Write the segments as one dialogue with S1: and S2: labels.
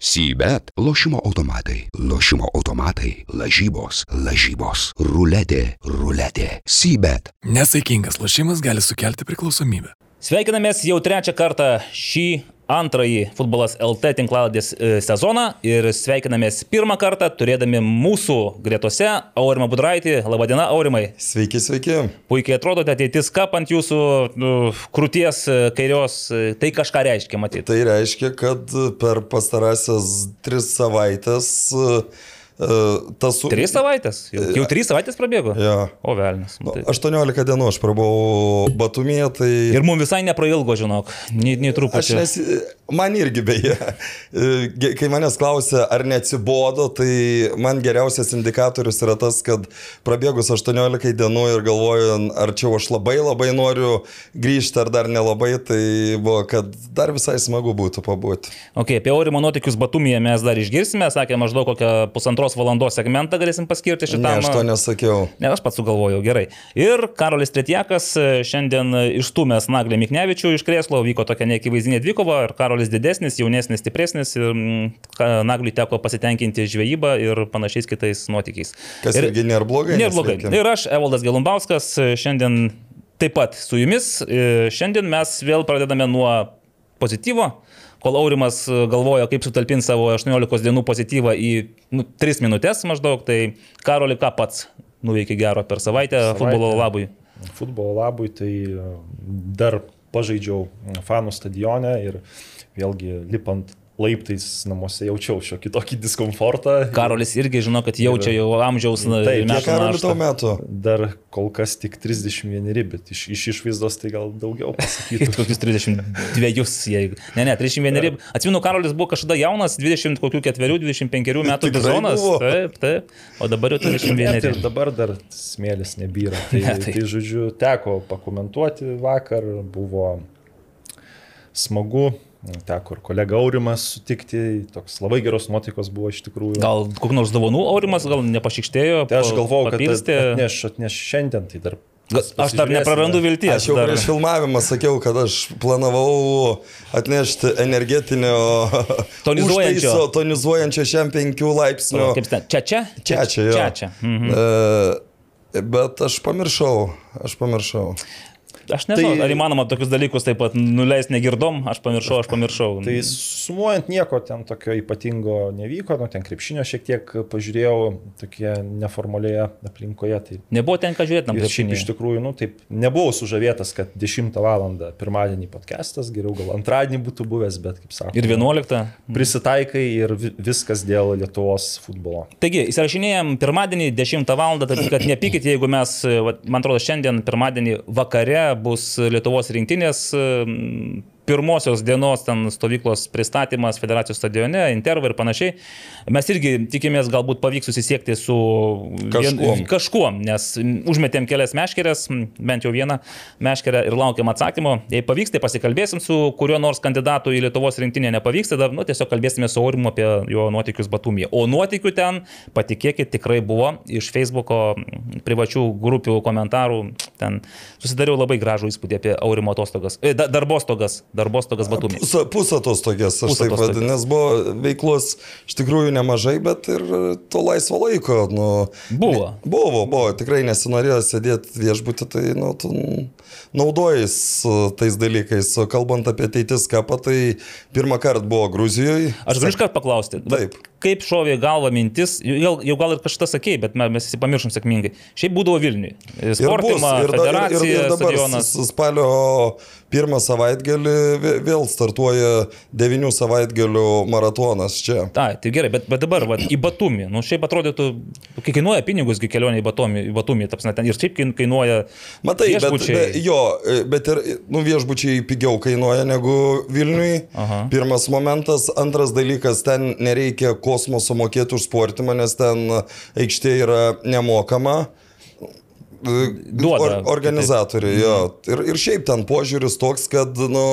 S1: Sybet - lošimo automatai, lošimo automatai, lažybos, lažybos, ruletė, ruletė. Sybet.
S2: Nesaikingas lošimas gali sukelti priklausomybę.
S3: Sveikinamės jau trečią kartą šį antrąjį futbolas LT tinklalodės e, sezoną ir sveikinamės pirmą kartą turėdami mūsų gretose Aurimą Budraitį. Labadiena, Aurimai.
S4: Sveiki, sveiki.
S3: Puikiai atrodote, ateitis kap ant jūsų nu, krūties e, kairios, e, tai kažką reiškia matyti.
S4: Tai reiškia, kad per pastarąsias tris savaitės uh,
S3: Tas su... Tris savaitės? Jau, jau trys savaitės prabėgo?
S4: Ja.
S3: O velnis.
S4: Nu, tai... 18 dienų aš prabuvau Batumėje, tai...
S3: Ir mums visai neprailgo, žinok, nei, nei truputį.
S4: Nes... Man irgi beje, kai manęs klausia, ar neatsibodo, tai man geriausias indikatorius yra tas, kad prabėgus 18 dienų ir galvoju, ar čia aš labai labai noriu grįžti, ar dar nelabai, tai buvo, kad dar visai smagu būtų pabūti.
S3: Ok, apie Aurimo nuotykius Batumėje mes dar išgirsime, sakė maždaug kokią pusantros valandos segmentą galėsim paskirti šitam.
S4: Ne, aš to nesakiau.
S3: Ne, aš pats sugalvojau, gerai. Ir Karolis Tretjakas šiandien išstumęs Naglį Miknevičių iš krėslo, vyko tokia neakivaizdinė dvikova ir Karolis didesnis, jaunesnis, stipresnis ir Nagliui teko pasitenkinti žvejybą ir panašiais kitais nuotykiais.
S4: Kas
S3: ir,
S4: irgi nėra blogai.
S3: Nėra blogai. Ir aš, Evaldas Gelumbauskas, šiandien taip pat su jumis. Šiandien mes vėl pradedame nuo pozityvo kol Aurimas galvoja, kaip sutalpinti savo 18 dienų pozityvą į nu, 3 minutės maždaug, tai Karoli ką pats nuveikė gero per savaitę, savaitę futbolo labui.
S5: Futbolo labui tai dar pažaidžiau fanų stadione ir vėlgi lipant laiptais namuose jaučiau šiokį tokį diskomfortą.
S3: Karolis irgi žino, kad jaučia jau amžiaus
S4: metų. Karoliu tau metų.
S5: Dar kol kas tik 31, bet iš, iš išvaizdos tai gal daugiau pasakytų.
S3: Kokius 32, jeigu. Ne, ne, 31. Atsimenu, Karolis buvo kažkada jaunas, 20 kokių ketverių, 25 metų bizonas. Taip, taip. O dabar jau 31.
S5: Ir dabar dar smėlis nebyra. Tai, ne, tai. tai žodžiu, teko pakomentuoti vakar, buvo smagu Teko ir kolega Aurimas sutikti, toks labai geros nuotaikos buvo iš tikrųjų.
S3: Gal kokių nors dovanų Aurimas gal nepašykštėjo?
S5: Tai aš galvojau, kad atneš, atneš šiandien, tai dar
S3: Aš dar neprarandu vilties.
S4: Aš jau
S3: dar...
S4: prieš filmavimą sakiau, kad aš planavau atnešti energetinio
S3: tonizuojančio,
S4: užtaiso, tonizuojančio šiam 5 laipsnių.
S3: Kaip ten? Čia čia?
S4: Čia čia.
S3: Čia čia. Mhm.
S4: E, bet aš pamiršau, aš pamiršau.
S3: Aš nežinau, tai, ar įmanoma tokius dalykus taip pat nuleisti negirdom, aš pamiršau, aš pamiršau.
S5: Tai sumuojant nieko ten tokio ypatingo nevyko, nu ten krepšinio šiek tiek pažiūrėjau tokie neformalioje aplinkoje. Tai
S3: Nebuvo ten ką žiūrėti, tam
S5: krepšinį. Iš tikrųjų, nu taip, nebuvau sužavėtas, kad 10 val. pirmadienį podcastas, geriau gal antradienį būtų buvęs, bet kaip sakau.
S3: Ir 11.
S5: Prisitaikai ir viskas dėl Lietuvos futbolo.
S3: Taigi, įsirašinėjom pirmadienį 10 val. tad kad nepykit, jeigu mes, man atrodo, šiandien pirmadienį vakare bus Lietuvos rinktinės pirmosios dienos ten stovyklos pristatymas federacijos stadione, intervai ir panašiai. Mes irgi tikimės galbūt pavyks susisiekti su
S4: kažkuom,
S3: kažkuom nes užmetėm kelias meškerės, bent jau vieną meškerę ir laukiam atsakymo. Jei pavyks, tai pasikalbėsim su kuriuo nors kandidatu į Lietuvos rinktinę nepavyks, tada nu, tiesiog kalbėsime su Aurimu apie jo nuotykius Batumėje. O nuotykių ten, patikėkit, tikrai buvo iš Facebook'o privačių grupių komentarų. Ten susidariau labai gražų įspūdį apie Aurimo atostogas, e, darbostogas darbostogas Batumė.
S4: Pusę, pusę atostogės, aš taip vadinu, nes buvo veiklos iš tikrųjų nemažai, bet ir to laisvo laiko. Nu,
S3: buvo.
S4: Buvo, buvo, tikrai nesinorėjo sėdėti viešbutį, tai nu, tu naudojais tais dalykais. O kalbant apie ateitis kapą, tai pirmą kartą buvo Gruzijoje.
S3: Aš galiu iškart paklausti.
S4: Taip.
S3: Kaip šovė galva mintis, jau, jau gal ir kažką sakėjai, bet mes visi pamiršom sėkmingai. Šiaip būdavo Vilniui. Sportima, ir, bus, ir, federacija, ir, ir, ir dabar stadionas.
S4: Spalio pirmą savaitgalį vėl startuoja devinių savaitgalių maratonas čia.
S3: Tai, tai gerai, bet, bet dabar va, į Batumį, nu šiaip atrodytų, kai kainuoja pinigus, kai kelionė į Batumį, į Batumį tapsna, ten ir šiaip kainuoja.
S4: Matai, viešbučiai. bet, be, jo, bet ir nu, viešbučiai pigiau kainuoja negu Vilniui. Aha. Pirmas momentas, antras dalykas, ten nereikia kosmoso mokėti už sportimą, nes ten aikštė yra nemokama.
S3: Duoda,
S4: or, organizatoriai, taip. jo. Ir, ir šiaip ten požiūris toks, kad, nu,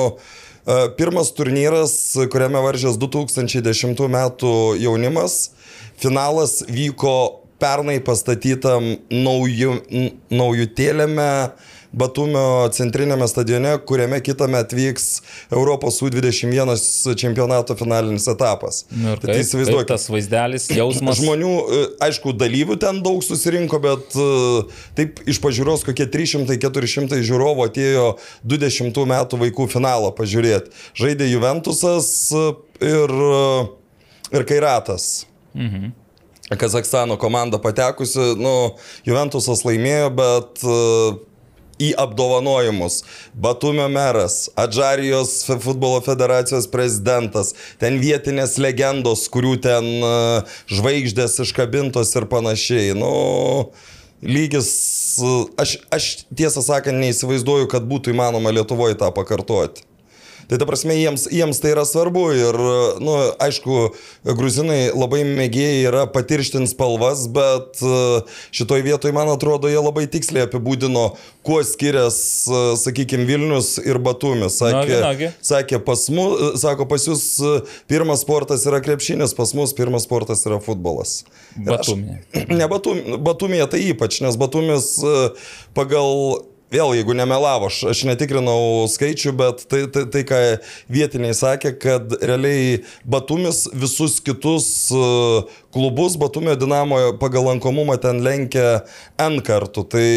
S4: e, pirmas turnyras, kuriame varžės 2010 metų jaunimas, finalas vyko pernai pastatytam naujų, naujutėlėme Batumio centrinėme stadione, kuriame kitame atvyks Europos U21 čempionato finalinis etapas.
S3: Nu,
S4: Tai
S3: kaip,
S4: įsivaizduokit.
S3: kaip tas vaizdelis, jausmas.
S4: Žmonių, e, aišku, dalyvių ten daug susirinko, bet e, taip iš pažiūros kokie 300-400 žiūrovų atėjo 20 metų vaikų finalą pažiūrėti. Žaidė Juventusas e, ir, ir Kairatas. Mhm. Kazakstano komanda patekusi, nu, Juventusas laimėjo, bet uh, į apdovanojimus. Batumio meras, Adžarijos futbolo federacijos prezidentas, ten vietinės legendos, kurių ten uh, žvaigždės iškabintos ir panašiai. Nu, lygis, uh, aš, aš tiesą sakant neįsivaizduoju, kad būtų įmanoma Lietuvoje tą pakartoti. Tai ta prasme, jiems, jiems tai yra svarbu ir, na, nu, aišku, gruzinai labai mėgėjai yra patirštinti spalvas, bet e, šitoj vietoj, man atrodo, jie labai tiksliai apibūdino, kuo skiriasi, sakykime, Vilnius ir Batumis. Sakė,
S3: Nagi, nagi.
S4: sakė pas mus, sako, pas jūs e, pirmas sportas yra krepšinis, pas mus pirmas sportas yra futbolas. Ir aš-
S3: Batumė.
S4: Ne Batum, Batumėje tai ypač, nes Batumis e, pagal, vėl jeigu nemelavo, aš, aš netikrinau skaičių, bet tai, tai, tai, ką vietiniai sakė, kad realiai Batumis visus kitus e, klubus Batumio Dinamo pagal lankomumą ten lenkia N kartų. Tai,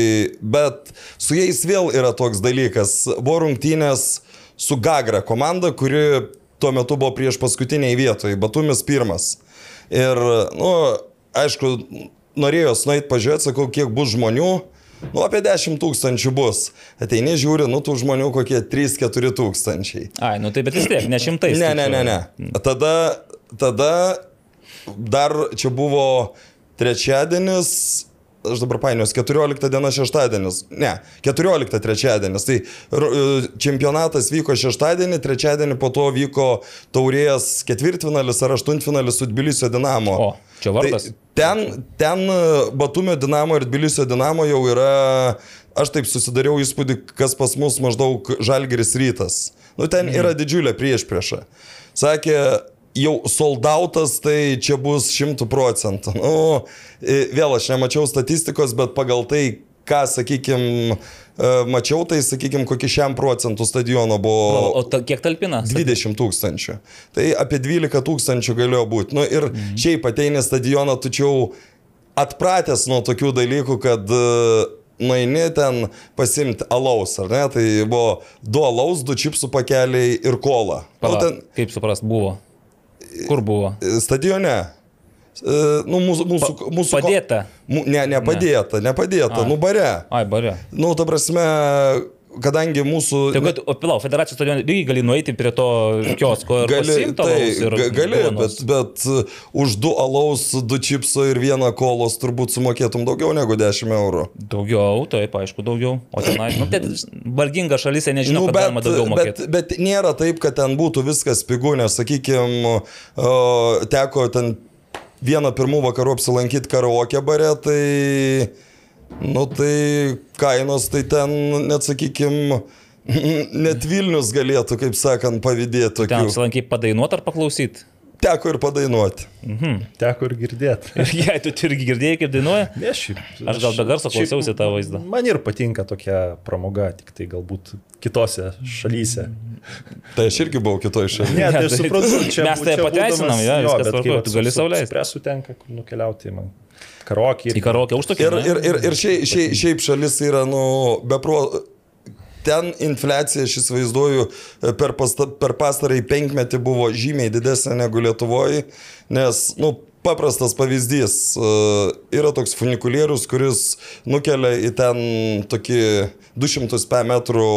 S4: bet su jais vėl yra toks dalykas. Buvo rungtynės su Gagra komanda, kuri tuo metu buvo prieš paskutiniai vietoj, Batumis pirmas. Ir, nu, aišku, norėjo nueit pažiūrėti, sakau, kiek bus žmonių. Nu, apie 10 tūkstančių bus. Ateini, žiūri, nu, tų žmonių kokie 3-4 tūkstančiai.
S3: Ai, nu tai bet vis tiek, ne šimtais.
S4: Ne, ne, ne, ne. Tada, tada dar čia buvo trečiadienis, aš dabar painios, 14 diena šeštadienis. Ne, 14 trečiadienis. Tai r- čempionatas vyko šeštadienį, trečiadienį po to vyko taurės ketvirtfinalis ar aštuntfinalis su Tbilisio Dinamo.
S3: O, čia vardas.
S4: Tai ten, ten e, Batumio Dinamo ir Tbilisio Dinamo jau yra, aš taip susidariau įspūdį, kas pas mus maždaug Žalgeris rytas. Nu, ten
S3: Mhm.
S4: yra didžiulė priešprieša. Sakė, jau soldautas, tai čia bus šimtų procentų. Nu, vėl aš nemačiau statistikos, bet pagal tai, ką, sakykime, mačiau, tai, sakykime, kokį šiam procentų stadiono
S3: O,
S4: buvo.
S3: o ta, kiek talpina?
S4: 20 tūkstančių. Tai apie 12 tūkstančių galėjo būti. Nu, ir mhm. šiaip ateini stadioną, tačiau atpratęs nuo tokių dalykų, kad e, nueini ten pasimti alaus, ar ne? Tai buvo du alaus, du čipsų pakeliai ir kola. Nu,
S3: Pala,
S4: ten
S3: Kaip suprast, buvo? Kur buvo?
S4: e, stadione. E, Nu, mūsų, mūsų, mūsų ko-
S3: Padėta.
S4: Mu, ne, nepadėta, nepadėta,
S3: Ai.
S4: nu bare.
S3: Ai, bare.
S4: Nu, ta prasme, kadangi mūsų...
S3: Tai kad, o pilau, federacijos stadione irgi gali nueiti prie to kiosko ir
S4: Gali, tai,
S3: ir
S4: ga- gali bet, bet uh, už du alaus, du čipso ir vieną kolos turbūt sumokėtum daugiau negu 10 eurų.
S3: Daugiau, taip, aišku, daugiau. O tenai, nu, tai varginga šalyse nežinau, nu, kad galima daugiau
S4: bet,
S3: mokėti.
S4: bet nėra taip, kad ten būtų viskas pigu, nes, sakykime, teko ten vieną pirmų vakarų apsilankyti karaoke bare, tai, nu, tai kainos tai ten, net, sakykime, net Vilnius galėtų, kaip sakant, pavydėti
S3: Ten apsilankiai padainuoti ar paklausyti.
S4: Teko ir padainuoti.
S5: Teko ir girdėti.
S3: Ir jei tu irgi girdėjai, kaip dainuoja,
S5: Ne, šiaip,
S3: Aš gal be garso klausiausi tą vaizdą.
S5: Man ir patinka tokia pramoga, tik tai galbūt kitose šalyse.
S4: Tai aš irgi buvau kitoj šalyje.
S5: Ne, tai
S3: tai-
S5: suprantu, čia
S3: mes tai pateisinam,
S5: būdamas-
S3: jo, viskas
S5: bet kai
S3: tu gali
S5: su-
S3: sau
S5: su
S3: leist.
S5: Ekspresu tenka kur nukeliauti man. Karokį.
S3: į karaoke užtokį.
S4: Ir, ir, ir, ir šiaip, šiaip, šiaip šalis yra, nu, bepro. Ten infliacija, aš įsivaizduoju, per, pasta, per pastarąjį penkmetį buvo žymiai didesnė negu Lietuvoje, nes, nu, paprastas pavyzdys, e, yra toks funikulierius, kuris nukelia į ten tokį 200 p metrų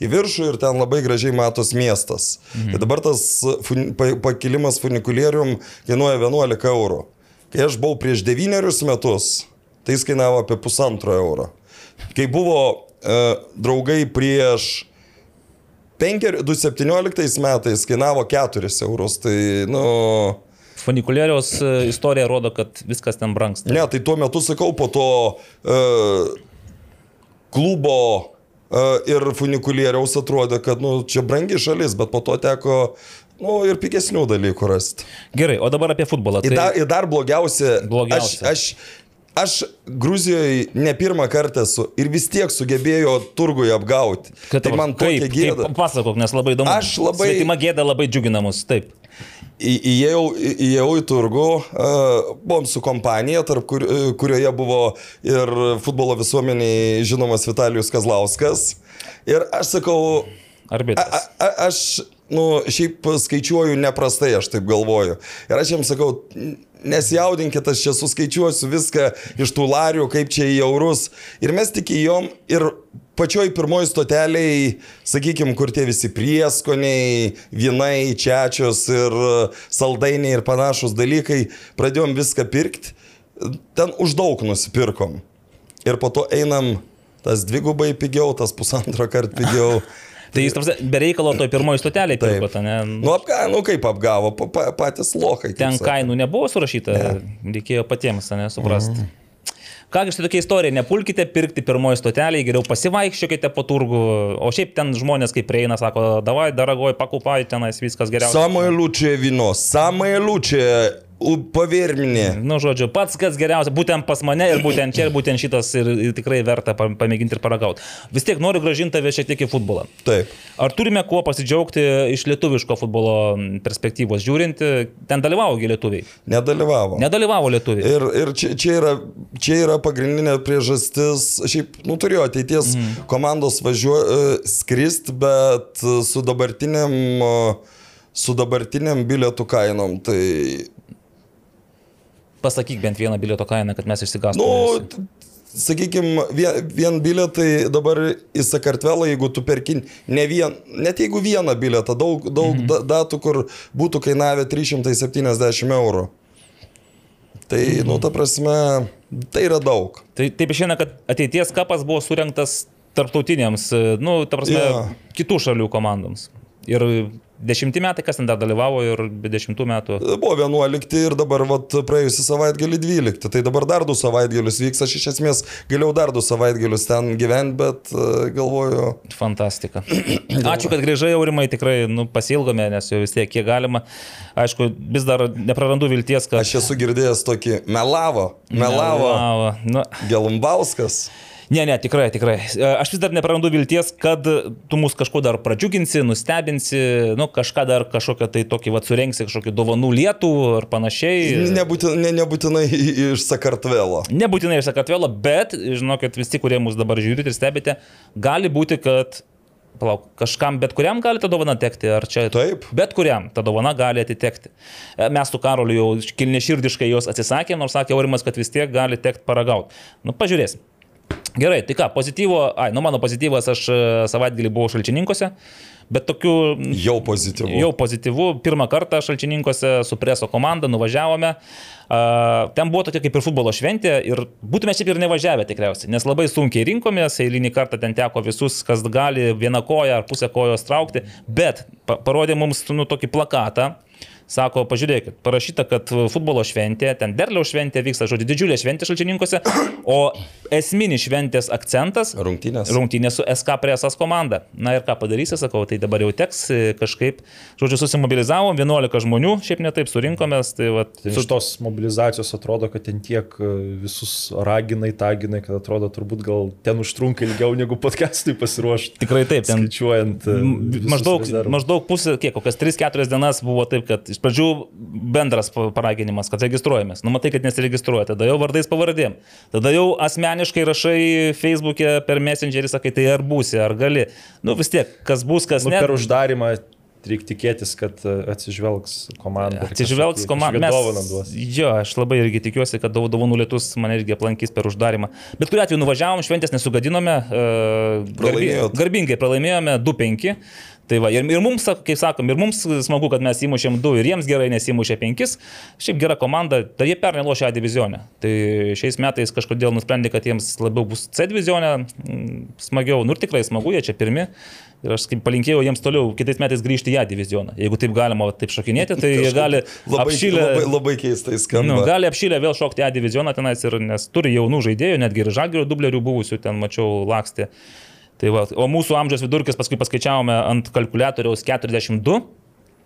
S4: į viršų ir ten labai gražiai matos miestas. Mhm. Tai dabar tas fun, pa, pakilimas funikulierium kainuoja 11 eurų. Kai aš buvau prieš devynerius metus, tai jis kainavo apie pusantro euro. Kai buvo e, draugai prieš penkeri- 2017 metais kainavo 4 eurus, tai, nu,
S3: Funikulieriaus e, istorija rodo, kad viskas ten brangsta.
S4: ne, tai tuo metu sakau, po to e, klubo e, ir funikulieriaus atrodė, kad, nu, čia brangi šalis, bet po to teko, nu, ir pigesnių dalykų rasti.
S3: Gerai, o dabar apie futbolą.
S4: Ir
S3: Tai...
S4: dar, ir dar blogiausia,
S3: Blogiausia.
S4: Aš, aš, aš Gruzijoje ne pirmą kartą esu ir vis tiek sugebėjo turgui apgauti.
S3: Kad
S4: tai man tokia
S3: kaip,
S4: gėda.
S3: kaip, pasakok, nes labai įdomu.
S4: Aš labai-
S3: Svetima gėda labai džiugina mus, taip.
S4: Į- Įėjau, įėjau į turgų, uh, buvom su kompanija, tarp kur, e, kurioje buvo ir futbolo visuomeniai žinomas Vitalijus Kazlauskas. Ir aš sakau, a,
S3: Arbitras.
S4: a, aš, nu, šiaip skaičiuoju neprastai, aš taip galvoju. Ir aš jiems sakau, nesijaudinkit, aš čia suskaičiuosiu viską iš tų larių, kaip čia į eurus. Ir mes tik įjom ir pačioj pirmoji stoteliai, sakykime, kur tie visi prieskoniai, vinai, čiačios ir saldainiai ir panašus dalykai, pradėjom viską pirkti, ten už daug nusipirkom. Ir po to einam tas dvigubai pigiau, tas pusantro kart pigiau.
S3: Tai jis be reikalo toj pirmoji stotelė pirko, ne?
S4: Nu, apga, nu kaip apgavo, pa, pa, patys lokai.
S3: Ten
S4: sakė.
S3: kainų nebuvo surašyta, ne. reikėjo patiems, ne, suprasti.
S4: Mm.
S3: Kągi štai tokia istorija, nepulkite pirkti pirmoji stotelė, geriau pasivaikščiokite po turgų, o šiaip ten žmonės kaip prieina, sako, davai, daragoj, pakupai, tenais viskas
S4: geriau. Samoje liūčia vino, samoje liūčia Pavirminė.
S3: Nu, žodžiu, pats kas geriausia, būtent pas mane ir būtent čia, ir būtent šitas ir, ir tikrai verta pamėginti ir paragauti. Vis tiek noriu gražinti tave šiek tiek į futbolą.
S4: Taip.
S3: Ar turime kuo pasidžiaugti iš lietuviško futbolo perspektyvos žiūrint? Ten dalyvaugi lietuviai?
S4: Nedalyvavo.
S3: Nedalyvavo lietuviai.
S4: Ir, ir čia, čia, yra, čia yra pagrindinė priežastis, šiaip, nu, turėjo ateities mm. komandos važiuoti, e, skristi, bet su dabartiniam su dabartiniam bilietų kainom, tai
S3: Pasakyk bent vieną bilieto kainą, kad mes
S4: nu,
S3: išsigastume.
S4: sakykime, vien, vien bilietai dabar į Sakartvelą, jeigu tu perkin ne vien, net jeigu vieną bilietą, daug, daug mm. datų, kur būtų kainavę 370 eurų. Tai, mm. nu, ta prasme, tai yra daug.
S3: Tai taip išeina, kad ateities kapas buvo surinktas tarptautiniams, nu, ta prasme,
S4: Jo.
S3: kitų šalių komandoms. Ir dešimti metai, kas ten dar dalyvavo, ir be dešimtų metų.
S4: Buvo 11 ir dabar vat, praėjusią savaitgalį 12. Tai dabar dar du savaitgalius vyks. Aš iš esmės galėjau dar du savaitgalius ten gyventi, bet e, galvoju,
S3: Fantastika. Ačiū, kad grįžai, Aurimai, tikrai nu, pasilgome, nes jau vis tiek kiek galima. Aišku, vis dar neprarandu vilties, kad...
S4: aš esu girdėjęs tokį melavo, melavo
S3: Melavo. Nu,
S4: Gelumbauskas.
S3: Ne, ne, tikrai, tikrai. E, Aš vis dar neprarandu vilties, kad tu mus kažkuo dar pradžiuginsi, nustebinsi, nu, kažką dar kažkokią tai tokį, va, surenksi kažkokį dovanų lietų ar panašiai.
S4: Nebūtinai, ne, nebūtinai iš Sakartvelo.
S3: Nebūtinai iš Sakartvelo, bet, žinokit, visi, kurie mus dabar žiūrite ir stebite, gali būti, kad, palauk, kažkam, bet kuriam gali ta dovana tekti, ar čia...
S4: Taip.
S3: Bet kuriam ta dovana gali atitekti. E, Mes su Karoliu jau kilneširdiškai jos atsisakėm, nors sakė Aurimas, kad vis tiek gali tekti paragauti. Nu, pažiūrėsim. Gerai, tai ką, pozityvo, ai, nu mano pozityvas, aš e, savaitgalį buvau šalčininkose, bet tokiu
S4: Jau pozityvu.
S3: Jau pozityvu. Pirmą kartą šalčininkose su preso komanda nuvažiavome. Ten buvo tokia kaip ir futbolo šventė ir būtume šiaip ir nevažiavę tikriausiai, nes labai sunkiai rinkomės, eilinį kartą ten teko visus, kas gali vieną koją ar pusę kojos traukti, bet pa parodė mums nu, tokį plakatą. Sako, pažiūrėkit, parašyta, kad futbolo šventė, ten derliaus šventė vyksta, žodžiu, didžiulė šventė šalčininkose, o esminis šventės akcentas
S4: Rungtynės.
S3: Rungtynės su SK presas komanda. Na ir ką padarysi, sakau, tai dabar jau teks e, kažkaip, žodžiu, susimobilizavom, 11 žmonių, šiaip netaip surinkomės, tai va,
S5: Tai iš tos mobilizacijos atrodo, kad ten tiek e, visus raginai, taginai, kad atrodo turbūt gal ten užtrunka ilgiau negu podcastui pasiruošti.
S3: tikrai taip, ten
S5: Skaičiuojant. e,
S3: Maždaug,
S5: rezervus.
S3: maždaug pusė, kiek, kokias 3-4 dienas buvo taip, kad iš pradžių bendras pa- paraginimas, kad registruojamės. Nu, matai, kad nesiregistruoja, tada jau vardais pavardėm. Tada jau asmeniškai rašai Facebook'e per Messengerį, sakai, tai ar būsi, ar gali. Nu vis tiek, kas bus, kas
S5: Nu,
S3: ne.
S5: per uždarimą reikia tikėtis, kad e, atsižvelgs komanda.
S3: Atsižvelgs
S5: kažkokį-
S3: komanda.
S5: kažkokią dovaną duos.
S3: Jo, aš labai irgi tikiuosi, kad daug dovanų lietus mane irgi aplankys per uždarimą. Bet kuriuo atveju nuvažiavom, šventės nesugadinome, e,
S4: Pralaimėjot.
S3: garbingai pralaimėjome 2-5. Tai va, ir, ir mums, kaip sakom, ir mums smagu, kad mes įmušėm 2 ir jiems gerai, nes įmušė 5. Šiaip gera komanda, tai jie pernai lošia A divizionę. Tai šiais metais kažkodėl nusprendė, kad jiems labiau bus C divizionė, mm, smagiau. Nu ir tikrai smagu, jie čia pirmi. Ir aš kaip palinkėjau jiems toliau kitais metais grįžti į A divizioną. Jeigu taip galima taip šokinėti, tai jie gali
S4: Labai,
S3: apšylę.
S4: labai, labai keistai skamba.
S3: Nu, gali apšylę vėl šokti A divizioną tenais, ir, nes turi jaunų žaidėjų, netgi ir žalgerio dublerių buvusių, ten mačiau lakstį. Tai va, o mūsų amžiaus vidurkis paskui paskaičiavome ant kalkulatoriaus 42.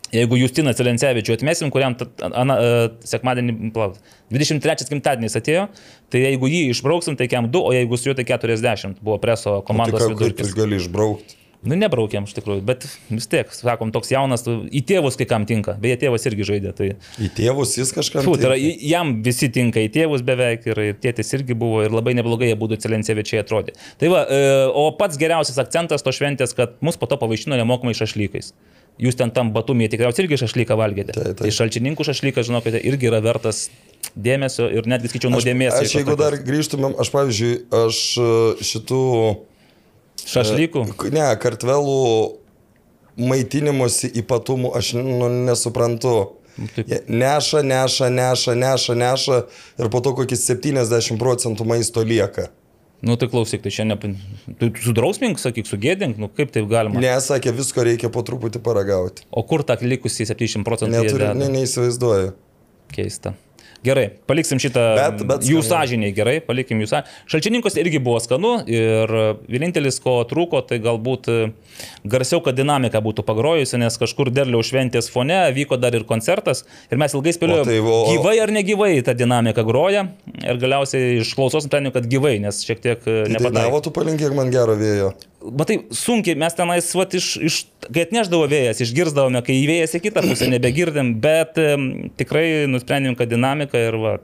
S3: Jeigu Justiną Celencevičių atmesim, kuriam ana, uh, sekmadienį, plaut, 23 gimtadienis atėjo, tai jeigu jį išbrauksim, tai kiam 2, o jeigu su juo tai 40 buvo preso komandos
S4: tai ką,
S3: vidurkis.
S4: jis gali išbraukti?
S3: Nu, nebraukiam iš tikrųjų, bet vis tiek, sakom, toks jaunas, į tėvus kai kam tinka, beje, tėvas irgi žaidė. Tai,
S4: Į tėvus jis kažkam.
S3: Fū, tai yra, jam visi tinka į tėvus beveik ir, ir tėtis irgi buvo ir labai neblogai jie būtų Celencevičiai atrodė. Tai va, e, o pats geriausias akcentas to šventės, kad mus po to pavaišino nemokamai šašlykais. Jūs ten tam batumėje tikriausiai irgi šašlyką valgėte.
S4: Taip, taip.
S3: Tai šalčininkų šašlykas, žinokite, irgi yra vertas dėmesio ir netgi skaičiau nuodėmės.
S4: Aš jeigu dar grįžtumėm, aš pavyzdžiui, aš e, šitų...
S3: Šašlykų.
S4: Ne, kartvelų maitinimosi ypatumų aš nu, nesuprantu.
S3: taip.
S4: Jie Neša, neša, neša, neša, neša ir po to kokis 70 procentų maisto lieka.
S3: Nu tai klausyk, tai šiandien, tu sudrausmink, sakyk, sugėdink, nu kaip taip galima.
S4: Nesakė, visko reikia po truputį paragauti.
S3: O kur tą likusį 70 procentų?
S4: Neturi, ne, neįsivaizduoju.
S3: Keista. Gerai, paliksim šitą.
S4: Bet- bet
S3: jų sąžiniai, gerai, palikim jų sąžiniai. Šalčininkus irgi buvo skanu ir vienintelis, ko trūko, tai galbūt e, garsiau, kad dinamika būtų pagrojusi, nes kažkur derliaus šventės fone vyko dar ir koncertas ir mes ilgai spėliojome,
S4: tai vo-
S3: gyvai ar negyvai ta dinamika groja ir galiausiai iš klausos nusprendėme, kad gyvai, nes šiek tiek e,
S4: Tai
S3: nepadarė.
S4: Davo, tu palinkėk man gero vėjo.
S3: Matai, sunkiai mes tenais, vat, iš, iš, kai atneždavo vėjas, išgirdavome, kai vėjas į kitą pusę nebegirdim, bet um, tikrai nusprendėm, kad dinamika ir va,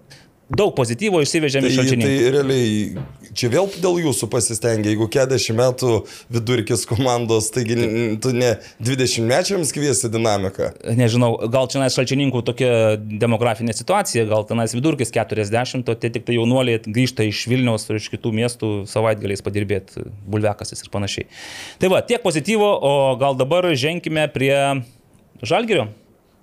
S3: daug pozityvo išsivežėme
S4: Tai,
S3: iš
S4: tai
S3: šalčininkų.
S4: realiai, čia vėl dėl jūsų pasistengia, jeigu 40 metų vidurkis komandos, taigi tu ne 20 mečiams kviesi dinamiką.
S3: Nežinau, gal čia šalčininkų tokia demografinė situacija, gal tenais vidurkis 40, o tie tik tai jaunuoliai grįžta iš Vilniaus ir iš kitų miestų savaitgaliais padirbėti, bulvekasis ir panašiai. Tai va, tiek pozityvo, o gal dabar ženkime prie žalgerio.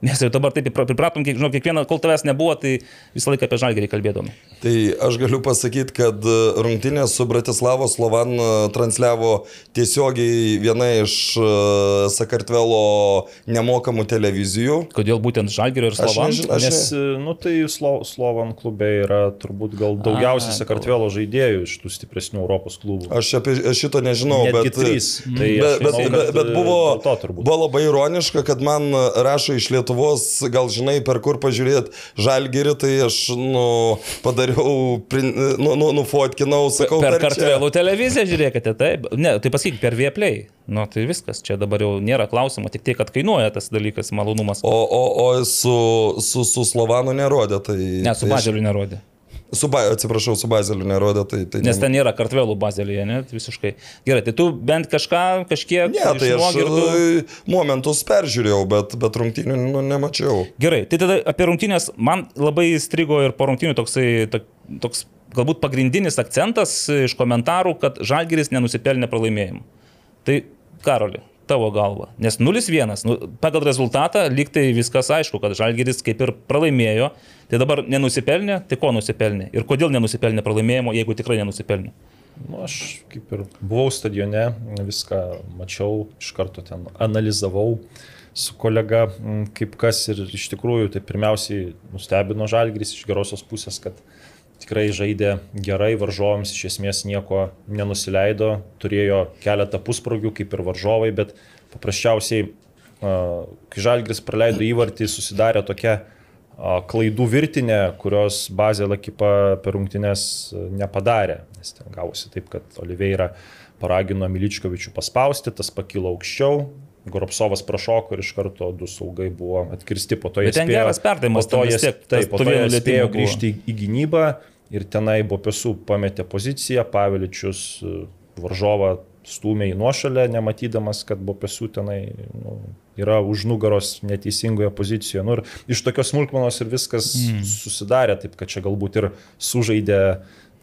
S3: Nes jau dabar taip pripra- pripratom, kiek, žinau, kiekvieną, kol tavęs nebuvo, tai visą laiką apie žalgerį kalbėdom.
S4: Tai aš galiu pasakyti, kad e, rungtynės su Bratislavo Slovan e, transliavo tiesiogiai viena iš e, Sakartvelo nemokamų televizijų.
S3: Kodėl būtent žalgerio ir
S4: Aš
S3: Slovan?
S4: nežinau, aš
S5: Nes,
S4: ne...
S5: nu, tai Slo, Slovan klube yra turbūt gal daugiausiai Sakartvelo žaidėjų iš tų stipresnių Europos klubų.
S4: Aš apie šito nežinau,
S5: Netgi
S4: bet...
S5: trys. Tai
S4: Bet,
S5: aš
S4: bet, bet, bet buvo, buvo labai ironiška, kad man rašo iš Lietuvos, gal žinai, per kur pažiūrėti žalgerį, tai aš nu, padariau, prin, nu, nu, nufotkinau, sakau,
S3: Per
S4: čia.
S3: kartvelų televiziją žiūrėkite, taip. Ne, tai pasakyk, per Vieplay. Nu, tai viskas, čia dabar jau nėra klausimo, tik tai, kad kainuoja tas dalykas, malonumas.
S4: O, o, o su, su, su Slovanu nerodė, tai...
S3: Ne, su
S4: tai
S3: bazeliu nerodė.
S4: Su, ba, atsiprašau, su bazeliu nerodė, tai... tai
S3: Nes ten nėra kartvelų bazelyje, ne, visiškai. Gerai, tai tu bent kažką, kažkiek...
S4: Ne, tai aš
S3: tu-
S4: e, momentus peržiūrėjau, bet, bet rungtynių nu, nemačiau.
S3: Gerai, tai tada apie rungtynės, man labai strigo ir po rungtynių toksai, tok- toks galbūt pagrindinis akcentas iš komentarų, kad Žalgiris nenusipelnė pralaimėjimų. Tai Karoli, tavo galva, nes 0-1, nu, pagal rezultatą lyg tai viskas aišku, kad Žalgiris kaip ir pralaimėjo, tai dabar nenusipelnė, tai ko nusipelnė ir kodėl nenusipelnė pralaimėjimo, jeigu tikrai nenusipelnė.
S5: Nu, aš kaip ir buvau stadione, viską mačiau, iš karto ten analizavau su kolega, kaip kas ir iš tikrųjų, tai pirmiausiai nustebino Žalgris iš gerosios pusės, kad tikrai žaidė gerai, varžovams iš esmės nieko nenusileido, turėjo keletą pusprogių kaip ir varžovai, bet paprasčiausiai, kai Žalgris praleido įvartį, susidarė tokia klaidų virtinė, kurios bazė Lakipa per rungtynes nepadarė. Nes ten gavosi taip, kad Oliveira paragino Miličkovičių paspausti, tas pakilo aukščiau. Goropsovas prašoko ir iš karto du saugai buvo atkirsti, po to
S3: Bet ten geras perdavimas,
S5: po to jie,
S3: tiek
S5: taip, po to jie spėjo grįžti į, gynybą ir tenai Bopesų pametė poziciją, Paveličius e, varžovą stūmė į nuošalę, nematydamas, kad Bopesų tenai nu, yra už nugaros neteisingoje pozicijoje. Nu, ir iš tokios smulkmenos ir viskas mm. susidarė, taip kad čia galbūt ir sužaidė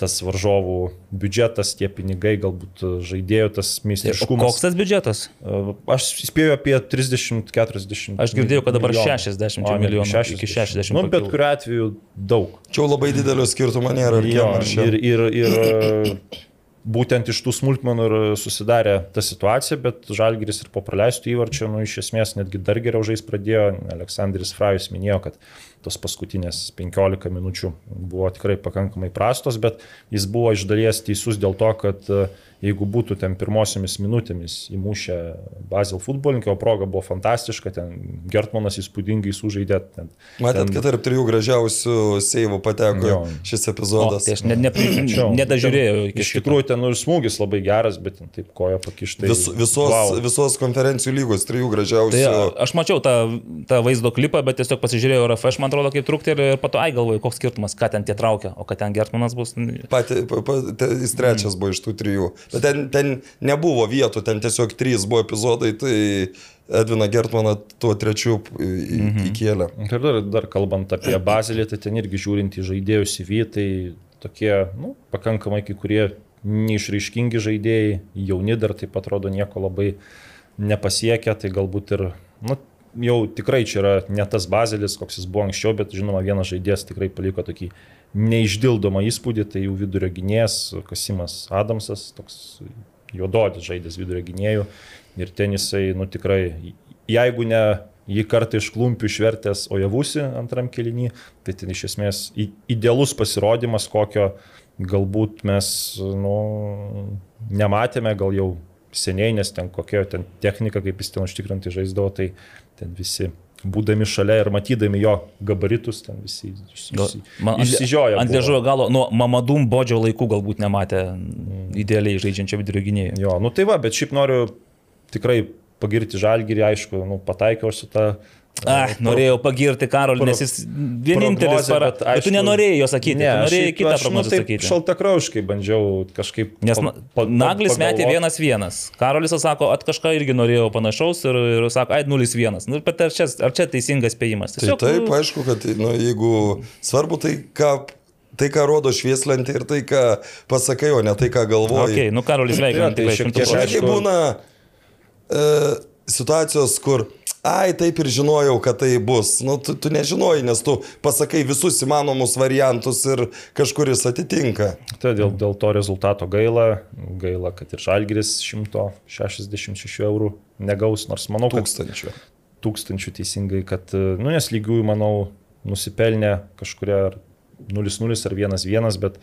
S5: tas varžovų biudžetas, tie pinigai, galbūt žaidėjų tas
S3: Tai,
S5: meistriškumas.
S3: koks tas biudžetas?
S5: E, Aš spėjau apie 30-40.
S3: Aš girdėjau, kad dabar
S5: milijonų.
S3: 60
S5: O,
S3: milijonų,
S5: 60.
S3: iki 60
S5: Nu, bet kuriu atveju daug.
S4: Čia jau labai didelio skirtumo nėra.
S5: Jo, ir, ir, ir e, būtent iš tų smulkmenų ir susidarė ta situacija, bet Žalgiris ir po praleistų įvarčių, nu, iš esmės netgi dar geriau žais pradėjo. Aleksandris Frajus minėjo, kad tos paskutinės 15 minučių buvo tikrai pakankamai prastos, bet jis buvo iš dalies teisus dėl to, kad e, jeigu būtų ten pirmosiomis minutėmis įmušę Bazil futbolininkai, o proga buvo fantastiška, ten Gertmanas įspūdingai sužaidė. Ten,
S4: Matėt,
S5: ten,
S4: kad tarp trijų gražiausių seivų pateko
S5: Jo.
S4: šis
S3: O,
S4: epizodas.
S3: tai aš ne, ne, nedažiūrėjau
S5: ten Iš tikrųjų, ten nu, ir smūgis labai geras, bet ten taip koja pakištai.
S4: Vis, visos,
S5: Wow.
S4: visos konferencijų lygos trijų gražiausių.
S3: Tai aš mačiau tą, tą vaizdo klipą, bet tiesiog pasižiūrėjau RFŠ, man atrodo, kaip truktelė ir pato, ai galvoju, koks skirtumas, ką ten tie traukia, o kad ten Gertmanas bus.
S4: Pati, pa, te, jis trečias buvo iš tų trijų. Bet ten, ten nebuvo vietų, ten tiesiog trys buvo epizodai, tai Edvina Gertmaną tuo trečiu į- į-
S3: Mhm.
S4: įkėlė.
S5: Ir dar, dar kalbant apie Bazilį, tai ten irgi žiūrint į žaidėjų CV, tai tokie, nu, pakankamai kai kurie neišraiškingi žaidėjai, jauni dar taip atrodo nieko labai nepasiekia, tai galbūt ir, nu, jau tikrai čia yra ne tas Bazilis, koks jis buvo anksčiau, bet žinoma, vienas žaidėjas tikrai paliko tokį neišdildomą įspūdį, tai jų vidurio gynėjas Kasimas Adamsas, toks juododis žaidėjas vidurio gynėjų. Ir ten jisai, nu tikrai, jeigu ne jį kartą iš klumpių išvertęs Ojavusi antram kelinį, tai ten iš esmės idealus pasirodymas, kokio galbūt mes nu, nematėme, gal jau seniai, nes ten kokia ten technika, kaip jis ten užtikrinti žaisdavo, tai ten visi būdami šalia ir matydami jo gabaritus, ten visi išsižioja.
S3: Ant liežuvio galo nuo Mamadum Bodžio laikų galbūt nematė idealiai žaidžiančio vidurio gynėjo.
S5: Jo, nu tai va, bet šiaip noriu tikrai pagirti Žalgirį, aišku, nu, pataikiau su tą...
S3: Ah, norėjau pagirti Karolį, nes jis vienintelis para...
S5: bet
S3: Bet, bet tu
S5: aišku-
S3: nenorėjai jo sakyti, ne, tu norėjai kitą
S5: nu,
S3: prognozę sakyti.
S5: Šaltakrauškai bandžiau kažkaip...
S3: Nes
S5: pa- pa-
S3: Naglis metė
S5: pagalvot.
S3: vienas vienas. Karolis sako, at kažką irgi norėjau panašaus ir, ir sako, ai, 0-1. Nu, bet ar čia, ar čia teisingas spėjimas?
S4: Tai taip,
S3: nu,
S4: aišku, kad nu, jeigu svarbu tai, ką, tai, ką rodo švieslentė ir tai, ką pasakai, o ne tai, ką galvoji.
S3: Okay, nu Karolis
S5: Tai
S3: veikia,
S5: tai
S3: tikrai
S5: šiek tiek aišku-
S4: būna e, situacijos, kur, ai, taip ir žinojau, kad tai bus. Nu, tu, tu nežinojai, nes tu pasakai visus įmanomus variantus ir kažkuris atitinka.
S5: Tai dėl, dėl to rezultato gaila, gaila, kad ir Žalgiris 166 eurų negaus, nors manau, kad
S4: Tūkstančių.
S5: tūkstančių teisingai, kad, nu, nes lygiųjų, manau, nusipelnė kažkuria ar 0-0 ar 1-1, bet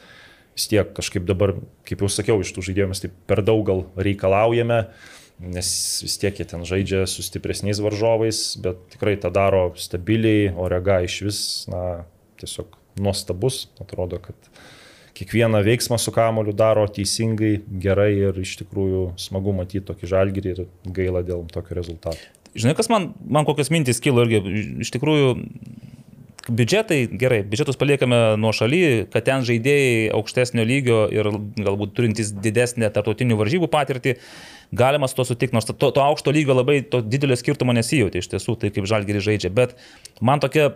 S5: vis tiek kažkaip dabar, kaip jau sakiau, iš tų žaidėjų mes taip per daug gal reikalaujame, nes vis tiek jie ten žaidžia su stipresniais varžovais, bet tikrai tą daro stabiliai, o rega iš vis, na, tiesiog nuostabus, atrodo, kad kiekvieną veiksmą su kamoliu daro teisingai, gerai ir iš tikrųjų smagu matyti tokį žalgyrį ir gaila dėl tokio rezultato.
S3: Žinai, kas man, man kokios mintys kilo irgi, iš tikrųjų, biudžetai, gerai, biudžetus paliekame nuo šaly, kad ten žaidėjai aukštesnio lygio ir galbūt turintys didesnę tarptautinių varžybų patirtį, galima su to sutikti, nors to, to aukšto lygio labai to didelio skirtumo nesijauti iš tiesų, tai kaip žalgeri žaidžia, bet man tokia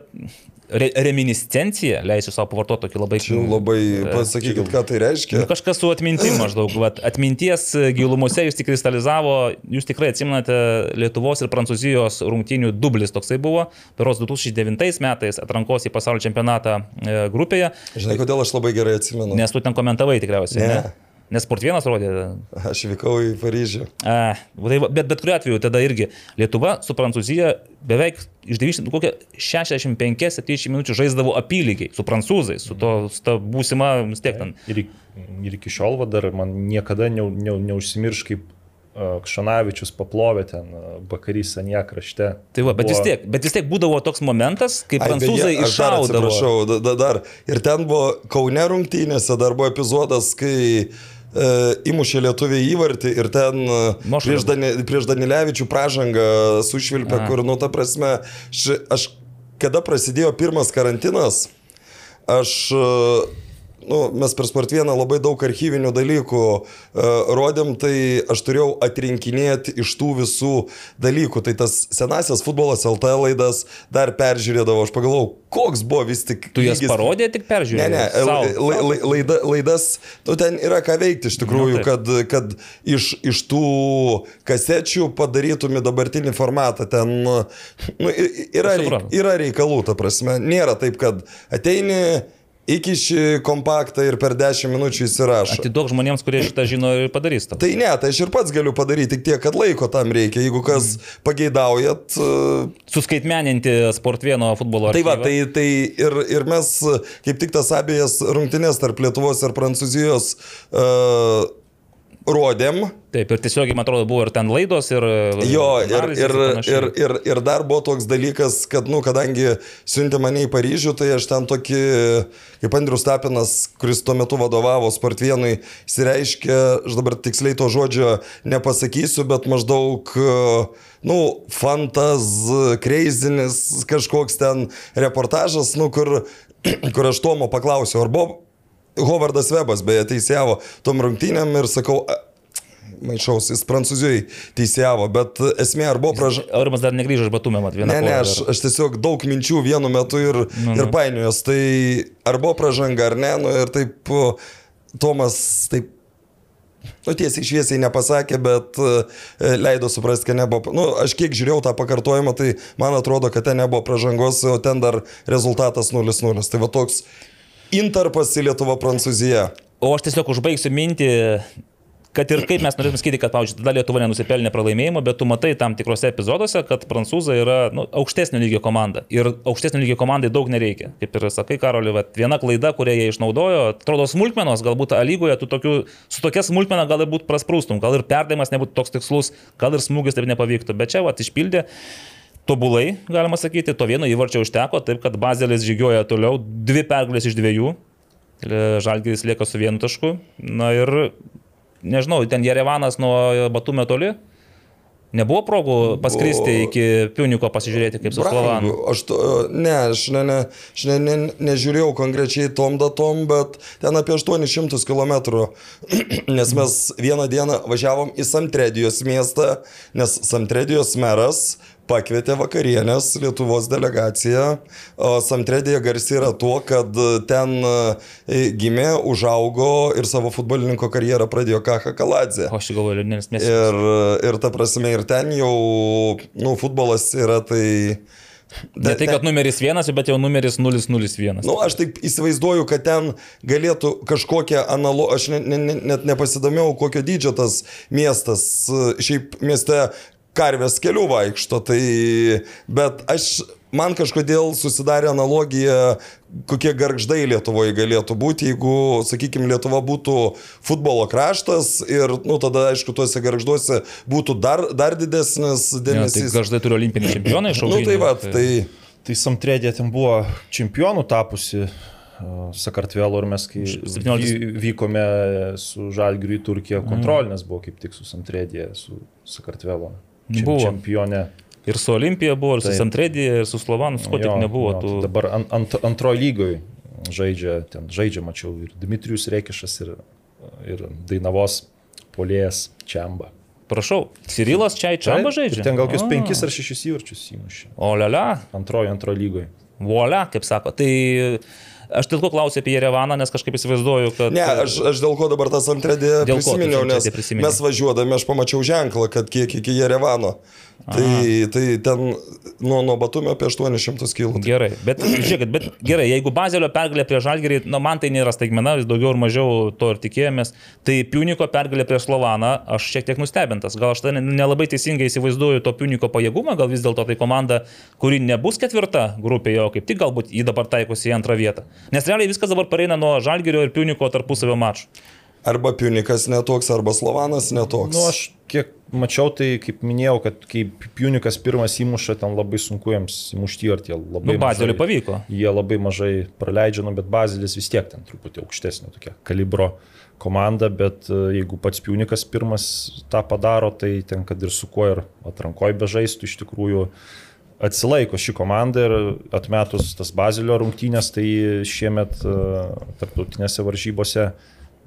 S3: re, reminiscencija, leisiu savo pavartoti tokį labai...
S4: Čia labai pasakykit, ką tai reiškia.
S3: Nu, kažkas su atmintim maždaug. Vat, atminties gilumose tik kristalizavo, jūs tikrai atsimenate Lietuvos ir Prancūzijos rungtynių dublis toksai buvo, peros 2009 metais atrankos į pasaulio čempionatą e, grupėje,
S4: Žinai, kodėl aš labai gerai atsimenu.
S3: nes tu ten komentavai tikriausiai.
S4: Ne.
S3: Ne. Nes Sport 1 rodė.
S4: Aš vykau į Paryžių.
S3: A, tai bet bet kuriuo atveju tada irgi Lietuva su Prancūzija beveik iš 90, kokią 65-70 minučių žaisdavo apylygiai su prancūzais, su to su ta būsima, vis tiek ten.
S5: Ir, ir iki šiol dar man niekada ne, ne, neužsimirš, kaip uh, Kšanavičius paplovė ten uh, vakarys anie krašte.
S3: Tai va, bet
S5: Buvo-
S3: vis, tiek, bet vis tiek būdavo toks momentas, kai
S4: Ai,
S3: prancūzai
S4: beje, aš dar
S3: iššaudavo.
S4: Atsiprašau, da, da, dar. Ir ten buvo Kaune rungtynėse, dar buvo epizodas, kai e, įmušė lietuviai įvartį ir ten e,
S3: Nuošalė
S4: prieš. Dani, prieš Danilevičių pražangą sušvilpė, kur, nu, ta prasme, š, aš, kada prasidėjo pirmas karantinas, aš e, nu, mes per Sport 1 labai daug archyvinių dalykų uh, rodėm, tai aš turėjau atrinkinėti iš tų visų dalykų. Tai tas senasias futbolas LT laidas dar peržiūrėdavo, aš pagalvojau, koks buvo vis tik...
S3: Tu jas
S4: lygis-
S3: parodė, tik
S4: Ne,
S3: peržiūrėjai.
S4: ne,
S3: Sau.
S4: la, la, laida, laidas, nu ten yra ką veikti iš tikrųjų,
S3: Nu,
S4: kad, kad iš, iš tų kasečių padarytumė dabartinį formatą. Ten nu, yra, yra reikalų, ta prasme. Nėra taip, kad ateini iki šį kompaktą ir per 10 minučių įsirašo.
S3: Atiduok žmonėms, kurie šitą žino ir padarys to.
S4: Tai ne, tai aš ir pats galiu padaryti, tik tiek, kad laiko tam reikia. Jeigu kas
S3: Mhm.
S4: pageidaujat, uh,
S3: Suskaitmeninti Sport 1 futbolo.
S4: Tai va,
S3: archyvą.
S4: tai, tai ir, ir mes kaip tik tas abiejas rungtynės tarp Lietuvos ir Prancūzijos uh, rodėm.
S3: Taip, ir tiesiogiai, man atrodo, buvo ir ten laidos, ir...
S4: Jo, ir, ir, ir, ir, ir dar buvo toks dalykas, kad, nu, kadangi siuntė mane į Paryžių, tai aš ten tokį, kaip Andrius Tapinas, kuris tuo metu vadovavo Sportvienui, įsireiškė, aš dabar tiksliai to žodžio nepasakysiu, bet maždaug, nu, fantaz, kreizinis kažkoks ten reportažas, nu, kur, kur aš Tomo paklausiau, ar buvo Hovardas Webas, beje, teisėjavo tom rungtynėm ir sakau, "A, maišaus, jis Prancūzijoje teisėjavo, bet esmė ar buvo pražanga.
S3: Aurimas dar negrįžo iš Batumė, mat, vieną.
S4: Ne, ne, aš, aš tiesiog daug minčių vienu metu ir,
S3: Nu,
S4: ir
S3: nu.
S4: painiojos. Tai ar buvo pražanga ar ne, nu, ir taip Tomas taip, nu tiesiai šviesiai nepasakė, bet e, leido suprasti, kad nebuvo. Nu, aš kiek žiūrėjau tą pakartojimą, tai man atrodo, kad ten nebuvo pražangos, o ten dar rezultatas 0-0. Tai va toks intarpas į Lietuvą Prancūziją.
S3: O aš tiesiog užbaigsiu mintį, kad ir kaip mes norėtume sakyti, kad, pavyzdžiui, tada Lietuva nenusipelnė pralaimėjimo, bet tu matai tam tikrose epizoduose, kad prancūzai yra nu, aukštesnio lygio komanda. Ir aukštesnio lygio komandai daug nereikia. Kaip ir sakai, Karoli, vat, viena klaida, kurią jie išnaudojo, atrodo smulkmenos, galbūt lygoje tu tokių, su tokia smulkmena gal ir būtų prasprūstum, gal ir perdavimas nebūtų toks tikslus, gal ir smūgis taip nepavyktų, bet čia vat, išpildė. Tobulai, galima sakyti, to vieno įvarčio užteko, taip kad Bazelis žygioja toliau, dvi pergalės iš dviejų, Žalgiris lieka su vienu tašku. Na ir nežinau, ten Jerevanas nuo Batumio toli. Nebuvo progų paskristi iki Piuniko pasižiūrėti, kaip su Slovanu.
S4: Aš, to, ne, aš, ne, ne, aš ne, ne, nežiūrėjau konkrečiai tom datom, bet ten apie 800 km. Nes mes vieną dieną važiavom į Samtredijos miestą, nes Samtredijos meras pakvietė vakarienės Lietuvos delegaciją. O Samtredija garsi yra tuo, kad ten e, gimė, užaugo ir savo futbolininko karjerą pradėjo Kaha Kaladze.
S3: O aš galvoju, nes mes...
S4: Ir, ir ta prasme, ir ten jau, nu, futbolas yra tai...
S3: Ne tai, kad numeris vienas, bet jau numeris 001.
S4: Nu, aš taip įsivaizduoju, kad ten galėtų kažkokią analogiją, aš ne, ne, ne, net nepasidomėjau, kokio dydžio tas miestas, šiaip mieste karvės kelių vaikšto, tai, bet aš, man kažkodėl susidarė analogija, kokie garždai Lietuvoje galėtų būti, jeigu, sakykime, Lietuva būtų futbolo kraštas ir, nu, tada, aišku, tuose garžduose būtų dar, dar didesnis
S3: Ja, tai
S4: dėmesys.
S3: gaždai turiu olimpinį čempioną iš
S4: Nu, tai va, tai...
S5: Tai Samtredė ten buvo čempionų tapusi Sakartvelo ir mes, kai
S3: 17.
S5: vy- vykome su Žalgiriu į Turkiją, kontrolinės buvo kaip tik su Samtredė, su Sakartvelo
S3: Buvo.
S5: čempionė.
S3: Ir su Olimpija buvo, ir su
S5: Taip.
S3: Samtredija, ir su Slovanu, su ko tik nebuvo.
S5: jo, tai Dabar ant, ant, antrojo lygoj žaidžia, ten žaidžia, mačiau, ir Dmitrijus Rekišas, ir, ir Dainavos polėjas Čiamba.
S3: Prašau, Cirilas čia į
S5: Taip,
S3: žaidžia?
S5: Ten gal kokius penkis ar šešis įvarčius įmušė.
S3: O lialia,
S5: Antrojo, antrojo lygoj.
S3: volia, kaip sako. Tai aš dėl ko klausiu apie Jerevaną, nes kažkaip įsivaizduoju, kad...
S4: Ne, aš, aš dėl ko dabar tas antradė prisiminiau, nes
S3: prisimeni?
S4: mes važiuodami aš pamačiau ženklą, kad kiek iki Jerevano. Tai, tai ten nuo, nuo Batumio apie 800 km.
S3: Gerai, bet žiūrėkit, bet gerai, jeigu Bazelio pergalė prieš Žalgirį, na man tai nėra staigmena, vis daugiau ir mažiau to ir tikėjomės, tai Piuniko pergalė prieš Slovaną, aš šiek tiek nustebintas. Gal aš nelabai teisingai įsivaizduoju to Piuniko pajėgumą, gal vis dėlto tai komanda, kuri nebus ketvirta grupėje, o kaip tik galbūt jį dabar taikosi į antrą vietą. Nes realiai viskas dabar pareina nuo Žalgirio ir Piuniko tarpusavio mačų.
S4: Arba Piunikas netoks, arba Slovanas netoks.
S5: Nu, aš kiek mačiau, tai kaip minėjau, kad kai Piunikas pirmas įmuša, ten labai sunku jiems įmušti ir tie labai...
S3: Nu, Bazeliui pavyko.
S5: Jie labai mažai praleidžia, nu, bet Bazelis vis tiek ten truputį aukštesnė tokia kalibro komanda, bet e, jeigu pats Piunikas pirmas tą padaro, tai ten, kad ir su kuo ir atrankoje bežaistų, iš tikrųjų atsilaiko ši komanda ir atmetus tas Bazilio rungtynės, tai šiemet e, tarptautinėse varžybose,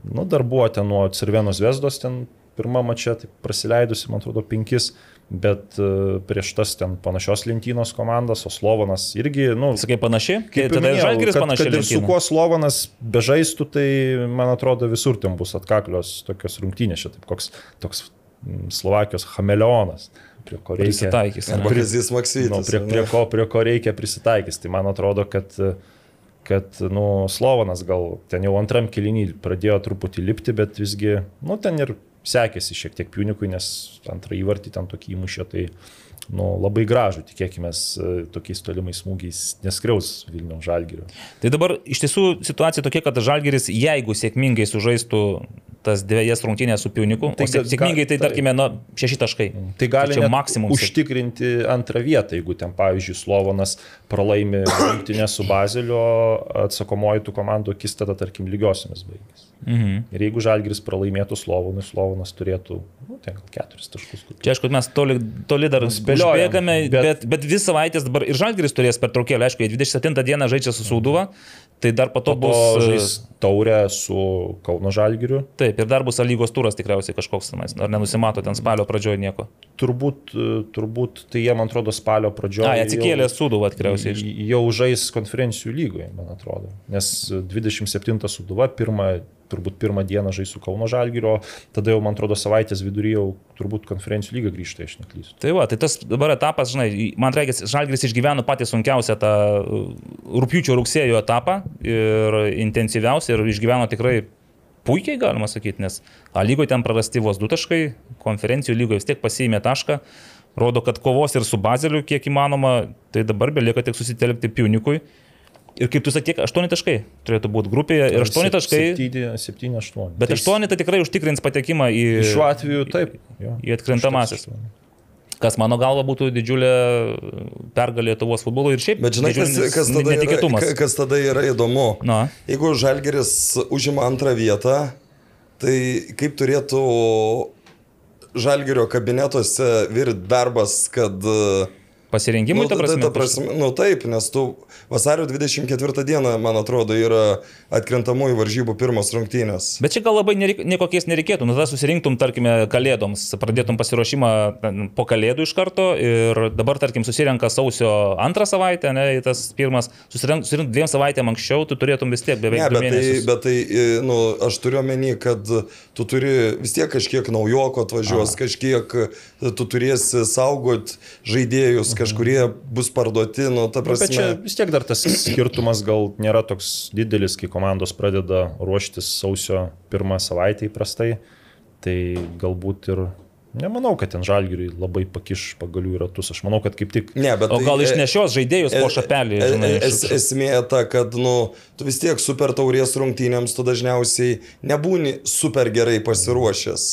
S5: nu, dar buvo ten nuo Cervenos Vesdos, ten pirmą mačią, tai prasileidusi, man atrodo, penkis, bet e, prieš tas ten panašios lentynos komandas, o Slovanas irgi, nu,
S3: Sakai panašiai?
S5: Kaip
S3: Tai ir
S5: minėjau,
S3: Žalgiris panašiai.
S5: kad ir su kuo Slovanas bežaistų, tai man atrodo visur ten bus atkaklios tokios rungtynės, čia taip koks toks mm, Slovakijos chameleonas, prie ko reikia.
S3: Prisitaikys.
S4: Kazis Maksytis.
S5: Nu, prie, prie, ko, prie ko reikia prisitaikys. Tai man atrodo, kad, kad nu, Slovanas gal ten jau antram kilinį pradėjo truputį lipti, bet visgi, nu, ten ir sekėsi šiek tiek Piunikui, nes antrą įvartį ten tokį įmušė, tai nu, labai gražu, tikėkime, tokiais tolimais smūgiais neskriaus Vilnių žalgirių.
S3: Tai dabar iš tiesų situacija tokia, kad Žalgeris, jeigu sėkmingai sužaistų tas dviejas rungtynės su Piuniku.
S5: Tai
S3: Tai
S5: ga-
S3: sėkmingai tai, tarkime, nu, šeši taškai.
S5: Tai gali
S3: čia
S5: net
S3: maksimum.
S5: užtikrinti antrą vietą, jeigu ten, pavyzdžiui, Slovonas pralaimi rungtynę su Bazilio, atsakomoji tų komandų akistata, tarkim, lygiosiamis baigės.
S3: Mhm.
S5: Ir jeigu Žalgiris pralaimėtų Slovonui, Slovonas turėtų, nu, ten gal keturis taškus. kokius.
S3: Čia aišku, mes toli, toli dar
S5: spėliojam,
S3: spėliojame, bet,
S5: bet-
S3: bet, bet dvi savaitės dabar ir Žalgiris turės per traukėlę, aišku, jie 27 dieną žaidžia su Sauduva, tai dar po to
S5: Po to
S3: bus...
S5: žais taurę su Kauno Žalgiriu.
S3: Taip, ir dar bus lygos turas tikriausiai kažkoks, tenais, ar nenusimato ten spalio pradžioje nieko.
S5: Turbūt, e, turbūt tai jie, man atrodo, spalio pradžioje.
S3: Na, atsikėlė Sūduva tikriausiai.
S5: Jau žais konferencijų lygoje, man atrodo. Nes 27 suduva, pirmą, turbūt pirmą dieną žais su Kauno Žalgirio, tada jau, man atrodo, savaitės viduryje jau turbūt konferencijų lyga grįžta, aš neklystu.
S3: Tai va, tai tas dabar etapas, žinai, man reikia, Žalgris išgyveno patį sunkiausią tą uh, rūpiučio rugsėjo etapą ir intensyviausią ir išgyveno tikrai puikiai, galima sakyti, nes A lygoje ten prarasti vos du taškai, konferencijų lygoje vis tiek pasiėmė tašką, rodo, kad kovos ir su Bazeliu kiek įmanoma, tai dabar belieka tik susitelkti Piunikui. Ir kaip tu sakai, 8 taškai turėtų būti grupėje ir 8 taškai,
S5: 7, 8.
S3: bet 8 tai tikrai užtikrins patekimą į,
S5: Šiuo atveju taip. Jo.
S3: į atkrintamasis. Kas mano galva būtų didžiulė pergalė Lietuvos futbolo ir šiaip
S4: Bet žinai, kas, kas, tada yra, kas tada yra įdomu?
S3: Na.
S4: Jeigu Žalgeris užima antrą vietą, tai kaip turėtų Žalgerio kabinetuose virti darbas, kad... uh,
S3: Pasirinkimui,
S4: nu,
S3: ta prasme.
S4: ta prasme nu taip, nes tu vasario 24 dieną, man atrodo, yra atkrintamųjų varžybų pirmos rungtynės.
S3: Bet čia gal labai nereik, niekokiais nereikėtų. Nu, tada susirinktum, tarkime, kalėdoms, pradėtum pasiruošimą po kalėdų iš karto ir dabar, tarkim, susirenka sausio antrą savaitę, ne, tas pirmas, susirink, susirink dviem savaitėm anksčiau, tu turėtum vis tiek beveik
S4: Ne, bet tai,
S3: mėnesius.
S4: bet tai e, nu, aš turiu omeny, kad tu turi vis tiek kažkiek naujoko atvažiuos, kažkiek e, tu turėsi saugot žaidėjus, kažkurie bus parduoti, nu, ta
S5: Bet čia
S4: prasme.
S5: vis tiek dar tas skirtumas gal nėra toks didelis, kai komandos pradeda ruoštis sausio pirmą savaitę įprastai. Tai galbūt ir nemanau, kad ten žalgiriui labai pakiš pagalių į ratus. Aš manau, kad kaip tik
S4: Ne, bet
S3: O
S4: tai,
S3: gal
S4: e,
S3: išnešios žaidėjus po
S4: e,
S3: šapelį,
S4: e,
S3: žinai.
S4: e, Es, esmė ta, kad nu, tu vis tiek super taurės rungtynėms tu dažniausiai nebūni super gerai pasiruošęs.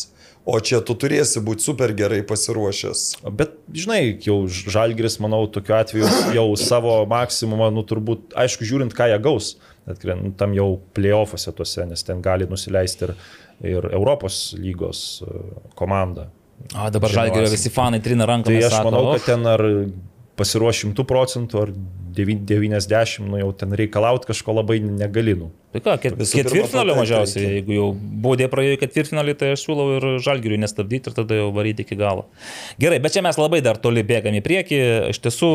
S4: O čia tu turėsi būti super gerai pasiruošęs.
S5: Bet, žinai, jau Žalgiris, manau, tokiu atveju jau savo maksimumą, nu turbūt, aišku, žiūrint, ką jie gaus, atkren, nu, tam jau playoffuose tuose, nes ten gali nusileisti ir, ir Europos lygos e, komanda.
S3: A, dabar
S5: esam.
S3: visi fanai trina ranką.
S5: Tai aš manau, kad ten ar pasiruoš 100 procentų, ar 90, nu jau ten reikalauti kažko labai negalinu.
S3: Tai ką, ket, ketvirtfinalio mažiausiai,
S4: reikia.
S3: jeigu jau baudė praėjo į ketvirtfinalį, tai aš siūlau ir žalgiriui nestabdyti ir tada jau varyti iki galo. Gerai, bet čia mes labai dar toli bėgame į priekį. Iš tiesų,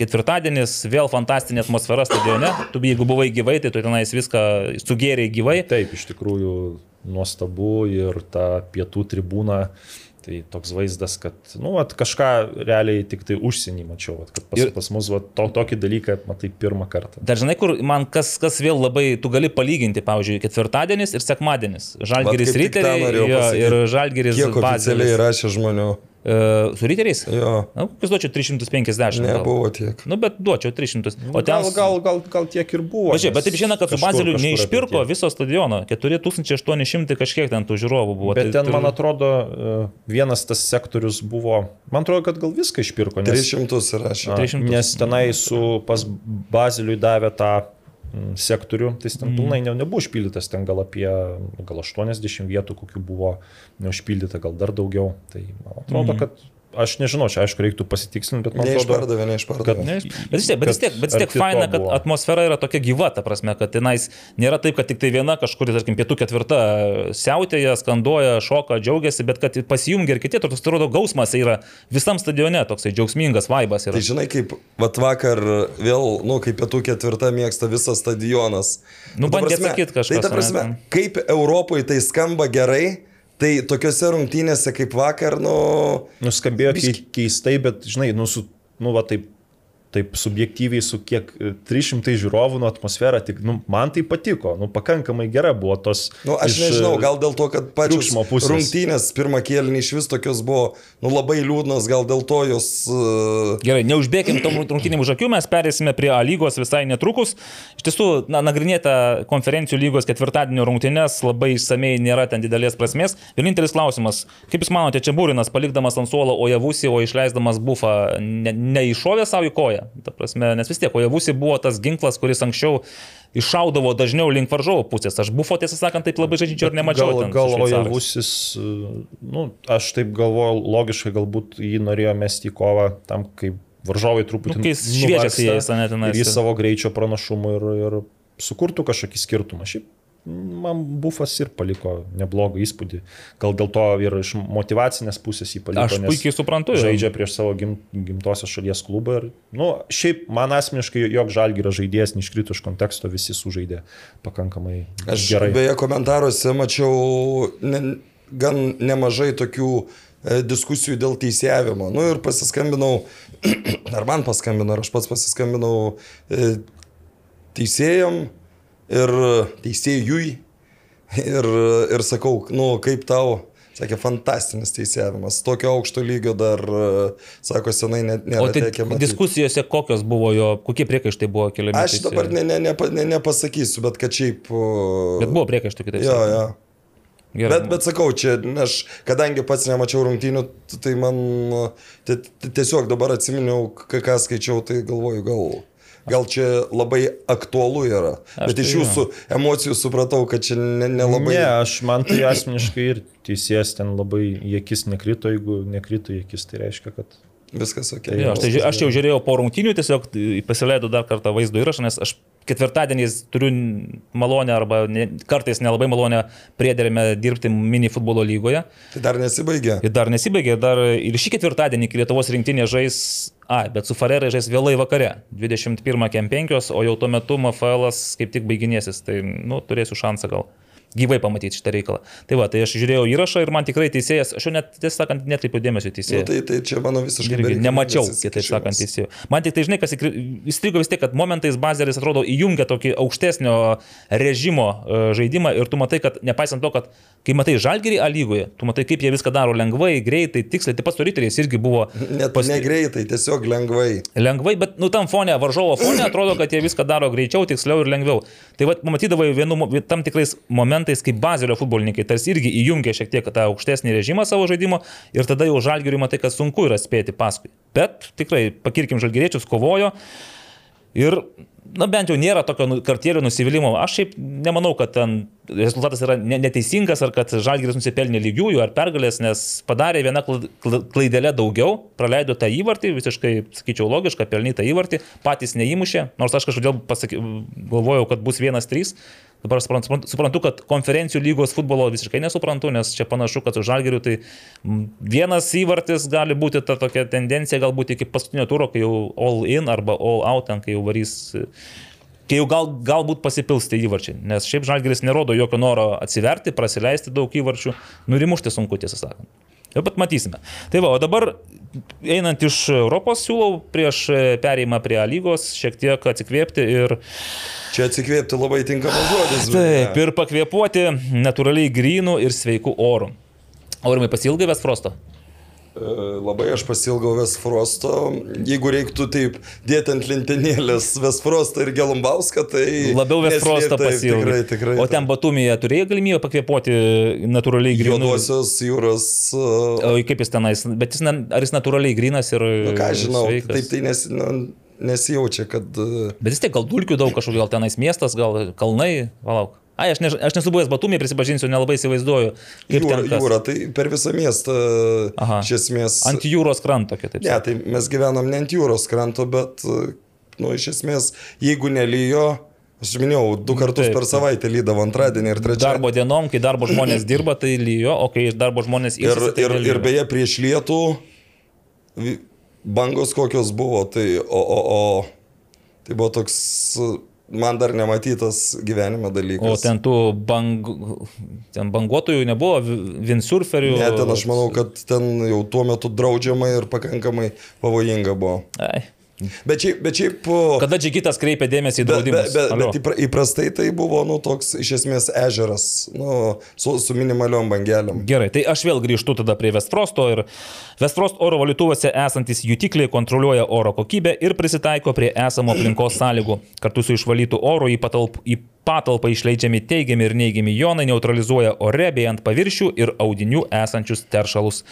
S3: ketvirtadienis, vėl fantastinė atmosfera stadione. Tu jeigu buvai gyvai, tai tu tenais viską sugėrėjai gyvai.
S5: Taip, iš tikrųjų nuostabu ir ta pietų tribūna. Tai toks vaizdas, kad, nu, vat, kažką realiai tik tai užsienį mačiau, vat, kad pas,
S3: Ir-
S5: pas mus vat, to, tokį dalyką matai pirmą kartą.
S3: Dar žinai, kur man kas, kas vėl labai, tu gali palyginti, pavyzdžiui, ketvirtadienis ir sekmadienis. Jo,
S4: pasakyt.
S3: ir žalgiris
S4: Kiek oficialiai
S3: bazelis.
S4: rašė žmonių?
S3: E, su riteriais?
S4: Jo,
S3: Na, kokius duočiau 350. gal.
S4: nebuvo tiek.
S3: Nu, bet duočiau 300. O ten...
S5: gal, gal, gal, gal tiek ir buvo.
S3: Važiuoju, bet taip žinai, kad su Bazeliu neišpirko viso stadiono. 4800 kažkiek ten tų žiūrovų buvo.
S5: Bet
S3: Tai
S5: ten,
S3: tur-
S5: man atrodo, e, vienas tas sektorius buvo, man atrodo, kad gal viską išpirko. Nes,
S4: 300 rašė.
S5: A,
S3: 300.
S5: nes tenai su pas Baziliui davė tą sektorių, tai ten pilnai ne, nebuvo užpildytas, ten gal apie gal 80 vietų, kokių buvo neužpildyta, gal dar daugiau. Tai man atrodo, kad aš nežinau, čia aišku reiktų pasitikslinti, bet man atrodo,
S4: neišpardavė.
S3: Ne, Bet vis tiek, bet vis tiek, bet vis tiek faina, kad
S5: buvo.
S3: atmosfera yra tokia gyva, ta prasme, kad tenais nėra taip, kad tik tai viena kažkur, tarkim, pietų ketvirta siautėja, skanduoja, šoka, džiaugiasi, bet kad pasijungia ir kiti, toks atrodo gausmas yra visam stadione, toksai džiaugsmingas vaibas yra.
S4: Tai žinai, kaip vat vakar vėl, nu, kaip pietų ketvirta mėgsta visas stadionas.
S3: Nu,
S4: ta
S3: bandė atsakyt kažkas,
S4: Tai ta prasme,
S3: ane?
S4: kaip Europoje tai skamba gerai, tai tokiuose rungtynėse kaip vakar, nu...
S5: nuskambėjo
S4: Biški-
S5: kei- keistai, bet, žinai, nu, su, nu, va taip taip subjektyviai su kiek 300 žiūrovų nu, atmosfera, tik nu, man tai patiko, nu, pakankamai gera buvo tos.
S4: Nu, aš
S5: iš,
S4: nežinau, gal dėl to, kad pačios rungtynės pirmą kėlinį iš vis tokios buvo nu, labai liūdnos, gal dėl to jos... Uh,
S3: Gerai, neužbėgim tom rungtynėm už akių, mes perėsime prie A lygos visai netrukus. Iš tiesų, na, nagrinėta konferencijų lygos ketvirtadienio rungtynės labai išsamei nėra ten didelės prasmės. Vienintelis klausimas, kaip Jūs manote, čia Būrinas palikdamas ant suolo Ojavusį, o išleisdamas bufą, ne, neiššovė savo į koją? Ta prasme, nes vis tiek Ojavusi buvo tas ginklas, kuris anksčiau iššaudavo dažniau link varžovo pusės. Aš bufo, tiesą sakant, taip labai žaidžiu ir nemačiau.
S5: Gal,
S3: ten
S5: gal
S3: šveicarais.
S5: Ojavusis, nu, aš taip galvoju, logiškai galbūt jį norėjo mesti į kovą tam, kaip varžovai truputį
S3: Nu, kai jis jais, ane, tenais.
S5: Ir į savo greičio pranašumą ir, ir sukurtų kažkokį skirtumą. Šiaip man bufas ir paliko neblogą įspūdį. Gal dėl to ir iš motivacinės pusės jį paliko.
S3: Aš puikiai suprantu. jo.
S5: Žaidžia prieš savo gim, gimtosios šalies klubą. Ir, nu, šiaip man asmeniškai, jog Žalgirio žaidėjas neiškrito iš konteksto, visi sužaidė pakankamai
S4: aš
S5: gerai.
S4: beje komentaruose mačiau ne, gan nemažai tokių e, diskusijų dėl teisėjavimo. Nu ir pasiskambinau, ar man paskambino, ar aš pats pasiskambinau e, teisėjam ir teisėjui ir, ir sakau, nu kaip tau, sakė, fantastinis teisėjimas, tokio aukšto lygio dar, sako, senai net
S3: O
S4: nėra
S3: tai
S4: tekę matyti.
S3: diskusijose kokios buvo jo, kokie priekaištai buvo keliami?
S4: Aš dabar ne, ne, ne, ne, nepasakysiu, bet kad šiaip...
S3: Bet buvo priekaištų kitaip.
S4: Jo, jo.
S3: Gerai.
S4: Bet, bet sakau, čia aš, kadangi pats nemačiau rungtynių, tai man tiesiog dabar atsiminiau, ką, skaičiau, tai galvoju, gal, gal čia labai aktualu yra.
S3: Aš
S4: Bet iš
S3: tai
S4: jūsų emocijų supratau, kad čia ne- nelabai...
S5: Ne, aš man tai asmeniškai ir teisėjas ten labai į akis nekrito, jeigu nekrito į akis, tai reiškia, kad
S4: Viskas ok.
S3: Jo, aš, tai, aš jau žiūrėjau po rungtynių, tiesiog pasileidau dar kartą vaizdo įrašą, nes aš ketvirtadieniais turiu malonę arba ne, kartais nelabai malonę priederėme dirbti mini futbolo lygoje.
S4: Tai dar nesibaigė.
S3: Ir dar nesibaigė, dar ir šį ketvirtadienį Lietuvos rinktinė žais, a, bet su Farerai žais vėlai vakare, 21 kem 5, o jau tuo metu MFL kaip tik baiginėsis, tai, nu, turėsiu šansą gal gyvai pamatyti šitą reikalą. Tai va, tai aš žiūrėjau įrašą ir man tikrai teisėjas, aš jau net, tiesą sakant, netkreipiau dėmesio į
S4: Nu, tai, tai čia mano visiškai...
S3: Irgi nemačiau, kitaip sakant, teisėjų. Man tik tai, žinai, kas įstrigo vis tiek, kad momentais bazeris atrodo įjungia tokį aukštesnio režimo e, žaidimą ir tu matai, kad nepaisant to, kad kai matai žalgerį A lygoje, tu matai, kaip jie viską daro lengvai, greitai, tiksliai, taip pat su riteriais irgi buvo
S4: Net
S3: pas-
S4: negreitai, tiesiog lengvai.
S3: lengvai, bet nu tam fone, varžovo fone atrodo, kad jie viską daro greičiau, tiksliau ir lengviau. Tai vad, matydavai vienu, tam tikrais momentais, kaip bazelio futbolininkai tarsi irgi įjungia šiek tiek tą aukštesnį režimą savo žaidimo ir tada jau žalgiriui matai, kad sunku yra spėti paskui. Bet tikrai, pakirkim žalgiriečius, kovojo. Ir, na bent jau nėra tokio nu- kartėlio nusivylimų. Aš šiaip nemanau, kad ten rezultatas yra ne- neteisingas ar kad Žalgiris nusipelnė lygiųjų ar pergalės, nes padarė vieną kla- kla- klaidelę daugiau, praleido tą įvartį, visiškai, sakyčiau, logišką, pelnytą įvartį, patys neįmušė, nors aš kažkodėl pasaky, galvojau, kad bus 1-3. Dabar suprantu, suprantu- kad konferencijų lygos futbolo visiškai nesuprantu, nes čia panašu, kad su Žalgiriu tai vienas įvartis gali būti ta tokia tendencija galbūt iki paskutinio turo, kai jau all in arba all out, ten, kai jau varys kai jau gal, galbūt pasipils tie įvarčiai, nes šiaip Žalgiris nerodo jokio noro atsiverti, prasileisti daug įvarčių, nurimušti sunku, tiesą sakant. Jau pat matysime. Tai va, o dabar einant iš Europos siūlau prieš perėjimą prie lygos šiek tiek atsikvėpti ir
S4: Čia atsikvėpti labai tinkamas žodis.
S3: Taip, ir pakvėpuoti natūraliai grynų ir sveikų orų. Aurimai pasilgai Vesfrosto?
S4: E, Labai aš pasilgau Vesfrosto. Jeigu reiktų taip dėti ant lentenėlės Vesfrostą ir Gelumbauską, tai...
S3: Labiau
S4: taip,
S3: pasilgai.
S4: Tikrai, tikrai.
S3: O ten Batumėje turėjai galimybę pakvėpuoti natūraliai grynų.
S4: Juodosios jūros.
S3: O
S4: e,
S3: kaip jis tenais, bet jis, ar jis natūraliai grinas ir...
S4: Nu, ką žinau,
S3: sveikas?
S4: taip tai nes, nu, nesijaučia, kad... e,
S3: Bet vis tiek gal dulkių daug kažkokių, gal tenais miestas, gal kalnai, palauk. Ai, aš, ne, aš nesu buvęs Batumėje, prisipažinsiu, nelabai įsivaizduoju,
S4: Jūra, jūra, tai per visą miestą.
S3: Aha.
S4: Iš esmės.
S3: Ant jūros kranto, kitaip.
S4: Ne, tai mes gyvenam ne ant jūros kranto, bet, nu, iš esmės, jeigu nelyjo, aš minėjau, du kartus
S3: Taip,
S4: per savaitę lydavo antradienį ir trečiadienį.
S3: Darbo dienom, kai darbo žmonės dirba, tai lyjo, o kai darbo žmonės
S4: Ir,
S3: ilsisi, tai
S4: ir, ir beje, prieš lietų bangos kokios buvo, tai o, o, o tai buvo toks man dar nematytas gyvenime dalykas.
S3: O ten tų bang, ten banguotojų nebuvo, windsurferių.
S4: Ne, ten aš manau, kad ten jau tuo metu draudžiama ir pakankamai pavojinga buvo.
S3: Ai,
S4: Bet šiaip, bet šiaip
S3: Kada Džigitas kreipė dėmesį į
S4: Bet, bet,
S3: draudimus?
S4: bet,
S3: Alio.
S4: bet įpra- įprastai tai buvo, nu, toks iš esmės ežeras, nu, su, su minimaliom bangelėm.
S3: Gerai, tai aš vėl grįžtu tada prie Westfrosto ir Westfrost oro valytuvose esantis jutikliai kontroliuoja oro kokybę ir prisitaiko prie esamo aplinkos sąlygų. Kartu su išvalytų oru į, patalp, į patalpą išleidžiami teigiami ir neigiami jonai neutralizuoja ore bei ant paviršių ir audinių esančius teršalus.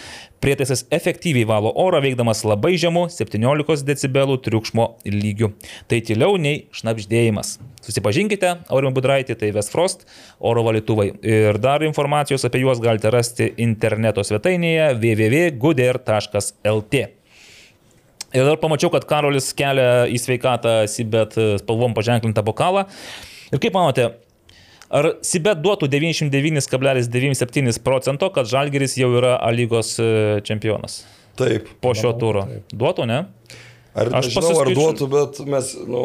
S3: Prietaisas efektyviai valo orą veikdamas labai žemu 17 decibelų triukšmo lygiu. Tai tyliau nei šnapždėjimas. Susipažinkite, Aurimai Budraitį, tai Westfrost oro valytuvai. Ir dar informacijos apie juos galite rasti interneto svetainėje www.guder.lt. Ir dar pamačiau, kad Karolis kelia į sveikatą Sibet spalvom paženklintą bokalą. Ir kaip manote, ar Sibet duotų 99,97 procento, kad Žalgeris jau yra A lygos e, čempionas
S4: Taip.
S3: po šio
S5: Manau,
S3: turo?
S5: taip.
S3: Duotų, ne?
S4: Ar
S3: Aš
S4: nežinau, ar
S3: pasiskaičiu-
S4: duotų, bet mes, nu,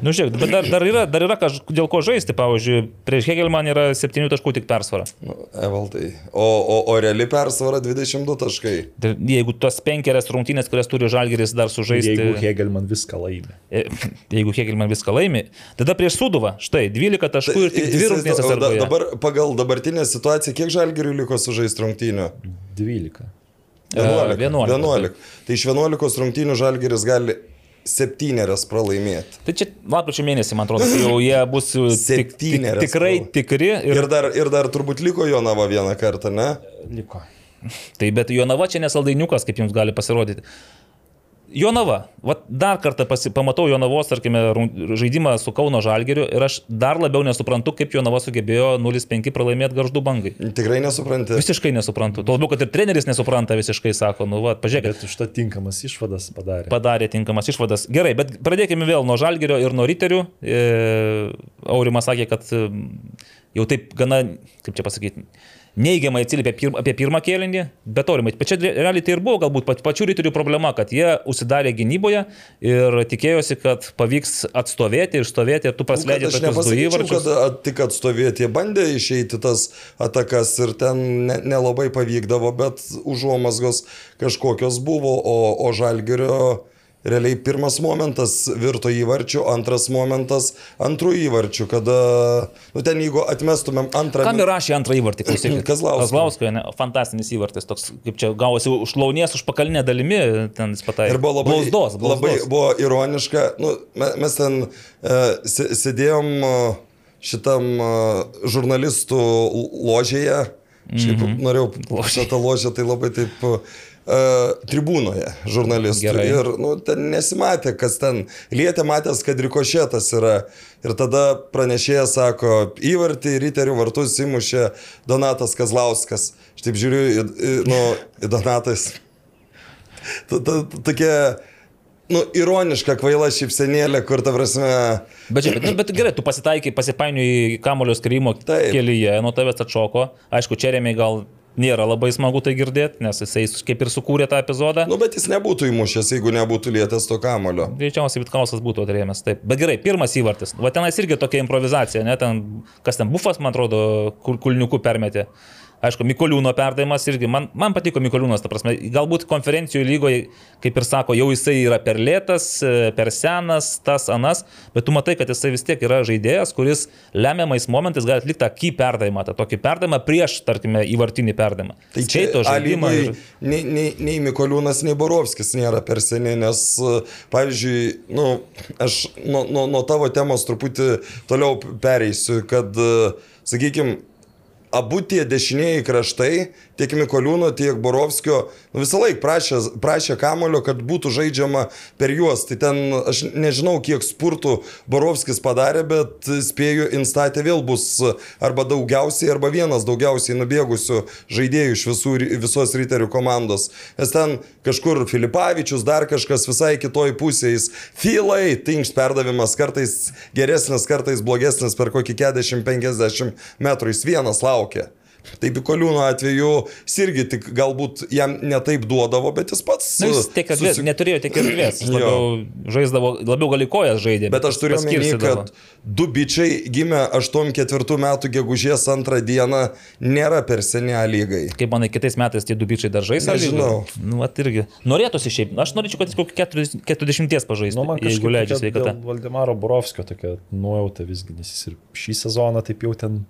S3: Nu, žiūrėk, bet dar, dar yra, dar yra kaž, dėl ko žaisti, pavyzdžiui, prieš Hegelman yra 7 taškų tik persvara.
S4: nu Evaldai. O, o, o reali persvara 22 taškai.
S3: Tai Jeigu tos penkerias rungtynės, kurias turi Žalgeris dar sužaisti,
S5: Jeigu Hegelman viską laimi.
S3: E, jeigu Hegelman viską laimi, tada prieš Suduvą, štai 12 taškų ir tik 2 rungtynės
S4: Įsivaizduok, da, dabar pagal dabartinę situaciją, kiek žalgerių liko sužaisti rungtynių?
S5: 12.
S4: 11.
S3: 11,
S4: 11. Tai iš 11 rungtynių žalgeris gali septynerias pralaimėti.
S3: Tai čia lapkričio mėnesį, man atrodo, jau jie bus tik, tik, tikrai tikri. Ir,
S4: Ir dar, ir dar turbūt liko Jonava vieną kartą, ne?
S5: Liko.
S3: tai bet Jonava čia nesaldainiukas, kaip jums gali pasirodyti. Jonava, vat dar kartą pasi, pamatau Jonavos, tarkime, žaidimą su Kauno Žalgeriu ir aš dar labiau nesuprantu, kaip Jonava sugebėjo 0-5 pralaimėti garždų bangai.
S4: Tikrai nesupranti.
S3: Visiškai nesuprantu. Tuo labiau, kad ir treneris nesupranta visiškai, sako, nu, va, pažiūrėkit,
S5: Bet už to tinkamas išvadas padarė.
S3: padarė tinkamas išvadas. Gerai, bet pradėkime vėl nuo Žalgerio ir nuo Riterių. E, Aurimas sakė, kad e, jau taip gana, kaip čia pasakyti, neigiamai atsiliepė pirm, apie pirmą kėlinį, bet Aurimai, bet čia realiai tai ir buvo galbūt pat- pačių Riterių problema, kad jie užsidarė gynyboje ir tikėjosi, kad pavyks atstovėti ir stovėti ir tu
S4: aš
S3: tokius du įvarčius.
S4: kad tik atstovėti, jie bandė išeiti tas atakas ir ten ne- nelabai pavykdavo, bet užuomasgos kažkokios buvo, o, o žalgerio realiai pirmas momentas virto įvarčiu, antras momentas antrų įvarčių, kada, nu ten jeigu atmestumėm antrą...
S3: Kam įrašė antrą įvartį.
S4: Kazlausko,
S3: ne, fantastinis įvartis, toks, kaip čia gavosi užlaunės už pakalinę dalimi, ten jis pataikė.
S4: Ir buvo labai,
S3: blauzdos, blauzdos.
S4: labai buvo ironiška, nu, me- mes ten uh, sėdėjom uh, šitam uh, žurnalistų ložėje, šiaip mm -hmm. norėjau, šitą ložę tai labai taip uh, tribūnoje žurnalistų.
S3: Gerai.
S4: Ir nu, ten nesimatė, kas ten lietė, matęs, kad rikošėtas yra. Ir tada pranešėjas sako, įvartį Riterių vartus įmušė Donatas Kazlauskas. Aš taip žiūriu į, nu, į Donatas. Ta- ta- Tokia, nu, ironiška kvaila šypsenėlė, kur ta prasme...
S3: Bet, bet, nu, bet gerai, tu pasitaikai, pasipainiui kamulio skrimo kelyje, nuo tavęs atšoko. Aišku, čia remiai gal nėra labai smagu tai girdėti, nes jisai kaip ir sukūrė tą epizodą.
S4: Nu, bet jis nebūtų įmušęs, jeigu nebūtų lietęs to kamulio.
S3: Greičiausiai Vitkausas būtų atrėmęs, taip. Bet gerai, pirmas įvartis. Va tenais irgi tokia improvizacija, ne? Ten, kas ten bufas, man atrodo, kul kulniukų permetė. Aišku, Mikoliūno perdavimas irgi, man, man patiko Mikoliūnas, ta prasme, galbūt konferencijų lygoje, kaip ir sako, jau jisai yra per lėtas, e, per senas, tas anas, bet tu matai, kad jisai vis tiek yra žaidėjas, kuris lemiamais momentais gali atlikti tą ky perdavimą, tą tokį perdavimą prieš, tarkime, įvartinį perdavimą.
S4: Tai
S3: Skaito žaidimą.
S4: Alymui
S3: Ir...
S4: nei, nei, nei Mikoliūnas, nei Borovskis nėra per seni, nes, uh, pavyzdžiui, nu, aš nuo, nuo, nuo tavo temos truputį toliau pereisiu, kad, sakykime, abu tie dešinieji kraštai, tiek Mikoliūno, tiek Borovskio, nu, visą laiką prašė, prašė kamulio, kad būtų žaidžiama per juos. Tai ten, aš nežinau, kiek spurtų Borovskis padarė, bet spėju, instatė vėl bus arba daugiausiai, arba vienas daugiausiai nubėgusių žaidėjų iš visų, visos riterių komandos. Nes ten kažkur Filipavičius, dar kažkas visai kitoj pusėje. Filai, tinkš perdavimas kartais geresnis, kartais blogesnis per kokį 40-50 metrų. Jis vienas laukia. Tai Pikoliūno atveju jis irgi tik galbūt jam netaip duodavo, bet jis pats...
S3: Na, Nu, jis tiek erdvės,
S4: susi-
S3: neturėjo tiek erdvės, jis labiau žaisdavo, labiau gali kojas žaidė.
S4: Bet aš turiu omeny, kad du bičiai gimė 84 metų gegužės antrą dieną nėra per seni A lygai.
S3: Kaip manai, kitais metais tie du bičiai dar žais? ar
S4: Nežinau.
S3: lygoj? Nu, at irgi. Norėtųsi šiaip. Aš norėčiau, kad jis kokį 40 40 pažaistų,
S5: Nu, man
S3: jeigu
S5: kažkaip
S3: leidžia sveikata.
S5: Valdemaro Borovskio tokia nuojauta visgi, nes jis ir šį sezoną taip jau ten...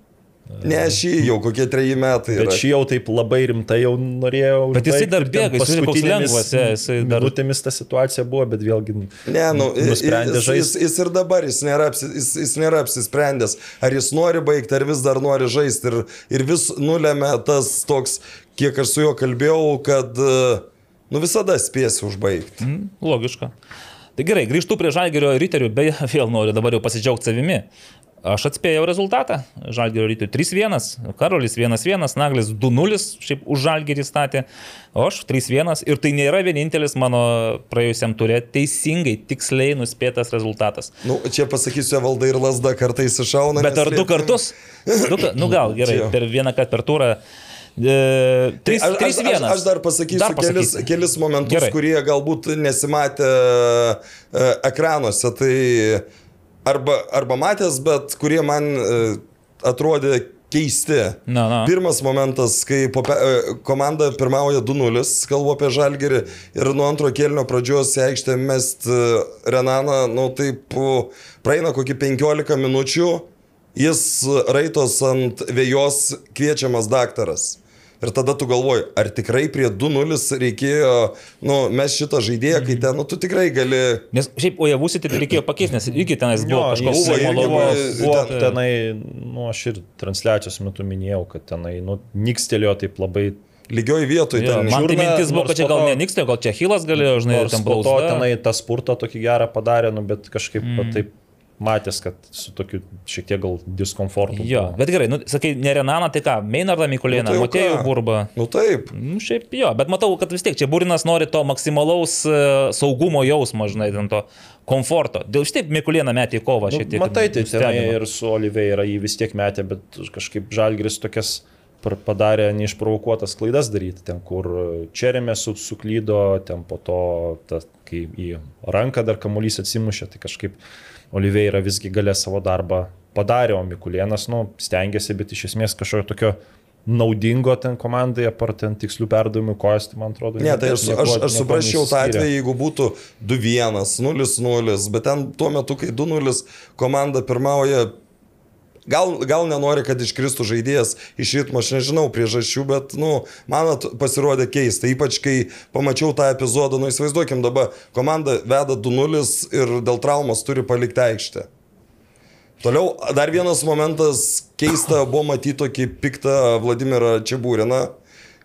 S4: Ne, šį jau kokie treji metai.
S5: Bet
S4: yra.
S5: šį jau taip labai rimtai jau norėjau.
S3: Bet jisai dar bėga, jis žiūri, koks lengvas, je, jisai dar-
S5: Minutėmis ta situacija buvo, bet vėlgi...
S4: Ne, nu, jis, jis, jis ir dabar jis nėra, jis, jis nėra apsisprendęs, ar jis nori baigti, ar vis dar nori žaisti. Ir, ir vis nulėmė tas toks, kiek aš su juo kalbėjau, kad e, nu, visada spėsi užbaigti.
S3: Mm, logiška. Tai gerai, grįžtu prie Žalgerio riterių, beje, vėl noriu dabar jau pasidžiaugti savimi. Aš atspėjau rezultatą. Žalgerio ryterių 3-1, Karolis 1-1, Naglis 2-0, šiaip už Žalgerį statė, o aš 3-1 ir tai nėra vienintelis mano praėjusiam turė teisingai, tiksliai nuspėtas rezultatas.
S4: Nu, čia pasakysiu, valdai ir lasda kartais iššauna.
S3: Bet ar du kartus? Du, nu gal, gerai, per vieną kartą per turą. E,
S4: Tai aš, aš,
S3: 3-1.
S4: aš, aš dar pasakysiu
S3: Dar
S4: kelis,
S3: pasakysi.
S4: kelis momentus,
S3: Gerai.
S4: Gerai. kurie galbūt nesimatė e, ekranuose. Tai arba, arba matęs, bet kurie man e, atrodė keisti.
S3: Na, na.
S4: Pirmas momentas, kai po, pe- e, komanda pirmauja 2-0, kalbu apie Žalgerį, ir nuo antro kelnio pradžios į aikštę mest e, Renaną, nu taip, praeina kokį 15 minučių, jis raitos ant vėjos kviečiamas daktaras. Ir tada tu galvoji, ar tikrai prie 2-0 reikėjo, nu, mes šitą žaidėją, kai ten, nu, tu tikrai gali...
S3: Nes šiaip Ojavusį tai reikėjo pakeisti, nes irgi tenais buvo kažkoks
S5: jis
S4: buvo buvo-
S5: buvo
S4: ten-
S5: tenai, nu aš ir transliacijos metu minėjau, kad tenai, nu, nikstelėjo taip labai
S4: Lygioj vietoj
S3: Jo,
S4: ten.
S3: man tai
S5: Žiūrna,
S3: mintis buvo, kad čia gal
S5: to-
S3: nenikstė, gal čia Hilas galėjo, žinai, ten
S5: po to tenai tą spurtą tokį gerą padarė, nu, bet kažkaip mm. taip matęs, kad su tokiu šiek tiek gal diskomfortu.
S3: Jo, bet gerai, nu, sakai, ne Renaną, tai ką, Meinardą Mikulėną,
S4: Nu, tai
S3: Matėjų? Burbą.
S4: Nu taip.
S3: Nu, šiaip jo, bet matau, kad vis tiek čia Būrinas nori to maksimalaus e, saugumo jausmo, žinai, ten to komforto. Dėl šitaip Mikulėną metė į kovą
S5: Nu,
S3: šiek tiek.
S5: matai, tai
S3: nustebino.
S5: ir su Oliveira jį vis tiek metė, bet kažkaip Žalgris tokias padarė neišprovokuotas klaidas daryti, ten kur Čerėmė su, suklydo, ten po to, ta, kai į ranką dar kamuolys atsimušė, tai kažkaip Oliveira visgi galė savo darbą padarė, o Mikulėnas, nu, stengiasi, bet iš esmės kažkokio tokio naudingo ten komandai, apart ten tikslių perdavimų kojas, tai man atrodo.
S4: Ne, tai aš,
S5: niekuo-
S4: aš, aš suprasčiau tą atvejį, jeigu būtų 2-1, 0-0, bet ten tuo metu, kai 2-0 komanda pirmauja, gal, gal nenori, kad iškristų žaidėjas iš ritmo, aš nežinau priežasčių, bet, nu, man pasirodė keista, ypač kai pamačiau tą epizodą, nu, įsivaizduokim dabar, komanda veda 2-0 ir dėl traumos turi palikti aikštę. Toliau dar vienas momentas, keista buvo matyti tokį piktą Vladimirą Čiabūriną.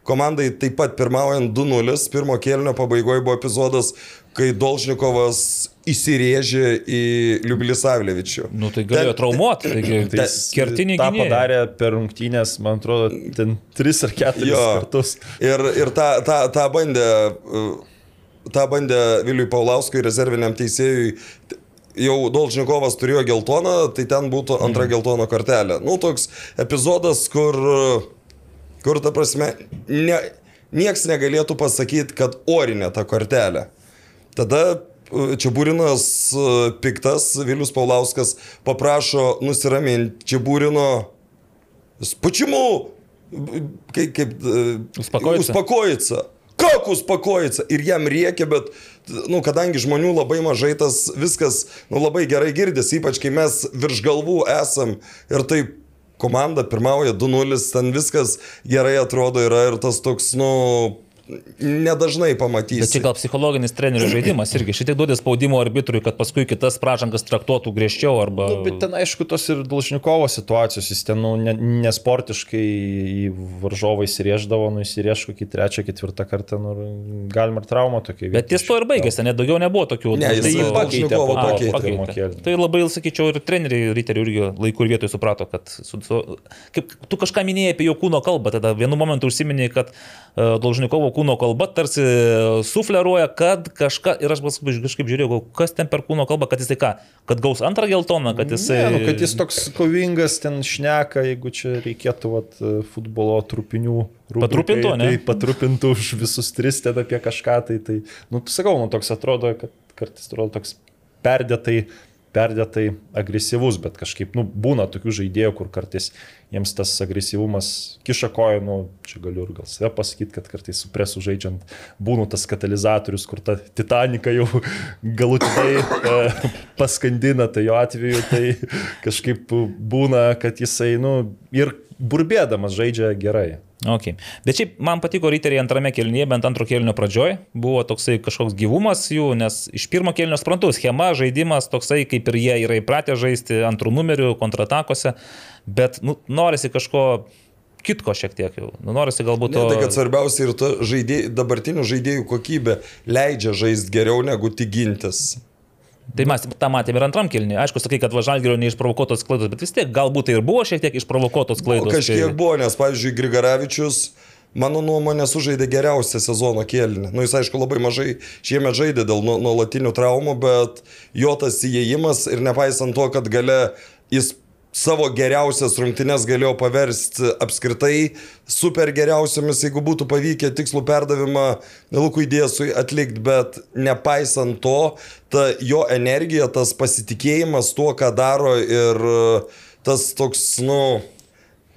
S4: Komandai taip pat pirmaujant 2-0, pirmo kėlinio pabaigoje buvo epizodas, kai Dolžnikovas įsirėžė į Liubilisavlevičių.
S3: Nu, tai galėjo traumuoti, taigi
S5: Tai
S3: tai kertinį
S5: tą
S3: gynėją.
S5: padarė per rungtynės, man atrodo, ten tris ar keturis
S4: Jo.
S5: kartus.
S4: Ir, ir tą, tą, tą bandė, uh, tą bandė Viliui Paulauskui, rezerviniam teisėjui. Jau Dolžnikovas turėjo geltoną, tai ten būtų antra geltono kortelė. Nu, toks epizodas, kur, kur ta prasme, ne, nieks negalėtų pasakyti, kad orinė ta kortelė. Tada Čiabūrinas e, piktas, Vilius Paulauskas paprašo nusiraminti Čiabūrino spučimu, kaip, kaip
S3: uspakojica.
S4: uspakojica. Kak uspakojica ir jam reikia, bet, nu, kadangi žmonių labai mažai, tas viskas, nu, labai gerai girdis, ypač kai mes virš galvų esam ir taip komanda pirmauja 2-0, ten viskas gerai atrodo yra ir tas toks, nu, nedažnai pamatysi.
S3: Bet čia gal psichologinis trenerių žaidimas irgi. Šitiek duodė spaudimo arbitrui, kad paskui kitas pražangas traktuotų griežčiau arba...
S5: Nu, bet ten aišku tos ir Dalšnikovo situacijos, jis ten nu, ne, nesportiškai į varžovą įsirėždavo, nu įsirėž kokį trečią, ketvirtą kartą, nu, ir galima ir traumą tokį.
S3: Bet ties to ir baigėsi, net daugiau nebuvo tokių.
S4: Ne, jis
S3: tai
S4: jį pakeitė po
S3: A,
S4: to,
S5: pakeitė.
S3: pakeitė. Tai labai, sakyčiau, ir treneriai Ryterių irgi laikų ir vietoj suprato, kad su, su, kaip, tu kažką minėjai apie jo kūno kalbą, tada vienu momentu užsiminėjai, kad uh, Dolžnikovo kūno kalba tarsi sufleruoja, kad kažką, ir aš paskui kažkaip žiūrėjau, kas ten per kūno kalbą, kad jisai ką, kad gaus antrą geltoną, kad jisai...
S5: Ne, nu, kad jis toks kovingas ten šneka, jeigu čia reikėtų vat, futbolo trupinių. Rubrikai,
S3: Patrupintų, ne?
S5: Tai patrupintų už visus tris ten apie kažką, tai, tai nu, sakau, nu, toks atrodo, kad kartais atrodo toks perdėtai perdėtai agresyvus, bet kažkaip, nu, būna tokių žaidėjų, kur kartais jiems tas agresyvumas kiša koją, nu, čia galiu ir gal save pasakyti, kad kartais su presu žaidžiant būnu tas katalizatorius, kur ta Titanika jau galutinai e, paskandina, tai jo atveju tai kažkaip būna, kad jisai, nu, ir burbėdamas žaidžia gerai.
S3: Okay. Bet šiaip man patiko riteriai antrame kelnyje, bent antro kelnio pradžioj. Buvo toksai kažkoks gyvumas jų, nes iš pirmo kelnio suprantu, schema, žaidimas toksai, kaip ir jie yra įpratę žaisti antrų numerių kontratakose, bet nu, norisi kažko kitko šiek tiek jau. Nu, norisi galbūt to...
S4: Ne, tai kad svarbiausia ir žaidėjų, dabartinių žaidėjų kokybė leidžia žaisti geriau negu tik gintis.
S3: Tai mes tą matėme ir antram kilniui. Aišku, sakai, kad Važalgerio neišprovokuotos klaidos, bet vis tiek galbūt tai ir buvo šiek tiek išprovokuotos klaidos.
S4: Nu, kažkiek buvo, nes, pavyzdžiui, Grigaravičius, mano nuomonė, sužaidė geriausią sezono kėlinį. Nu, jis, aišku, labai mažai šiemet žaidė dėl nuolatinių traumų, bet jo tas įėjimas ir nepaisant to, kad gale jis savo geriausias rungtynes galėjo paversti apskritai super geriausiamis, jeigu būtų pavykę tikslų perdavimą Lukui Dėsui atlikti, bet nepaisant to, ta jo energija, tas pasitikėjimas tuo, ką daro ir tas toks, nu,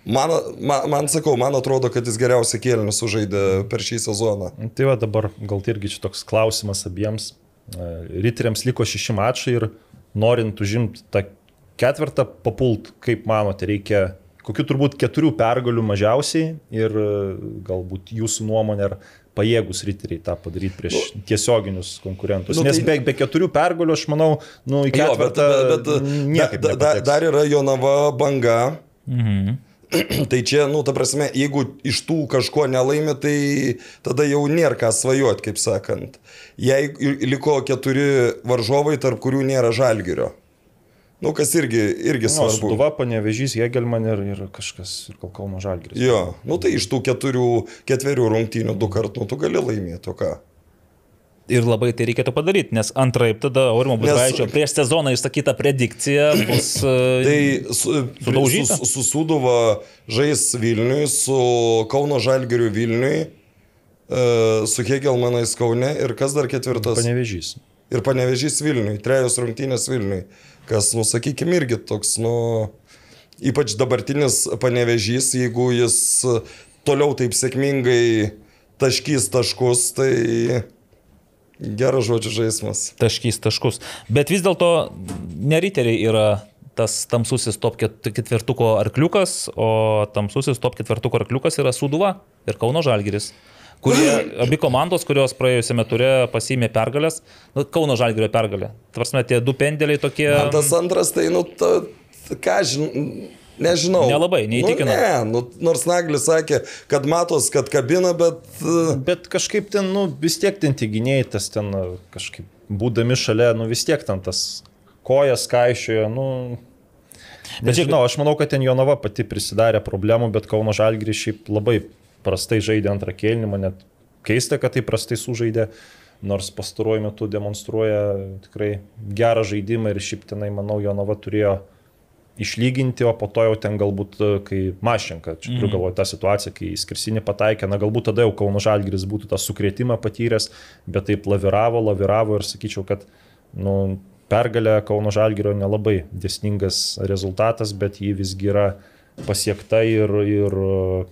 S4: Man, man, man sakau, man atrodo, kad jis geriausiai kėlinį sužaidė per šį sezoną.
S5: Tai va dabar gal tai irgi čia toks klausimas abiems. Riteriams liko šeši mačai ir norint užimti tą ketvirtą papult, kaip manote, reikia kokių turbūt keturių pergalių mažiausiai ir e, galbūt jūsų nuomonė ar pajėgus riteriai tą padaryti prieš nu, tiesioginius konkurentus. Nu, Nes tai... be, be keturių pergalių, aš manau, nu, į ketvirtą jo, bet, bet, bet
S4: da, da, dar yra Jonava banga. Mhm. Tai čia, nu, ta prasme, jeigu iš tų kažko nelaimė, tai tada jau nėra ką svajoti, kaip sakant. Jei liko keturi varžovai, tarp kurių nėra žalgerio. Nu, kas irgi, irgi nu, svarbu.
S5: Duva, panevežys, Jėgelman ir, ir kažkas, ir kol Kauno Žalgris.
S4: Jo, nu tai iš tų keturių, ketverių rungtynių du kartus, nu tu gali laimėti, o ką.
S3: Ir labai tai reikėtų padaryti, nes antraip tada Aurimo Buzaičio nes... prieš sezoną išsakyta predikcija bus
S4: tai su, sudaužyta. Su, su Suduva žais Vilniui, su Kauno Žalgiriu Vilniui, e, su Hegelmanais Kaune ir kas dar ketvirtas?
S5: Panevežys.
S4: Ir Panevežys Vilniui, trejos rungtynės Vilniui kas, nu, sakykime, irgi toks, nu, ypač dabartinis panevežys, jeigu jis toliau taip sėkmingai taškys taškus, tai geras žodžių žaidimas.
S3: Taškys taškus. Bet vis dėlto neriteriai yra tas tamsusis top ketvirtuko arkliukas, o tamsusis top ketvirtuko arkliukas yra Suduva ir Kauno Žalgiris kurie, abi komandos, kurios praėjusiame turė pasimė pergalės, nu, Kauno Žalgirio pergalė. Tvarsime, tie du pendeliai tokie.
S4: Man tas antras, tai, nu, ta, ką žinau. Nežinau.
S3: Nelabai, neįtikina.
S4: Nu, ne, nu, nors Naglis sakė, kad matos, kad kabina, bet...
S5: E, bet kažkaip ten, nu, vis tiek ten tyginiai, tas ten kažkaip būdami šalia, nu, vis tiek ten tas kojas kaišiojo, nu... Bet žinau, aš manau, kad ten Jonava pati prisidarė problemų, bet Kauno Žalgris šiaip labai prastai žaidė antrą kėlinį, man net keista, kad tai prastai sužaidė, nors pastaruoju metu demonstruoja tikrai gerą žaidimą ir šiaip tenai, manau, Jonava turėjo išlyginti, o po to jau ten galbūt, kai Mašenka, čia turiu mhm. galvoje tą situaciją, kai skirsinį pataikė, na galbūt tada jau Kauno Žalgiris būtų tą sukrėtimą patyręs, bet taip laviravo, laviravo ir sakyčiau, kad nu, pergalė Kauno Žalgirio nelabai desningas rezultatas, bet jį visgi yra pasiekta ir, ir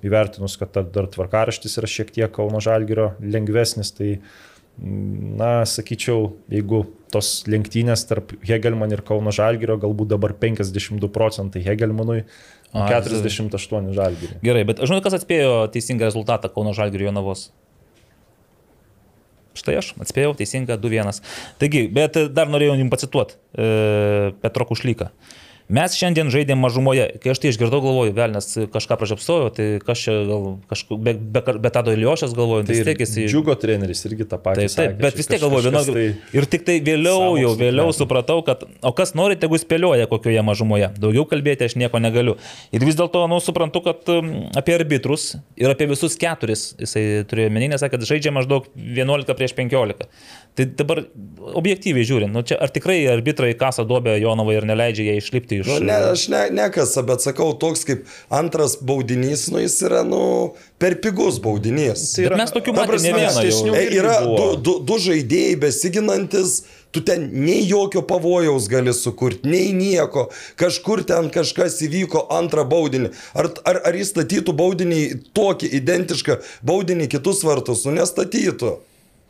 S5: įvertinus, kad dar tvarkaraštis yra šiek tiek Kauno Žalgirio lengvesnis, tai, na, sakyčiau, jeigu tos lenktynės tarp Hegelman ir Kauno Žalgirio, galbūt dabar 52 procentai Hegelmanui, o 48 Žalgiriui.
S3: Gerai, bet žinai, kas atspėjo teisingą rezultatą Kauno Žalgirio Jonavos? Štai aš atspėjau teisingą 2-1. Taigi, bet dar norėjau jums pacituoti e, Petro Kušlyką. Mes šiandien žaidėm mažumoje. Kai aš tai išgirdau, galvoju, velnės kažką pražiapsojo, tai kas čia gal kažkur, be, be, be tado Iliošas galvoju,
S5: Tai
S3: vis
S5: ir
S3: tiek jis...
S5: Džiugo treneris irgi tą patį.
S3: Taip, taip, bet vis tiek galvoju, vienok...
S5: tai-
S3: Ir tik tai vėliau, jau vėliau supratau, kad, o kas nori, tegu spėlioja, kokioje mažumoje. Daugiau kalbėti aš nieko negaliu. Ir vis dėlto, nu, suprantu, kad um, apie arbitrus ir apie visus keturis, jisai turėjo meninę, sakė, kad žaidžia maždaug 11 prieš 15. Tai dabar objektyviai žiūrint, nu, čia ar tikrai arbitrai kasa duobę Jonovai ir neleidžia jai išlipti iš...
S4: Nu, ne, aš ne, nekasa, bet sakau, toks kaip antras baudinys, nu jis yra, nu, per pigus baudinys.
S5: Tai
S3: Bet
S5: yra-
S3: mes tokių matėme ne vieną jau.
S4: E, yra du, du, du žaidėjai besiginantis, tu ten nei jokio pavojaus gali sukurti, nei nieko. Kažkur ten kažkas įvyko antrą baudinį. Ar, ar, ar jis statytų baudinį tokį identišką baudinį kitus vartus? Nu, nestatytų.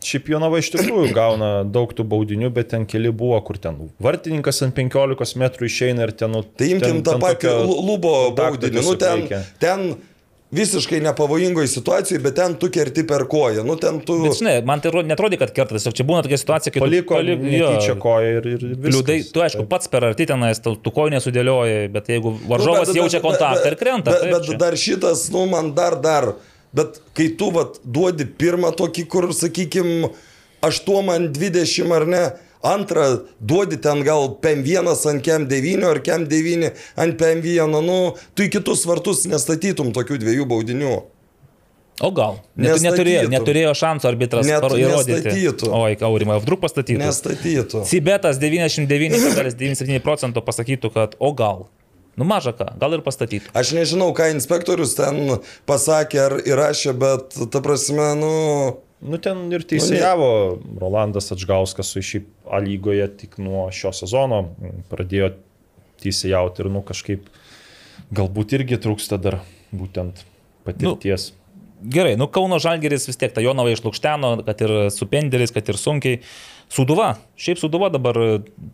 S5: Šiaip Jonava iš tikrųjų gauna daug tų baudinių, bet ten keli buvo, kur ten vartininkas ant 15 metrų išeina ir ten... Nu,
S4: Tai imkim
S5: ten,
S4: tą patį lubo baudinį. Nu, ten, ten visiškai nepavojingoje situacijoje, bet ten tu kerti per koją. Nu, ten tu...
S3: Bet žinai, man tai ro- netrodė, kad kerta, tiesiog čia būna tokia situacija, kai
S5: Paliko
S3: palik-
S5: netyčia koją ir, ir viskas.
S3: Liūdai, tu aišku, pats per arti tenais, tu, tu kojų nesudėlioji, bet jeigu varžovas
S4: Nu, bet-
S3: jaučia
S4: bet-
S3: kontaktą
S4: bet-
S3: ir krenta.
S4: Bet,
S3: taip
S4: bet
S3: čia.
S4: dar šitas, nu, man dar, dar. Bet kai tu vat, duodi pirmą tokį, kur, sakykime, 8 ant 20 ar ne, antrą duodi ten gal PM1 ant KM9 ar KM9 ant PM1, nu, tu į kitus vartus nestatytum tokių dviejų baudinių.
S3: O gal? Net, neturėjo, neturėjo šansų arbitras
S4: Net
S3: įrodyti.
S4: nestatytų.
S3: Oi, Aurimai, vdruk pastatytų.
S4: Nestatytų.
S3: Cibetas 99,97 procentų pasakytų, kad o gal. Nu maža ką, gal ir pastatytų.
S4: Aš nežinau, ką inspektorius ten pasakė ar įrašė, bet ta prasme, nu...
S5: Nu ten ir teisėjavo Rolandas Atžgauskas su šiaip A lygoje tik nuo šio sezono mm, pradėjo teisėjauti ir nu kažkaip galbūt irgi trūksta dar būtent patirties.
S3: Gerai, nu Kauno Žalgeris vis tiek tą Jonavą išlūkšteno, kad ir su pendeliais, kad ir sunkiai. Suduva, šiaip Suduva dabar e,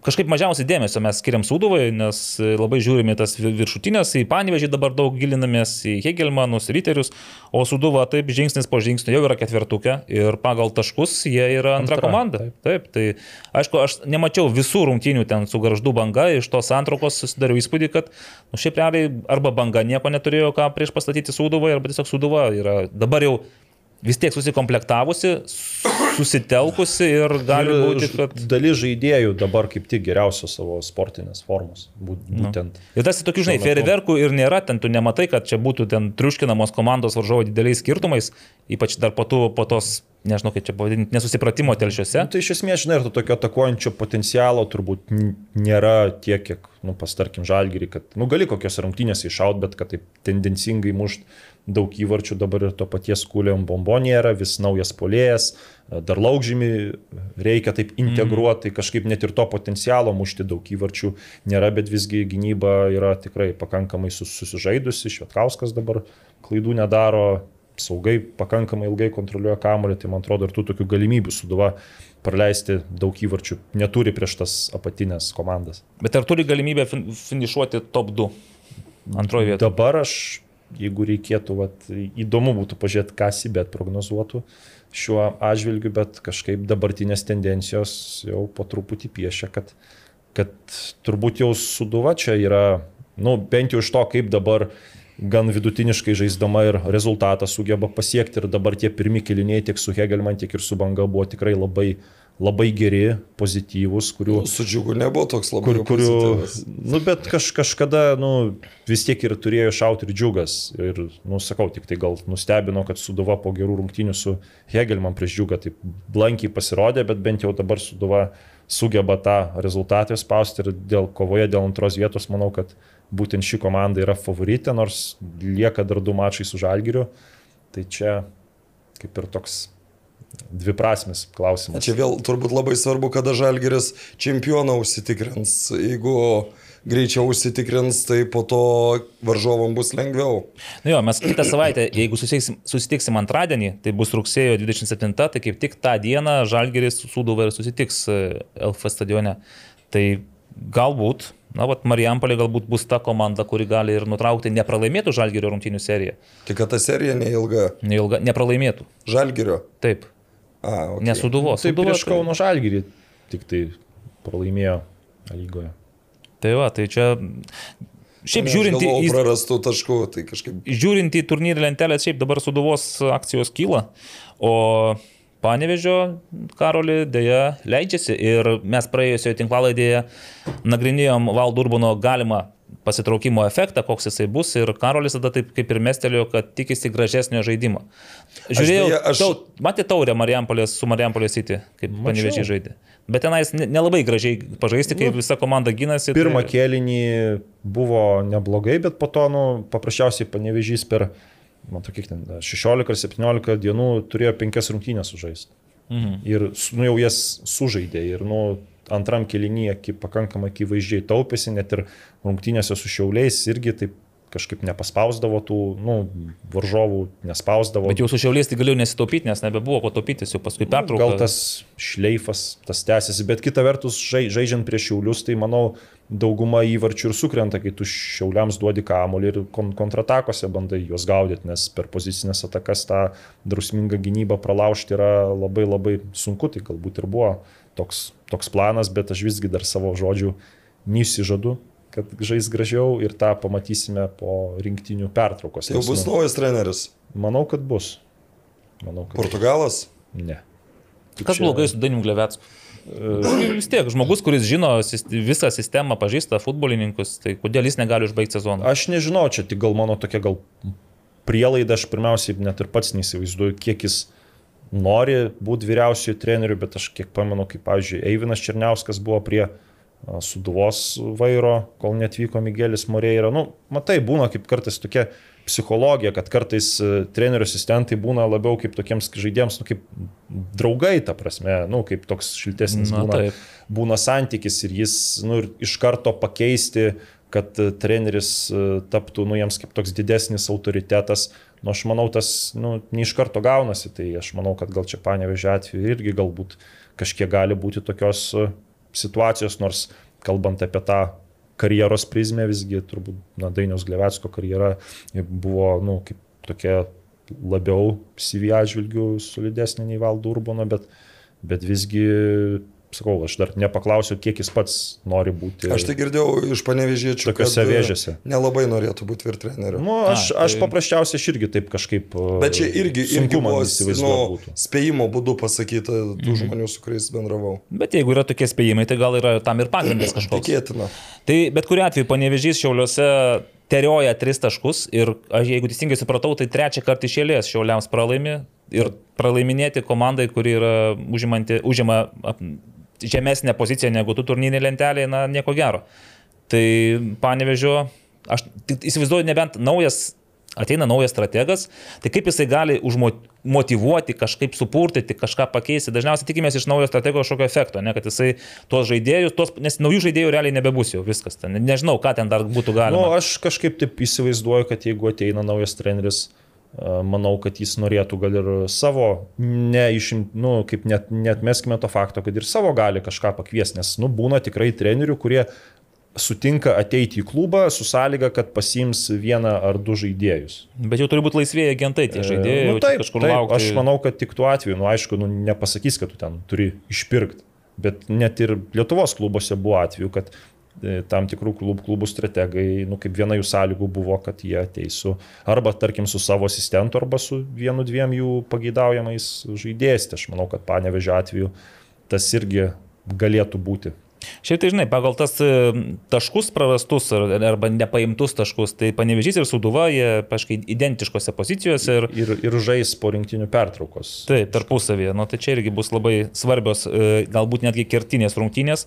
S3: kažkaip mažiausiai dėmesio mes skiriam Suduvai, nes e, labai žiūrime tas vi- viršutinės, į Panevežį dabar daug gilinamės, į Hegelmanus, Riterius, o Suduva taip žingsnis po žingsnio jau yra ketvirtukė ir pagal taškus jie yra antra,
S5: Antra,
S3: komanda. Taip. taip, tai aišku, aš nemačiau visų rungtynių ten su garždu banga, iš tos antraukos susidariau įspūdį, kad nu, šiaip realiai arba banga nieko neturėjo ką prieš pastatyti Suduvai, arba tiesiog Suduva yra dabar jau vis tiek susikomplektavusi, susitelkusi ir gali
S5: Ir
S3: būti, kad...
S5: Dalis žaidėjų dabar kaip tik geriausios savo sportinės formos.
S3: Nu.
S5: Būtent.
S3: Ir tas tokių, žinai, fejerverkų ir nėra, ten tu nematai, kad čia būtų ten triuškinamos komandos varžovo dideliais skirtumais, ypač dar po, tų, po tos, nežinau kaip čia pavadinti, nesusipratimo telšiuose.
S5: Nu, tai iš esmės, žinai, ir to tokio atakuojančio potencialo turbūt nėra tiek, kiek, nu, pas tarkim, žalgerį, kad, nu, gali kokios rungtynės iššaut, bet kad taip tendencingai mušt daug įvarčių dabar ir to paties kūliam bombonėra, vis naujas polėjas, dar laukžymį reikia taip integruoti, tai kažkaip net ir to potencialo mušti daug įvarčių nėra, bet visgi gynyba yra tikrai pakankamai sus- susižaidusi, Švetkauskas dabar klaidų nedaro, saugai pakankamai ilgai kontroliuoja kamuolį, tai man atrodo ir tų tokių galimybių suduva praleisti daug įvarčių neturi prieš tas apatinės komandas.
S3: Bet ar turi galimybę fin finišuoti top 2 antroje vietoje?
S5: Dabar aš, jeigu reikėtų, vat, įdomu būtų pažiūrėti, ką Sibet prognozuotų šiuo atžvilgiu, bet kažkaip dabartinės tendencijos jau po truputį piešia, kad, kad turbūt jau suduva čia yra, nu, bent jau iš to, kaip dabar gan vidutiniškai žaisdama ir rezultatą sugeba pasiekti. Ir dabar tie pirmi kiliniai tiek su Hegelman, tiek ir su Banga buvo tikrai labai, labai geri, pozityvūs, kurių...
S4: Su džiugu nebuvo toks labai
S5: Kur, kurių, nu, bet kaž, kažkada, nu, vis tiek ir turėjo šauti ir džiugas. Ir, nu, sakau, tik tai gal nustebino, kad Suduva po gerų rungtynių su Hegelman prieš džiugą taip blankiai pasirodė, bet bent jau dabar Suduva sugeba tą rezultatą spausti ir dėl kovoje dėl antros vietos, manau, kad būtent ši komanda yra favoritė, nors lieka dar du mačai su Žalgiriu. Tai čia kaip ir toks dviprasmis klausimas.
S4: Čia vėl turbūt labai svarbu, kada Žalgeris čempioną užsitikrins. Jeigu greičiau užsitikrins, tai po to varžovam bus lengviau.
S3: Nu jo, mes kitą savaitę, jeigu susitiksim, susitiksim antradienį, tai bus rugsėjo 27, tai kaip tik tą dieną Žalgeris su Sūduva ir susitiks e, LF stadione. Tai galbūt, na, vat Marijampolė galbūt bus ta komanda, kuri gali ir nutraukti nepralaimėtų Žalgerio rungtynių seriją.
S4: Tik kad ta serija neilga.
S3: Neilga, nepralaimėtų.
S4: Žalgerio.
S3: Taip.
S4: A, okay.
S3: Nesuduvos.
S5: Tai prieš Kauno Žalgirį tik tai pralaimėjo lygoje.
S3: Tai va, tai čia Šiaip žiūrint į...
S4: Prarastų taškų, tai kažkaip.
S3: Žiūrint į turnyrį lentelę, šiaip dabar suduvos akcijos kyla, o Panevežio karolį dėja leidžiasi ir mes praėjusioje tinklalaidėje nagrinėjom Valdurbono galimą pasitraukimo efektą, koks jisai bus ir Karolis tada taip kaip ir mestelėjo, kad tikisi gražesnio žaidimo. Žiūrėjau, aš, aš... Tau, matė taurę Marijampolės su Marijampolės City, kaip panevežiai žaidė. Bet tenais nelabai gražiai pažaisti, kai nu, visa komanda gynasi.
S5: Pirmą tai... kėlinį buvo neblogai, bet po to, nu, paprasčiausiai panevežys per, man to kiek ten, 16 ar 17 dienų turėjo penkias rungtynės sužaisti. Mhm. Ir, nu, jau jas sužaidė ir, nu, antram kėlinyje pakankamai akivaizdžiai taupėsi, net ir rungtynėse su šiauliais irgi taip kažkaip nepaspausdavo tų, nu, varžovų, nespausdavo.
S3: Bet jau su šiauliais tai galėjau nesitaupyti, nes nebebuvo ko taupytis, jau paskui pertraukė.
S5: Gal tas šleifas, tas tęsiasi, bet kita vertus, žai, žaidžiant prieš šiaulius, tai manau, dauguma įvarčių ir sukrenta, kai tu šiauliams duodi kamuolį ir kon kontratakose bandai juos gaudyti, nes per pozicinės atakas tą drusmingą gynybą pralaužti yra labai labai sunku, tai galbūt ir buvo toks, toks planas, bet aš visgi dar savo žodžių neišsižadu kad žais gražiau ir tą pamatysime po rinktinių pertraukos.
S4: Jau bus nu, naujas treneris?
S5: Manau, kad bus. Manau, kad
S4: Portugalas?
S5: Ne.
S3: Tik Kas čia... blogai su Dainiu Glevetsku? Vis tiek, žmogus, kuris žino visą sistemą, pažįsta futbolininkus, tai kodėl jis negali užbaigti sezoną?
S5: Aš nežinau, čia tik gal mano tokia gal prielaida, aš pirmiausiai net ir pats neįsivaizduoju, kiek jis nori būti vyriausiųjų trenerių, bet aš kiek pamenu, kaip, pavyzdžiui, Eivinas Černiauskas buvo prie suduvos vairo, kol netvyko Miguelis Moreira. Nu, matai, būna kaip kartais tokia psichologija, kad kartais e, trenerių asistentai būna labiau kaip tokiems žaidėjams, nu, kaip draugai, ta prasme, nu, kaip toks šiltesnis Na, būna, taip. būna santykis ir jis nu, iš karto pakeisti, kad e, treneris e, taptų nu, jiems kaip toks didesnis autoritetas. Nu, aš manau, tas nu, ne iš karto gaunasi, tai aš manau, kad gal čia panevežė atveju irgi galbūt kažkiek gali būti tokios situacijos, nors kalbant apie tą karjeros prizmę, visgi turbūt na, Dainiaus Glevecko karjera buvo nu, kaip tokia labiau CV atžvilgių solidesnė nei Valdo Urbono, bet, bet visgi sakau, aš dar nepaklausiu, kiek jis pats nori būti.
S4: Aš tai girdėjau iš panevežėčių.
S5: Tokiuose vėžiuose.
S4: Nelabai norėtų būti ir treneriu.
S5: Nu, aš, A, tai... aš paprasčiausiai aš irgi taip kažkaip.
S4: Bet čia irgi, irgi buvo nu, spėjimo būdu pasakyta tų mhm. žmonių, su kuriais bendravau.
S3: Bet jeigu yra tokie spėjimai, tai gal yra tam ir pagrindas kažkoks.
S4: Tikėtina.
S3: Tai bet kuriu atveju panevežys šiauliuose terioja tris taškus ir aš jeigu teisingai supratau, tai trečią kartą išėlės šiauliams pralaimi ir pralaiminėti komandai, kuri yra užimanti, užima žemesnę poziciją negu tu turnyrinė lentelė, na, nieko gero. Tai panevežiu, aš įsivaizduoju, nebent naujas, ateina naujas strategas, tai kaip jisai gali užmotivuoti, kažkaip supurtyti, kažką pakeisti. Dažniausiai tikimės iš naujo stratego kažkokio efekto, ne, kad jisai tuos žaidėjus, tuos, nes naujų žaidėjų realiai nebebus jau viskas. Ten, nežinau, ką ten dar būtų galima.
S5: Na, nu, aš kažkaip taip įsivaizduoju, kad jeigu ateina naujas treneris, manau, kad jis norėtų gal ir savo, neišim, nu, kaip net, net meskime to fakto, kad ir savo gali kažką pakviesti, nes, nu, būna tikrai trenerių, kurie sutinka ateiti į klubą su sąlyga, kad pasiims vieną ar du žaidėjus.
S3: Bet jau turi būti laisvėjai agentai tie žaidėjai.
S5: E, nu, taip, kažkur taip, laukti. Aš manau, kad tik tuo atveju, nu aišku, nu, nepasakys, kad tu ten turi išpirkti. Bet net ir Lietuvos klubuose buvo atveju, kad E, tam tikrų klub, klubų strategai, nu, kaip viena jų sąlygų buvo, kad jie ateisų arba, tarkim, su savo asistentu, arba su vienu, dviem jų pageidaujamais žaidėjais. Tai aš manau, kad panevežio atveju tas irgi galėtų būti.
S3: Šiaip tai žinai, pagal tas e, taškus prarastus arba nepaimtus taškus, tai panevežys ir suduva, jie kažkaip identiškose pozicijose. Ir,
S5: ir, ir žais po rinktinių pertraukos.
S3: Taip, tarpusavėje. Nu, tai čia irgi bus labai svarbios, e, galbūt netgi kertinės rungtynės.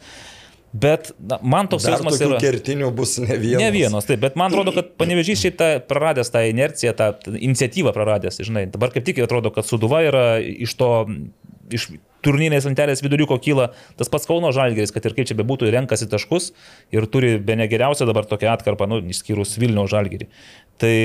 S3: Bet na, man toks jausmas
S4: yra. Kertinių bus ne vienas.
S3: Ne vienas, taip, bet man atrodo, kad panevežys šiaip tą praradęs tą inerciją, tą iniciatyvą praradęs, žinai. Dabar kaip tik atrodo, kad Suduva yra iš to, iš turnyrinės lentelės viduriuko kyla tas pats Kauno Žalgeris, kad ir kaip čia bebūtų, renkasi taškus ir turi be negeriausią dabar tokią atkarpą, nu, išskyrus Vilnių Žalgerį. Tai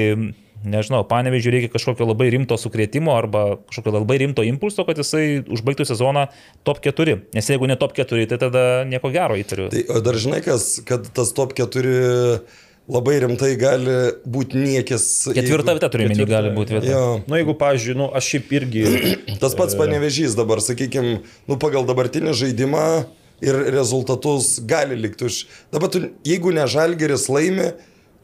S3: nežinau, panevežiui reikia kažkokio labai rimto sukrėtimo arba kažkokio labai rimto impulso, kad jisai užbaigtų sezoną top 4. Nes jeigu ne top 4, tai tada nieko gero įtariu.
S4: Tai dar žinai, kas, kad tas top 4 labai rimtai gali būti niekis.
S3: Ketvirta jeigu... vieta turi minį, gali būti vieta.
S5: Ja. Na, nu, jeigu, pavyzdžiui, nu, aš šiaip irgi.
S4: Tas pats panevežys dabar, sakykime, nu, pagal dabartinį žaidimą ir rezultatus gali likti už. Dabar tu, jeigu ne žalgeris laimi,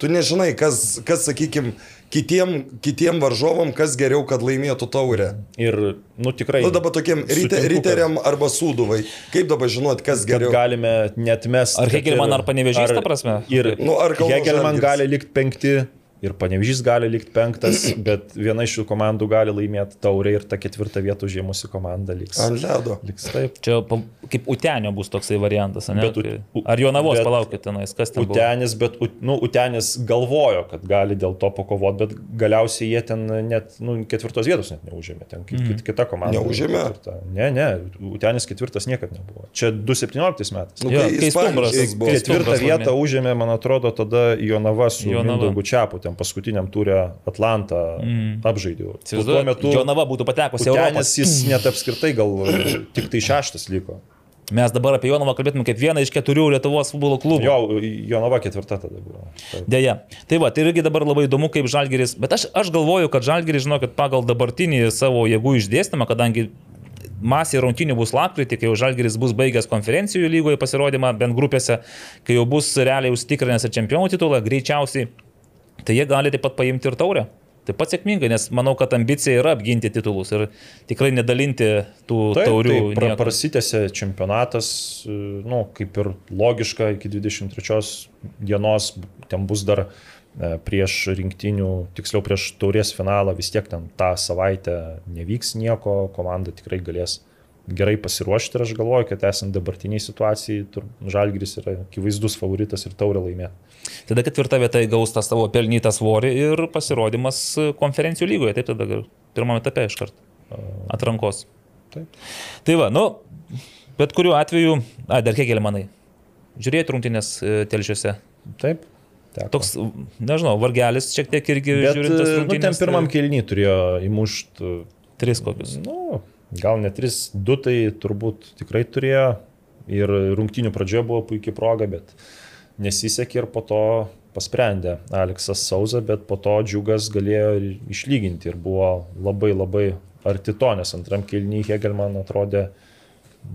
S4: tu nežinai, kas, kas sakykime, kitiem, kitiem varžovam, kas geriau, kad laimėtų taurę.
S5: Ir, nu tikrai.
S4: Nu dabar tokiem ryte,
S5: sutinku, kad-
S4: riteriam arba sūduvai. Kaip dabar žinot, kas geriau?
S5: galime net mes.
S3: Ar Hegelman, ar Panevėžys, ta prasme?
S5: Ir
S4: Nu, ar
S5: Hegelman gali likti penkti, ir Panevežys gali likti penktas, bet viena iš šių komandų gali laimėti taurę ir ta ketvirta vieta užėmusi komanda liks.
S4: Ant ledo.
S5: Liks taip.
S3: Čia kaip Utenio bus toksai variantas, ne?
S5: Bet Ut- U-
S3: Ar Jonavos
S5: bet
S3: palaukit tenais, kas ten buvo?
S5: Utenis, bet Ut- nu, Utenis galvojo, kad gali dėl to pakovoti, bet galiausiai jie ten net nu, ketvirtos vietos net neužėmė. Ten
S3: Mhm.
S5: ki- kita komanda.
S4: Neužėmė?
S5: Ketvirta. Ne, ne, Utenis ketvirtas niekada nebuvo. Čia 2017 metais.
S4: Nu,
S3: Jo,
S4: kai
S3: kai Stumbras-
S4: buvo.
S3: kai
S5: Ketvirtą
S3: Stumbras
S5: vietą užėmė, man atrodo, tada Jonava su
S3: Jonava.
S5: Mindaugu Čiapu, ten paskutiniam turė Atlantą mm. apžaidėjau. Tuo metu
S3: Jonava būtų patekusi į Europą.
S5: Utenis jis net apskritai gal tik tai šeštas liko.
S3: Mes dabar apie Jonavą kalbėtume kaip vieną iš keturių Lietuvos futbolo klubų.
S5: Jo, Jonava ketvirta tada buvo. Taip.
S3: Deja. Tai va, tai irgi dabar labai įdomu, kaip Žalgeris, bet aš, aš galvoju, kad Žalgeris, žinokit, pagal dabartinį savo jėgų išdėstymą, kadangi masė rungtinių bus lapkritį, kai jau Žalgeris bus baigęs konferencijų lygoje pasirodymą, bent grupėse, kai jau bus realiai užsitikrinęs ir čempionų titulą, greičiausiai, tai jie gali taip pat paimti ir taurę. Taip pat sėkmingai, nes manau, kad ambicija yra apginti titulus ir tikrai nedalinti tų
S5: Taip,
S3: taurių.
S5: tai pra, prasitėsi čempionatas, e, nu, kaip ir logiška, iki 23 dienos ten bus dar e, prieš rinktinių, tiksliau prieš taurės finalą, vis tiek ten tą savaitę nevyks nieko, komanda tikrai galės gerai pasiruošti ir aš galvoju, kad esant dabartiniai situacijai, Žalgiris yra akivaizdus favoritas ir taurę laimėti.
S3: Tada ketvirta vieta įgaus tą savo pelnytą svorį ir pasirodymas konferencijų lygoje. Taip tada pirmame etape iš karto. Atrankos.
S5: Taip.
S3: Tai va, nu, bet kuriuo atveju, a, dar kiek manai. Žiūrėjai rungtynės e, telšiuose.
S5: Taip. Teko.
S3: Toks, nežinau, vargelis šiek tiek irgi
S5: Bet,
S3: žiūrint tas
S5: e, nu, ten pirmam
S3: tai
S5: kelnį turėjo įmušti
S3: Tris kokius.
S5: Nu, gal net 3-2 tai turbūt tikrai turėjo. Ir rungtinių pradžioje buvo puikia proga, bet nesisekė ir po to pasprendė Aleksas Sauza, bet po to džiugas galėjo išlyginti ir buvo labai labai arti to, nes antram kilnyje Hegelman atrodė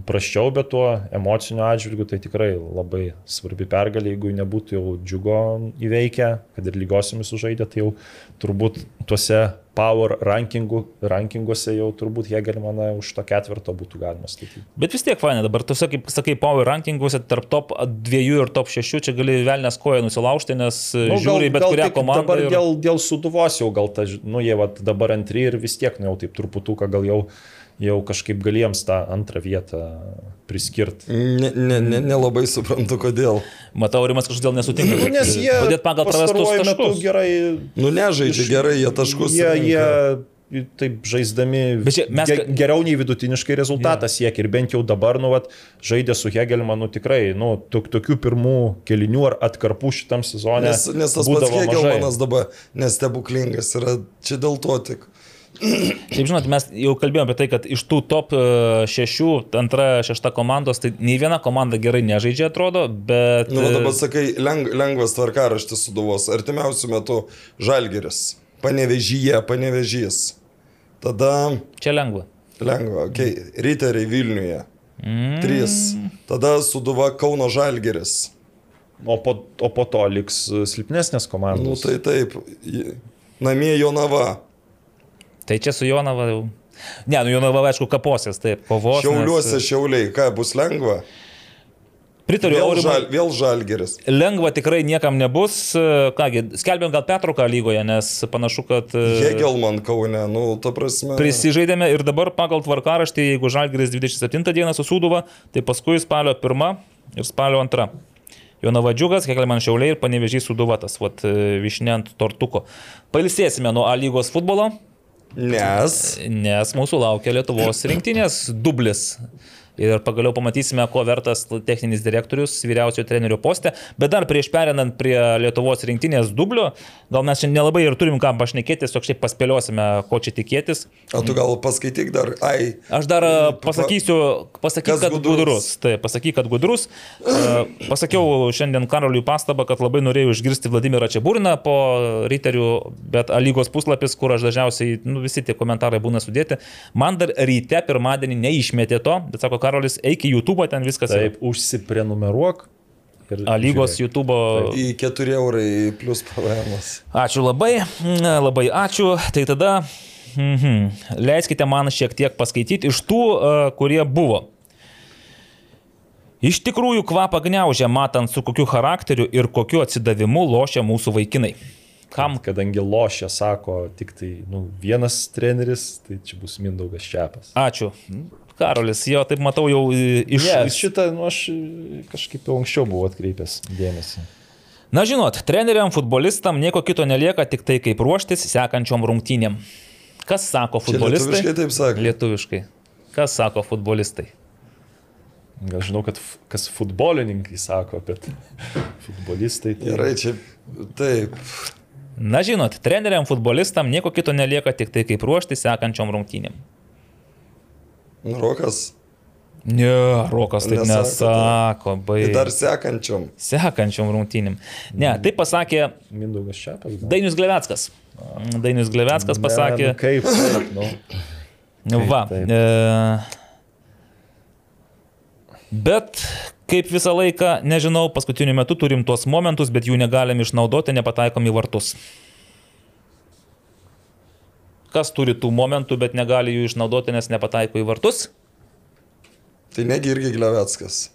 S5: praščiau, bet tuo emociniu atžvilgiu tai tikrai labai svarbi pergalė, jeigu nebūtų jau džiugo įveikę, kad ir lygosiamis sužaidė, tai jau turbūt tuose power rankingų, rankinguose jau turbūt Hegelmaną už to ketvirto būtų galima statyti.
S3: Bet vis tiek fainai, dabar tu sakai, sakai power rankinguose tarp top dviejų ir top šešių, čia gali velnės koją nusilaužti, nes nu, žiūri bet kurią
S5: tik
S3: komandą.
S5: Dabar
S3: ir...
S5: dėl, dėl suduvos jau gal, ta, nu jie vat, dabar antri ir vis tiek, nu jau taip truputuką gal jau, jau kažkaip galiems tą antrą vietą priskirti.
S4: Ne, ne, ne, nelabai suprantu, kodėl.
S3: Matau, Rimas kažkodėl nesutinka.
S5: Nu, nes jie
S3: Padėt pagal prarastus taškus.
S5: gerai
S4: Nu, nežaidžia gerai, jie taškus.
S5: Jie, jie taip žaisdami
S3: čia mes-
S5: ge, geriau nei vidutiniškai rezultatą yeah. siekia ir bent jau dabar, nu, vat, žaidė su Hegelmanu tikrai, nu, tok, tokių pirmų kelinių ar atkarpų šitam sezone.
S4: Nes, nes tas pats
S5: būdavo mažai.
S4: Hegelmanas dabar nestebuklingas yra, čia dėl to tik.
S3: Taip, žinot, mes jau kalbėjome apie tai, kad iš tų top e, šešių, antra, šešta komandos, tai nei viena komanda gerai nežaidžia, atrodo, bet...
S4: Nu, va
S3: e,
S4: dabar sakai, leng, lengvas tvarkaraštis suduvos. Artimiausiu metu Žalgeris, Panevežyje, Panevežys. Tada
S3: Čia lengva.
S4: lengva, okei, okay. Riteriai Vilniuje.
S3: Mm.
S4: Trys. Tada Suduva Kauno Žalgeris.
S5: O po, o po to liks silpnesnės
S4: Nu
S5: komandos.
S4: tai taip. Namie Jonava.
S3: Tai čia su Jonava jau. Ne, nu Jonava, aišku, kaposės, taip, kovos.
S4: Šiauliuose
S3: nes-
S4: Šiauliai. Ką, bus lengva?
S3: Pritariu,
S4: Vėl, žal, vėl Žalgeris.
S3: Lengva tikrai niekam nebus. E, Kągi, skelbėm gal Petruką lygoje, nes panašu, kad... e,
S4: Hegelman Kaune, nu, ta prasme.
S3: Prisižaidėme ir dabar pagal tvarkaraštį, jeigu Žalgiris 27 dieną susūduva, tai paskui spalio 1 ir spalio 2. Jonava džiugas, kiek man šiauliai ir panevežys suduvatas, vat višnė ant tortuko. Pailsėsime nuo A lygos futbolo,
S4: Nes.
S3: nes mūsų laukia Lietuvos rinktinės dublis. Ir pagaliau pamatysime, ko vertas techninis direktorius vyriausiojo trenerio poste. Bet dar prieš perinant prie Lietuvos rinktinės dublio, gal mes čia nelabai ir turim ką pašnekėti, tiesiog šiaip paspėliosime, ko čia tikėtis.
S4: O tu gal paskaityk dar, ai,
S3: Aš dar e, pasakysiu, pasakyk, kad
S4: gudrus?
S3: gudrus. Taip, pasakyk, kad gudrus. Pasakiau šiandien Karoliui pastabą, kad labai norėjau išgirsti Vladimirą Čiaburiną po Riterių, bet lygos puslapis, kur aš dažniausiai, nu, visi tie komentarai būna sudėti, man dar ryte pirmadienį neišmetė to, bet sako, Karolis, eik į YouTube, ten viskas. yra.
S5: Taip, užsiprenumeruok. ir
S3: A lygos
S5: žiūrėk.
S3: YouTube.
S4: Į 4 eurai plus PVM.
S3: Ačiū labai, labai ačiū. Tai tada mhm, leiskite man šiek tiek paskaityti iš tų, e, kurie buvo. Iš tikrųjų kvapą gniaužia, matant su kokiu charakteriu ir kokiu atsidavimu lošia mūsų vaikinai. Kam?
S5: Kadangi lošia, sako, tik tai nu, vienas treneris, tai čia bus Mindaugas Čiapas.
S3: Ačiū. Karolis, jo, taip matau jau e, iš...
S5: Ne, šitą nu, aš kažkaip jau anksčiau buvau atkreipęs dėmesį.
S3: Na žinot, treneriam, futbolistam nieko kito nelieka, tik tai kaip ruoštis sekančiom rungtynėm. Kas sako
S4: Čia
S3: futbolistai?
S4: lietuviškai taip sakė.
S3: Lietuviškai. Kas sako futbolistai?
S5: Gal žinau, kad kas futbolininkai sako, bet futbolistai tai
S4: Gerai, čia taip.
S3: Na žinot, treneriam, futbolistam nieko kito nelieka, tik tai kaip ruoštis sekančiom rungtynėm.
S4: Nu, Rokas.
S3: Ne, Rokas taip
S4: Nesako,
S3: nesako, bai.
S4: Tai dar sekančiom.
S3: Sekančiom rungtynėm. Ne, tai pasakė
S5: Mindaugas Čiapas. gal?
S3: Dainius Glevetskas. Dainius Glevetskas pasakė.
S5: Ne, nu, kaip, taip, nu.
S3: Va.
S5: taip.
S3: E, bet kaip visą laiką, nežinau, paskutiniu metu turim tuos momentus, bet jų negalim išnaudoti, nepataikom į vartus. Kas turi tų momentų, bet negali jų išnaudoti, nes nepataiko į vartus?
S4: Tai negi irgi Glevetskas.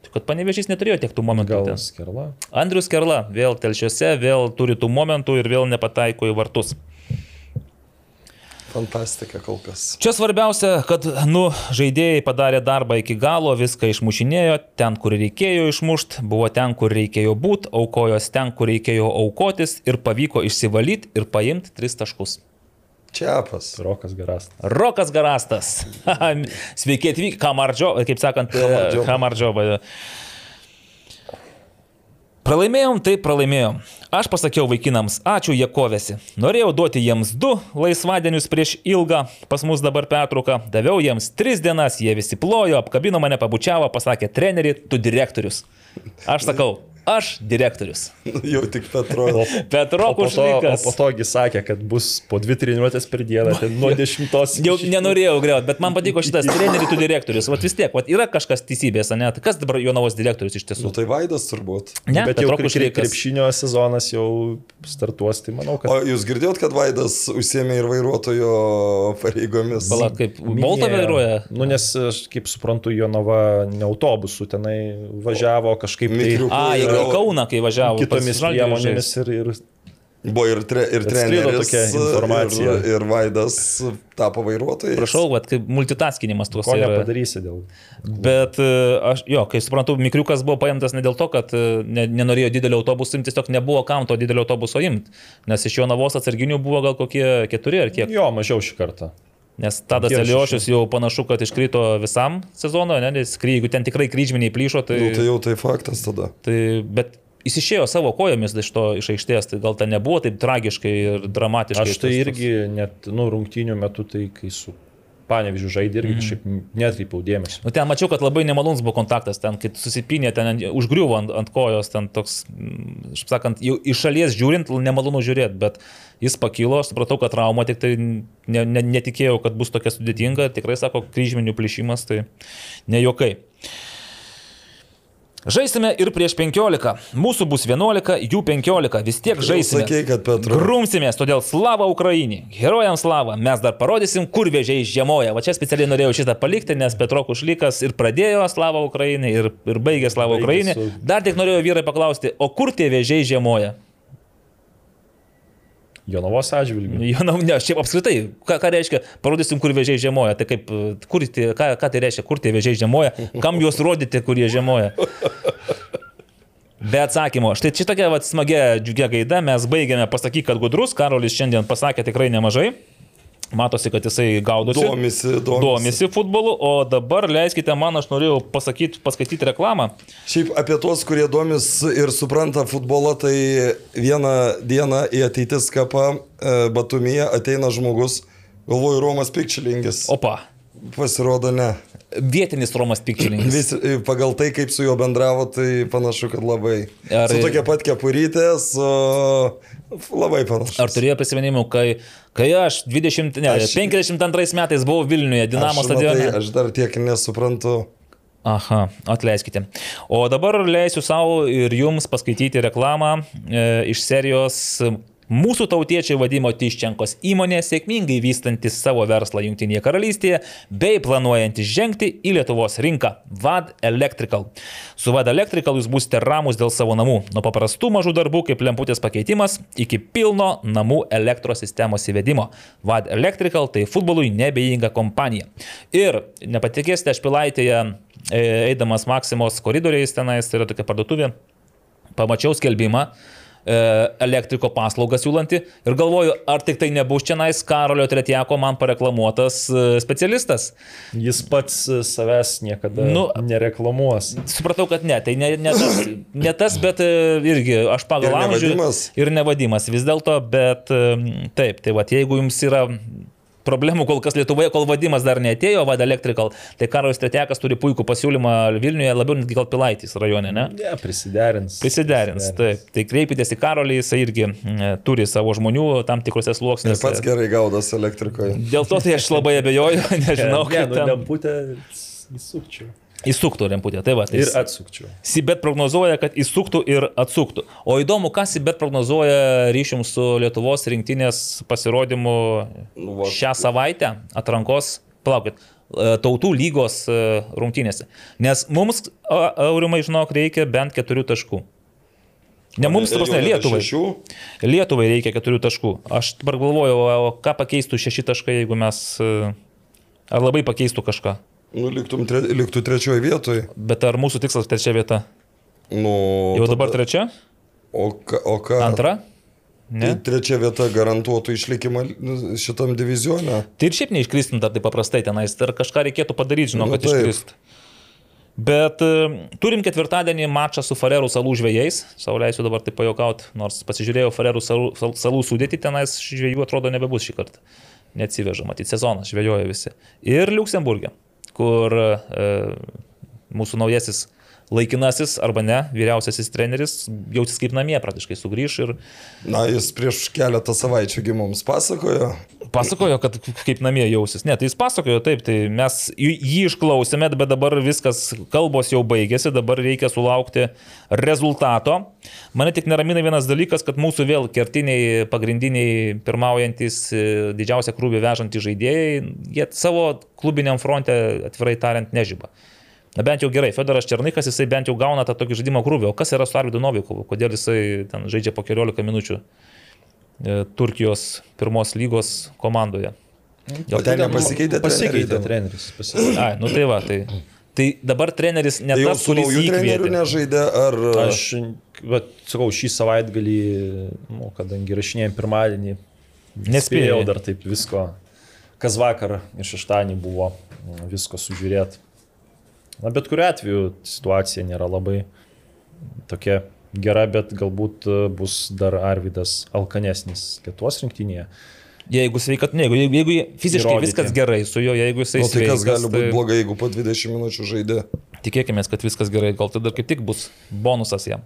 S3: Tai kad panevežys neturėjo tiek tų momentų.
S5: Gal
S3: ten.
S5: skerla.
S3: Andrius Kerla vėl telšiuose, vėl turi tų momentų ir vėl nepataiko į vartus.
S4: Fantastika kol kas.
S3: Čia svarbiausia, kad, nu, žaidėjai padarė darbą iki galo, viską išmušinėjo, ten, kur reikėjo išmušti, buvo ten, kur reikėjo būti, aukojos ten, kur reikėjo aukotis ir pavyko išsivalyti ir paimti tris taškus.
S4: Čiapas.
S5: Rokas Garas.
S3: Rokas Garastas. Sveiki atvykę, Kamardžio, kaip sakant,
S4: Kamardžio.
S3: Kamardžio. Pralaimėjom, tai pralaimėjom. Aš pasakiau vaikinams, ačiū, jie kovėsi. Norėjau duoti jiems du laisvadienius prieš ilgą, pas mus dabar pertrauką. Daviau jiems tris dienas, jie visi plojo, apkabino mane, pabučiavo, pasakė, treneri, tu direktorius. Aš sakau, aš direktorius.
S4: Jau tik Petro.
S3: Petro
S5: O po, to, o
S3: Kušlykas.
S5: po togi sakė, kad bus po dvi treniruotės per dieną, ten nuo dešimtos.
S3: Jau nenorėjau greuti, bet man patiko šitas trenerių tu direktorius. Vat vis tiek, vat yra kažkas teisybės, ne? Tai kas dabar Jonavos direktorius iš
S4: Nu
S3: tiesų?
S4: tai Vaidas turbūt.
S3: Ne,
S5: Bet jau
S3: Petro
S5: kre-
S3: Kušlykas.
S5: krepšinio sezonas jau startuos, tai manau, kad
S4: O jūs girdėjot, kad Vaidas užsiemė ir vairuotojo pareigomis?
S3: Pala, kaip
S5: minėjo.
S3: vairuoja.
S5: Nu, nes aš kaip suprantu, Jonava ne autobusu tenai važiavo kažkaip tai.
S3: A, į į Kauną, kai važiavo.
S5: kitomis priemonėmis ir, ir
S4: Buvo ir, tre, ir treneris.
S5: tokia informacija.
S4: Ir, ir Vaidas tapo vairuotojais.
S3: Prašau, vat, kaip multitaskinimas tuos
S5: ko nepadarysi dėl...
S3: Bet e, aš, jo, kai suprantu, Mikriukas buvo paimtas ne dėl to, kad e, ne, nenorėjo didelio autobuso imti, tiesiog nebuvo kam to didelio autobuso imti. Nes iš jo navos atsarginių buvo gal kokie keturi ar kiek.
S5: Jo, mažiau šį kartą.
S3: Nes Tadas Eliošius jau panašu, kad iškrito visam sezonui, ne, nes kry- jeigu ten tikrai kryžminiai plyšo, tai...
S4: Nu, tai jau tai faktas tada.
S3: tai bet jis išėjo savo kojomis iš to iš aikštės, tai gal ten nebuvo taip tragiškai ir dramatiškai.
S5: Aš tai
S3: tas-
S5: irgi net, nu, rungtynių metu, tai kai su Panevižiu žaidė, irgi kažkaip netkreipiau dėmesio.
S3: Nu, ten mačiau, kad labai nemalonus buvo kontaktas, ten, kai susipinė, ten užgriuvo ant, ant kojos, ten toks, mm, taip sakant, jau iš šalies žiūrint, nemalonu žiūrėti, bet jis pakilo, supratau, kad trauma, tik tai ne, ne, netikėjau, kad bus tokia sudėtinga, tikrai sako, kryžminių plyšimas, tai ne jokai. Žaisime ir prieš 15. Mūsų bus 11, jų 15. Vis tiek žaisime.
S4: Sakei, kad Petro.
S3: Grumsimės, todėl slava Ukrainai. Herojams slava. Mes dar parodysim, kur vėžiai žiemoja. Va čia specialiai norėjau šitą palikti, nes Petro Kušlykas ir pradėjo slava Ukrainai, ir, ir baigė slava Ukrainai. Dar tik norėjau vyrai paklausti, o kur tie vėžiai žiemoja?
S5: Jonavos atžvilgių.
S3: Jo, na, ne, šiaip apskritai, ką, ką reiškia, parodysim, kur vėžiai žiemoja. Tai kaip, kur tie, ką, ką tai reiškia, kur tie vėžiai žiemoja, kam juos rodyti, kur jie žiemoja. Be atsakymo. Štai čia tokia vat, smagia džiugia gaida, mes baigėme pasakyti, kad gudrus, Karolis šiandien pasakė tikrai nemažai. Matosi, kad jisai gaudosi.
S4: Domisi, domisi.
S3: Domisi futbolu, o dabar leiskite man, aš norėjau pasakyti, paskaityti reklamą.
S4: Šiaip apie tuos, kurie domis ir supranta futbolą, tai vieną dieną į ateitis kapą e, Batumyje ateina žmogus, galvoju, Romas Pikčilingis.
S3: Opa,
S4: Pasirodo, ne.
S3: Vietinis Romas Pikčininkas.
S4: Vis, pagal tai, kaip su juo bendravo, tai panašu, kad labai.
S3: Ar-.
S4: Su tokia pat kepurytė, su... Labai panašu.
S3: Ar turėjo prisiminimų, kai, kai aš 20, ne,
S4: Aš-
S3: 52 metais buvau Vilniuje, Dinamo
S4: aš,
S3: stadione?
S4: matai, aš dar tiek nesuprantu.
S3: Aha, atleiskite. O dabar leisiu savo ir jums paskaityti reklamą e, iš serijos Mūsų tautiečiai vadimo Tiščenkos įmonė sėkmingai vystantis savo verslą Junktinėje karalystėje bei planuojantis žengti į Lietuvos rinką - VAD Electrical. Su VAD Electrical jūs būsite ramus dėl savo namų, nuo paprastų mažų darbų kaip lemputės pakeitimas iki pilno namų elektros sistemos įvedimo. VAD Electrical tai futbolui nebejinga kompanija. Ir nepatikėsite, aš pilaitėje e, eidamas Maksimos koridoriais tenais, yra tokia parduotuvė, pamačiau skelbimą elektriko paslaugas siūlanti ir galvoju, ar tik tai nebus čia nais Karolio Tretiako man pareklamuotas e, specialistas.
S5: Jis pats e, savęs niekada nu, nereklamuos.
S3: Supratau, kad ne, tai ne, ne, tas, ne tas, bet irgi aš pagal amžių ir nevadimas vis dėlto, bet taip, tai va, jeigu jums yra problemų kol kas Lietuvoje, kol vadimas dar neatėjo, Vada Electrical, tai Karolis Tretekas turi puikų pasiūlymą Vilniuje, labiau netgi gal Pilaitys rajone, ne?
S5: Ne, ja, prisiderins.
S3: Prisiderins, taip. Tai kreipitės į Karolį, jis irgi m, turi savo žmonių tam tikrose sluoksniuose.
S4: Ir pats gerai gaudas elektrikoje.
S3: Dėl to tai aš labai abejoju, nežinau,
S5: ne,
S3: kaip
S5: nu,
S3: ten.
S5: lemputę įsukčiau.
S3: Įsuktų lemputė, tai va. Tai
S5: Ir atsukčiau.
S3: Sibet prognozuoja, kad įsuktų ir atsuktų. O įdomu, ką Sibet prognozuoja ryšium su Lietuvos rinktinės pasirodymu
S4: Nu, va.
S3: šią savaitę atrankos, palaukit, e, tautų lygos e, rungtynėse. Nes mums, aurimai, žinok, reikia bent keturių taškų. Ne mums,
S4: jau nebe
S3: Lietuvai.
S4: šešių.
S3: Lietuvai reikia keturių taškų. Aš dabar galvoju, o ką pakeistų šeši taškai, jeigu mes... e, Ar labai pakeistų kažką?
S4: Nu, liktum tre, liktų trečioje vietoje.
S3: Bet ar mūsų tikslas trečia vieta?
S4: Nu,
S3: Jau dabar
S4: tada-
S3: trečia?
S4: O, ka, o ką?
S3: Antra?
S4: Tai
S3: Ne?
S4: trečia vieta garantuotų išlikimą šitam divizione.
S3: Tai ir šiaip neiškristum dar taip paprastai tenais, ar kažką reikėtų padaryti, žinau,
S4: Nu,
S3: kad iškrist. Bet e, turim ketvirtadienį mačą su Farerų salų žvėjais. Sau leisiu dabar taip pajokauti, nors pasižiūrėjau Farerų salų, sal- salų sudėti, tenais žvėjų atrodo nebebus šį kartą. Neatsiveža, matyt, sezonas žvėjoja visi. Ir Luksemburgė, kur e, mūsų naujasis laikinasis arba ne, vyriausiasis treneris jautis kaip namie praktiškai sugrįž ir
S4: Na, jis prieš keletą savaičių mums pasakojo.
S3: Pasakojo, kad kaip namie jausis. Ne, tai jis pasakojo taip, tai mes jį jį išklausėme, bet dabar viskas, kalbos jau baigėsi, dabar reikia sulaukti rezultato. Mane tik neramina vienas dalykas, kad mūsų vėl kertiniai, pagrindiniai, pirmaujantis, e, didžiausią krūvį vežantys žaidėjai, jie savo klubiniam fronte, atvirai tariant, nežyba. Na bent jau gerai, Fedoras Černikas, jisai bent jau gauna tą tokį žaidimo krūvį. O kas yra su Arvidu Novikovu? Kodėl jisai ten žaidžia po 14 minučių e, Turkijos pirmos lygos komandoje?
S4: O ten nepasikeitė
S5: Pasikeitė treneris. Pasikeitė.
S3: Ai, nu tai va, tai, tai dabar treneris ne
S4: Tai su trenerių
S3: įkvėpė.
S4: nežaidė, ar...
S5: Aš, bet, sakau, šį savaitgalį, nu, kadangi rašinėjom pirmadienį,
S3: Nespėjau.
S5: dar taip visko, kas vakar ir šeštadienį buvo, visko sužiūrėti. Na, bet kuriu atveju situacija nėra labai tokia gera, bet galbūt e, bus dar Arvidas alkanesnis Lietuvos rinktinėje.
S3: Jeigu sveikat, ne, jeigu, jeigu fiziškai
S5: Įrodyti.
S3: viskas gerai su juo, jeigu jisai
S4: Nu, tai kas
S3: sveikas,
S4: gali būti blogai, jeigu po 20 minučių žaidė?
S3: Tikėkime, kad viskas gerai, gal tada kaip tik bus bonusas jam.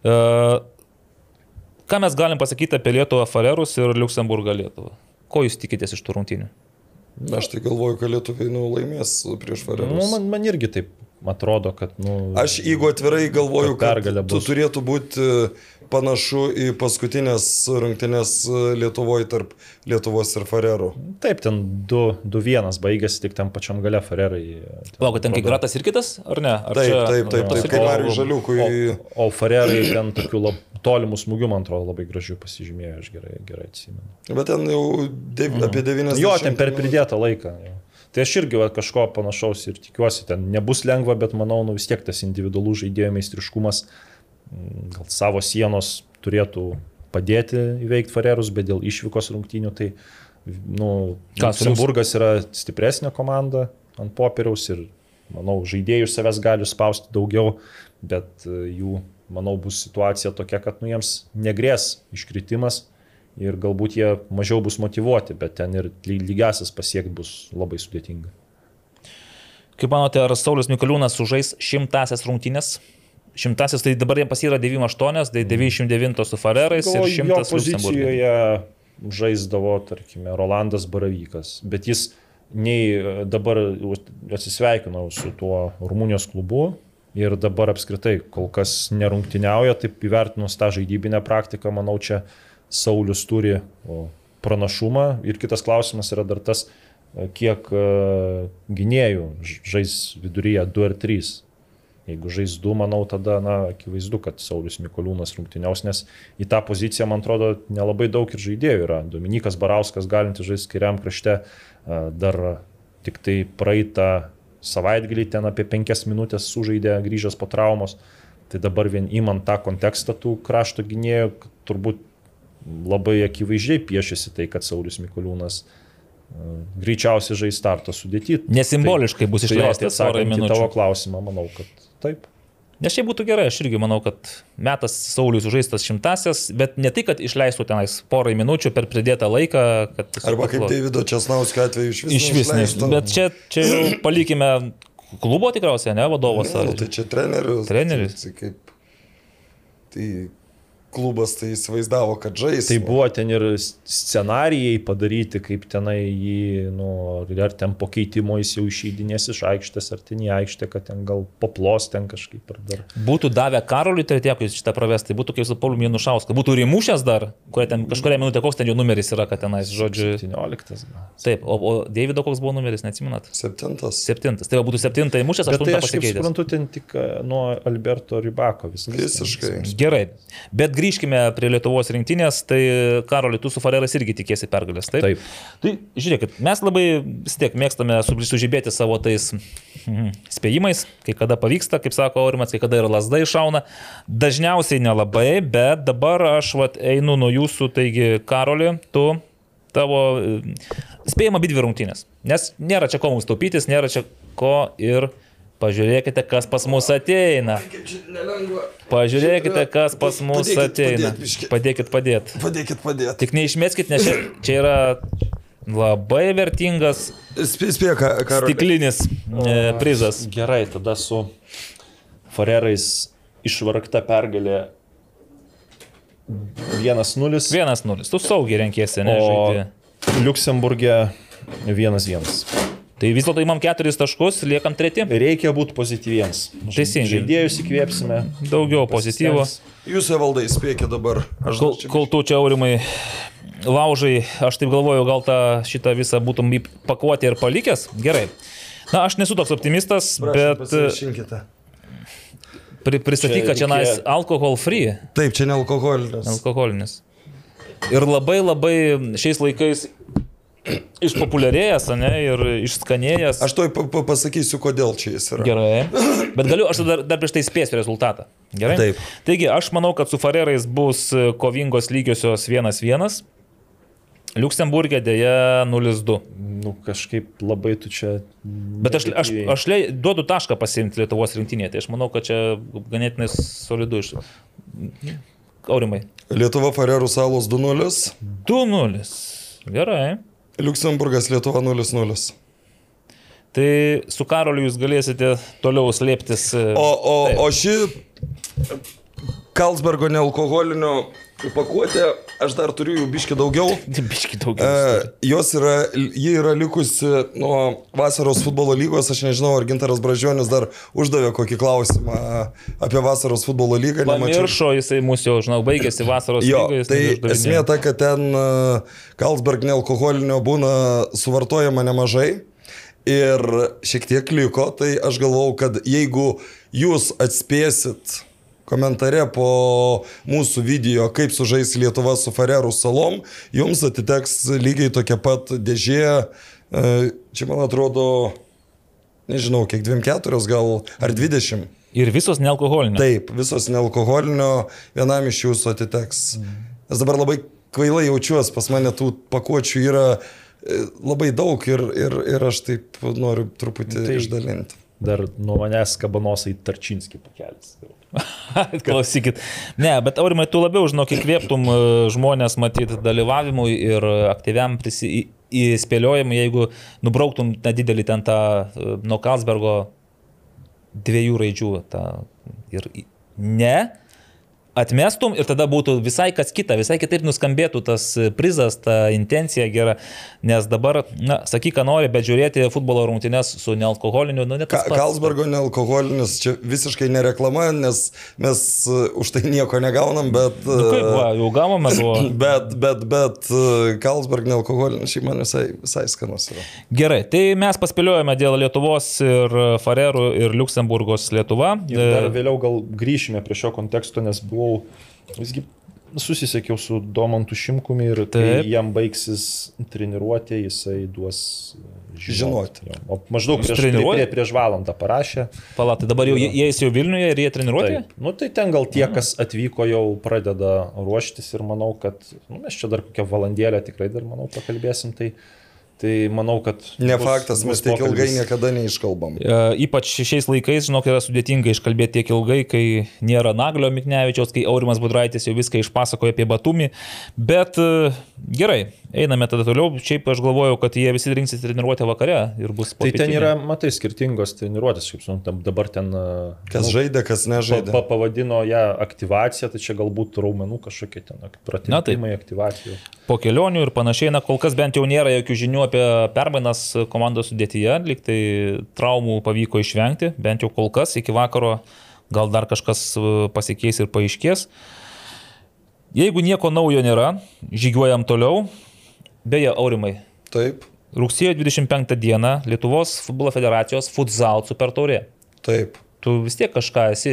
S3: Uh, ką mes galim pasakyti apie Lietuvą Farerus ir Luxemburgą Lietuvą? Ko jūs tikitės iš tų rungtynių?
S4: Aš tai galvoju, kad lietuviai nu, laimės prieš
S5: Nu,
S4: Farerus.
S5: man, man irgi taip atrodo, kad, nu,
S4: Aš jeigu atvirai galvoju,
S5: Kad
S4: kad tu turėtų būti panašu į paskutinės rungtynės Lietuvoje tarp Lietuvos ir Farerų.
S5: Taip, ten 2-1 baigėsi tik tam pačiam gale Farerai.
S3: Palaukit, ten kaip Gratas ir kitas, ar ne? Ar
S4: Taip,
S3: čia-
S4: taip, taip, taip,
S3: ir
S4: kaip Mariui Žaliukui.
S5: O, o Farerai ten tokių lab, tolimų smūgių, man atrodo, labai gražių pasižymėjo, aš gerai, gerai atsimenu.
S4: Bet ten jau dev, apie 90.
S5: Mhm. Jo, ten per pridėtą laiką. Jo. Tai aš irgi va, kažko panašaus ir tikiuosi, ten nebus lengva, bet manau, nu, vis tiek tas individualus žaidėjo meistriškumas mm, gal savo sienos turėtų padėti įveikti Farerus, bet dėl išvykos rungtynių tai nu, Luxemburgas yra stipresnė komanda ant popieriaus ir manau, žaidėjų savęs gali spausti daugiau, bet e, jų, manau, bus situacija tokia, kad nu, jiems negrės iškritimas ir galbūt jie mažiau bus motivuoti, bet ten ir ly- lygiasis pasiekti bus labai sudėtinga.
S3: Kaip manote, ar Saulis Mikaliūnas sužais šimtasias rungtynės? Šimtasis tai dabar jiems pasira 98, tai 99 su Farerais ir
S5: Galvoju, jo
S3: 100 Luxemburgė.
S5: pozicijoje žaisdavo, tarkime, Rolandas Baravykas, bet jis nei e, dabar atsisveikinau su tuo Rumunijos klubu ir dabar apskritai kol kas nerungtiniauja, taip įvertinus tą žaidybinę praktiką, manau, čia Saulis turi pranašumą. Ir kitas klausimas yra dar tas, e, kiek e, gynėjų žais viduryje 2 ir 3 Jeigu žais du, manau, tada, na, akivaizdu, kad Saulis Mikoliūnas rungtyniaus, nes į tą poziciją, man atrodo, nelabai daug ir žaidėjų yra. Dominikas Barauskas galintis žaisti skiriam krašte, dar tik tai praeitą savaitgalį ten apie penkias minutės sužaidė grįžęs po traumos. Tai dabar vien įmant tą kontekstą tų krašto gynėjų, turbūt labai akivaizdžiai piešiasi tai, kad Saulis Mikoliūnas greičiausiai žais starto sudėti.
S3: Nesimboliškai
S5: tai,
S3: bus išleistas.
S5: Tai atsakant į tavo klausimą, manau, kad Taip.
S3: Nes šiaip būtų gerai, aš irgi manau, kad metas Saulis užžaistas šimtasias, bet ne tai, kad išleistų tenais porai minučių per pridėtą laiką.
S4: Arba kaip Davido Česnauskio atveju iš vis.
S3: Iš vis, ne. Bet čia, čia jau palikime klubo tikriausiai, ne vadovas.
S4: Ne, nu, tai čia trenerius.
S3: Treneris.
S4: Tai, kaip, tai klubas tai įsivaizdavo, kad žais.
S5: Tai buvo ten ir scenarijai padaryti, kaip tenai jį, nu, ar ten po keitimo jis jau išeidinės iš aikštės, ar ten į aikštę, kad ten gal poplos ten kažkaip ar dar.
S3: Būtų davę Karoliui Tretiekui šitą pravestą, tai būtų kaip su Pauliu Janušausku, būtų rimušęs dar, kuria ten kažkuria minutė, koks ten jo numeris yra, kad tenais, žodžiu.
S5: 17.
S3: Taip, o, o Davido koks buvo numeris, neatsiminat?
S4: Septintas.
S3: Septintas. Tai va, būtų septintai mušęs, aš
S5: tai suprantu, ten tik nuo Alberto Ribako viskas.
S4: Visiškai.
S3: Gerai. Bet grįžkime prie Lietuvos rinktinės, tai Karoli, tu su Fareras irgi tikėsi pergalės, taip?
S5: Taip.
S3: Tai žiūrėkit, mes labai vis tiek mėgstame sužibėti savo tais mhm, spėjimais, kai kada pavyksta, kaip sako Aurimas, kai kada ir lasdai šauna. Dažniausiai nelabai, bet dabar aš vat, einu nuo jūsų, taigi Karoli, tu tavo spėjama abi dvi rungtynės. Nes nėra čia ko mums taupytis, nėra čia ko ir Pažiūrėkite, kas pas mus ateina. Pažiūrėkite, kas pas mus ateina. Padėkit padėt.
S4: Padėkit padėt.
S3: Tik neišmeskit, nes čia, čia yra labai vertingas. Stiklinis e, prizas.
S5: Gerai, tada su Farerais išvargta pergalė 1-0.
S3: 1-0. Tu saugiai renkėsi, ne?
S5: O Liuksemburgė 1-1.
S3: Tai vis dėlto įmam keturis taškus, liekam treti.
S5: Reikia būti pozityviems.
S3: Teisingai.
S5: Žaidėjus įkvėpsime.
S3: Daugiau pozityvo.
S4: Jūs evaldai spėkite dabar.
S3: Aš kol, kol tu čia aurimai laužai, aš taip galvoju, gal tą šitą visą būtum pakuoti ir palikęs. Gerai. Na, aš nesu toks optimistas,
S4: Prašom,
S3: bet... Pri, pristatyk, kad čia nais alkohol free.
S4: Taip, čia ne alkoholinis.
S3: Alkoholinis. Ir labai labai šiais laikais išpopuliarėjęs, ne, ir išskanėjęs.
S4: Aš toj pasakysiu, kodėl čia jis yra.
S3: Gerai. Bet galiu, aš dar, dar prieš tai spėsiu rezultatą. Gerai.
S4: Taip.
S3: Taigi, aš manau, kad su Farerais bus kovingos lygiosios 1-1. Liuksemburgė dėja 0-2.
S5: Nu, kažkaip labai tu čia.
S3: Bet aš, aš, aš le, duodu tašką pasiimti Lietuvos rinktinėje, tai aš manau, kad čia ganėtinai solidu iš. Aurimai.
S4: Lietuva Farerų salos 2-0.
S3: 2-0. Gerai.
S4: Liuksemburgas Lietuva 0-0.
S3: Tai su Karoliu jūs galėsite toliau slėptis.
S4: E, o, o, taip. o ši Kalsbergo nealkoholinio pakuotė, aš dar turiu jų biški daugiau.
S3: Biški daugiau.
S4: E, jos yra, ji yra likusi nuo vasaros futbolo lygos, aš nežinau, ar Gintaras Bražionis dar uždavė kokį klausimą apie vasaros futbolo lygą.
S3: Pamiršo, jisai mūsų jau, žinau, baigėsi vasaros
S4: jo,
S3: lygos.
S4: Tai esmė ta, kad ten Kalsberg e, nealkoholinio būna suvartojama nemažai. Ir šiek tiek liko, tai aš galvau, kad jeigu jūs atspėsit komentare po mūsų video, kaip sužais Lietuva su Farerų salom, jums atiteks lygiai tokia pat dėžė. E, čia man atrodo, nežinau, kiek 24 gal ar 20.
S3: Ir visos nealkoholinio.
S4: Taip, visos nealkoholinio vienam iš jūsų atiteks. Mm. Nes dabar labai kvailai jaučiuosi, pas mane tų pakuočių yra e, labai daug ir, ir, ir aš taip noriu truputį tai išdalinti.
S5: Dar nuo manęs kabanosai Tarčinski pakelis.
S3: Klausykit. Ne, bet aurimai, tu labiau, žinok, įkvėptum e, žmonės matyti dalyvavimui ir aktyviam prisi... įspėliojimui, jeigu nubrauktum tą didelį ten tą e, nuo Kalsbergo dviejų raidžių. Tą, ir ne, atmestum ir tada būtų visai kas kita, visai kitaip nuskambėtų tas prizas, ta intencija gera, nes dabar, na, sakyk, ką nori, bet žiūrėti futbolo rungtynes su nealkoholiniu, nu, net
S4: Ka Kalsbergo nealkoholinis čia visiškai nereklama, nes mes uh, už tai nieko negaunam, bet...
S3: Nu, kaip, va, jau gavome tuo.
S4: Bet, bet, bet Kalsberg nealkoholinis šiaip man visai, visai skanus yra.
S3: Gerai, tai mes paspėliojame dėl Lietuvos ir Farerų ir Luksemburgos Lietuva.
S5: Ir dar vėliau gal grįšime prie šio konteksto, nes buvau visgi susisiekiau su Domantu Šimkumi ir kai jam baigsis treniruotė, jisai duos žinoti. žinoti. O maždaug prieš, prie, prieš valandą parašė.
S3: Palatai, dabar jau jie jau Vilniuje ir jie treniruotė?
S5: Taip. Nu tai ten gal tie, kas atvyko, jau pradeda ruoštis ir manau, kad nu, mes čia dar kokią valandėlę tikrai dar, manau, pakalbėsim. Tai Tai manau, kad...
S4: Ne bus, faktas, mes tiek ilgai niekada neiškalbam.
S3: E, ypač šiais laikais, žinok, yra sudėtinga iškalbėti tiek ilgai, kai nėra Naglio Miknevičiaus, kai Aurimas Budraitis jau viską išpasakoja apie Batumį. Bet e, gerai, einame tada toliau. Šiaip aš galvojau, kad jie visi rinksis treniruotę vakare ir bus...
S5: Tai ten yra, matai, skirtingos treniruotės, kaip suprantu, dabar ten... E,
S4: kas nu, žaidė, kas nežaidė.
S5: Pa, pavadino ją aktyvacija, tai čia galbūt raumenų kažkokie ten pratimai, aktyvacijos.
S3: Po kelionių ir panašiai, na kol kas bent jau nėra jokių žinių apie permainas komandos sudėtyje, lyg tai traumų pavyko išvengti, bent jau kol kas iki vakaro gal dar kažkas e, pasikeis ir paaiškės. Jeigu nieko naujo nėra, žygiuojam toliau. Beje, Aurimai.
S4: Taip.
S3: Rugsėjo 25 dieną Lietuvos futbolo federacijos futsal super taurė.
S4: Taip.
S3: Tu vis tiek kažką esi,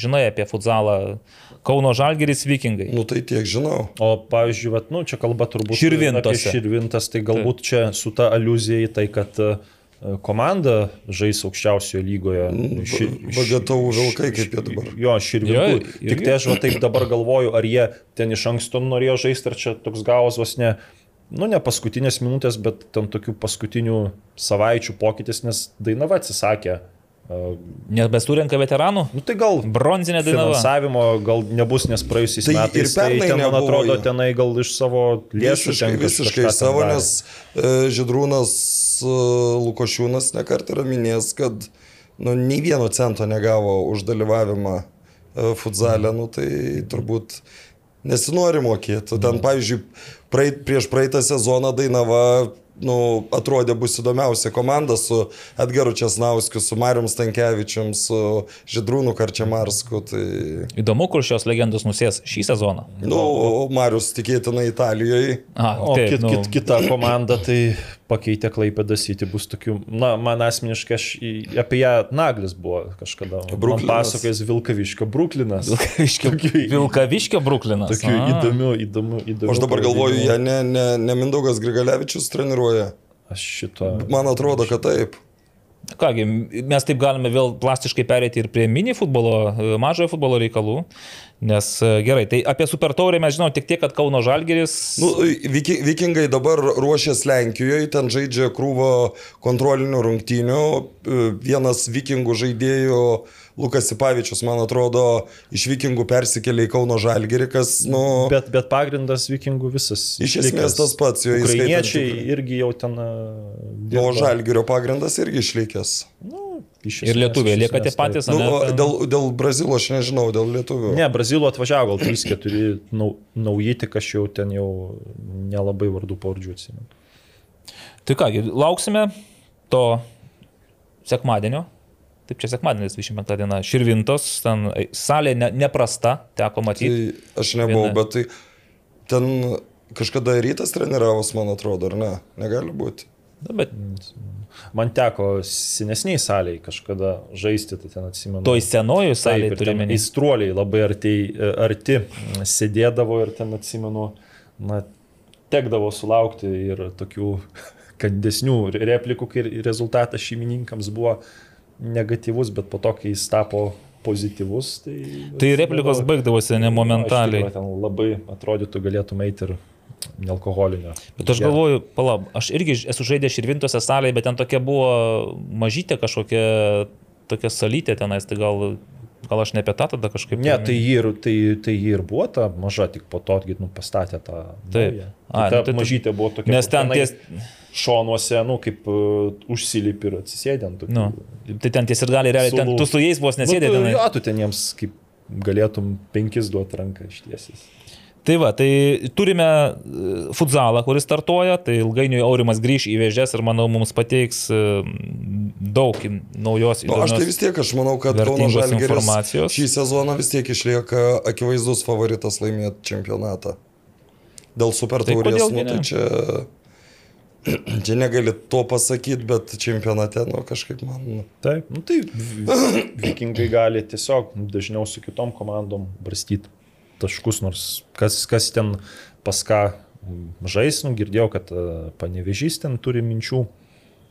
S3: žinai apie futsalą. Kauno Žalgeris Vikingai.
S4: Nu tai tiek žinau.
S5: O pavyzdžiui, vat, nu, čia kalba turbūt
S3: Širvintas.
S5: Širvintas, tai galbūt Taip. čia su ta aluzija į tai, kad e, komanda žais aukščiausioje lygoje.
S4: Ši, Bagatau vilkai, kaip jie dabar.
S5: Jo, širvintų. Tik tai aš va taip dabar galvoju, ar jie ten iš anksto norėjo žaisti, ar čia toks gavos vos ne nu ne paskutinės minutės, bet tam tokių paskutinių savaičių pokytis, nes Dainava atsisakė
S3: Nebesurenka veteranų?
S5: Nu, tai gal
S3: bronzinė daina.
S5: Finansavimo gal nebus, nes praėjusiais tai metais tai ten, man atrodo, tenai gal iš savo lėšų.
S4: Visiškai, visiškai savo, nes e, Židrūnas e, Lukošiūnas nekart yra minėjęs, kad nu, nei vieno cento negavo už dalyvavimą e, futzalę, nu, tai turbūt nesinori mokėti. Ten, pavyzdžiui, praeit, prieš praeitą sezoną Dainava nu, atrodė bus įdomiausia komanda su Edgaru Česnauskiu, su Marium Stankievičium, su Židrūnu Karčiamarsku. Tai...
S3: Įdomu, kur šios legendos nusės šį sezoną.
S4: Nu, Marius tikėtina Italijoje.
S3: A, o taip,
S5: kit,
S3: nu...
S5: kit, kita komanda tai pakeitė Klaipėdą City, bus tokių, na, man asmeniškai, aš apie ją Naglis buvo kažkada. Pasakojęs Vilkaviškio Bruklinas.
S3: Vilkaviškio, Vilkaviškio Bruklinas.
S5: Tokių įdomių, įdomių, įdomių.
S4: Aš dabar galvoju, jie ne, ne, ne Mindaugas Grigalevičius treniruoja.
S5: Aš šito.
S4: Man atrodo, kad taip.
S3: Kągi, mes taip galime vėl plastiškai perėti ir prie mini futbolo, mažojo futbolo reikalų. Nes gerai, tai apie Super Taurę mes žinom tik tiek, kad Kauno Žalgeris.
S4: Nu, vikingai dabar ruošiasi Lenkijoje, ten žaidžia krūvo kontrolinių rungtynių. Vienas vikingų žaidėjų Lukas Ipavičius, man atrodo, iš vikingų persikėlė į Kauno Žalgerį, kas, nu...
S5: Bet, bet pagrindas vikingų visas.
S4: Iš esmės tas pats, jo
S5: įskaitant. Ukrainiečiai irgi jau ten...
S4: O Žalgerio pagrindas irgi išlikęs.
S5: Nu,
S3: Ir lietuviai lieka tie patys.
S4: Nu, dėl, dėl Brazilo aš nežinau, dėl lietuvių.
S5: Ne, Brazilo atvažiavo gal 3-4 nau, nauji, tik aš jau ten jau nelabai vardų pavardžių atsimenu.
S3: Tai kągi, lauksime to sekmadienio. Taip, čia sekmadienis 25 diena. Širvintos, ten salė ne, neprasta, teko matyti.
S4: Tai aš nebuvau, Viena. bet tai ten kažkada rytas treniravos, man atrodo, ar ne? Negali būti.
S3: Na, bet
S5: Man teko senesniai saliai kažkada žaisti, tai ten atsimenu.
S3: Toj senojų saliai turime.
S5: Įstruoliai labai arti, arti sėdėdavo ir ten atsimenu, na, tekdavo sulaukti ir tokių kandesnių replikų, kai rezultatas šeimininkams buvo negatyvus, bet po to, kai jis tapo pozityvus, tai...
S3: Tai replikos baigdavosi ne momentaliai.
S5: Ten labai atrodytų galėtum eiti ir nealkoholinio.
S3: Bet aš galvoju, palauk, aš irgi esu žaidęs Širvintose salėje, bet ten tokia buvo mažytė kažkokia tokia salytė tenais, tai gal Gal aš ne apie tą tada kažkaip.
S5: Ne, tai jį, ir, tai, tai jį ir buvo ta maža, tik po to, nu, pastatė tą.
S3: Taip.
S5: A, ta nu, tai, mažytė buvo tokia.
S3: Nes ten ties...
S5: Šonuose, nu, kaip uh, užsilip ir atsisėdint.
S3: Nu, tai ten ties ir gali realiai, ten, tu su jais vos nesėdė.
S5: Nu, tu, jo, tu ten jiems kaip galėtum penkis duoti ranką ištiesis.
S3: Tai va, tai turime e, futzalą, kuris startuoja, tai ilgainiui Aurimas grįž į vėžės ir manau mums pateiks e, daug naujos
S4: Nu, aš tai vis tiek, aš manau, kad Kauno Žalgiris
S3: informacijos.
S4: šį sezoną vis tiek išlieka akivaizdus favoritas laimėti čempionatą. Dėl super
S3: Tai
S4: taurės,
S3: gi
S4: nu, tai čia, čia negali to pasakyti, bet čempionate, nu, kažkaip man... nu,
S5: Taip, nu tai vi- vikingai gali tiesiog dažniau su kitom komandom brastyti taškus, nors kas, kas ten pas ką žais, nu, girdėjau, kad e, panevežys ten turi minčių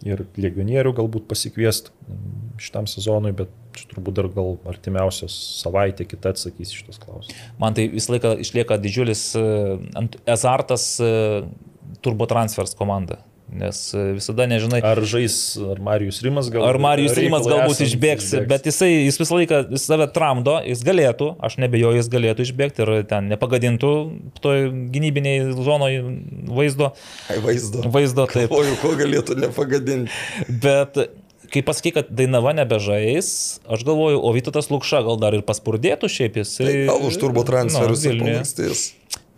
S5: ir legionierių galbūt pasikviest mm, šitam sezonui, bet čia turbūt dar gal artimiausios savaitė kita atsakys iš tos klausimus.
S3: Man tai visą laiką išlieka didžiulis e, azartas e, turbo transfers komanda. Nes e, visada nežinai,
S5: Ar žais, ar Marijus Rimas galbūt.
S3: Ar Marijus Rimas galbūt
S5: esant
S3: išbėgs, bet jisai jis visą laiką jis save tramdo, jis galėtų, aš nebejoju, jis galėtų išbėgti ir ten nepagadintų toj gynybiniai zonoj vaizdo.
S4: Ai, vaizdo.
S3: Vaizdo, taip.
S4: O jau ko galėtų nepagadinti.
S3: Bet kai pasakai, kad Dainava nebežais, aš galvoju, o Vytautas Lukša gal dar ir paspurdėtų šiaip jis.
S4: Tai gal už turbo transferus
S3: nu,
S4: ir
S3: Vilniuje.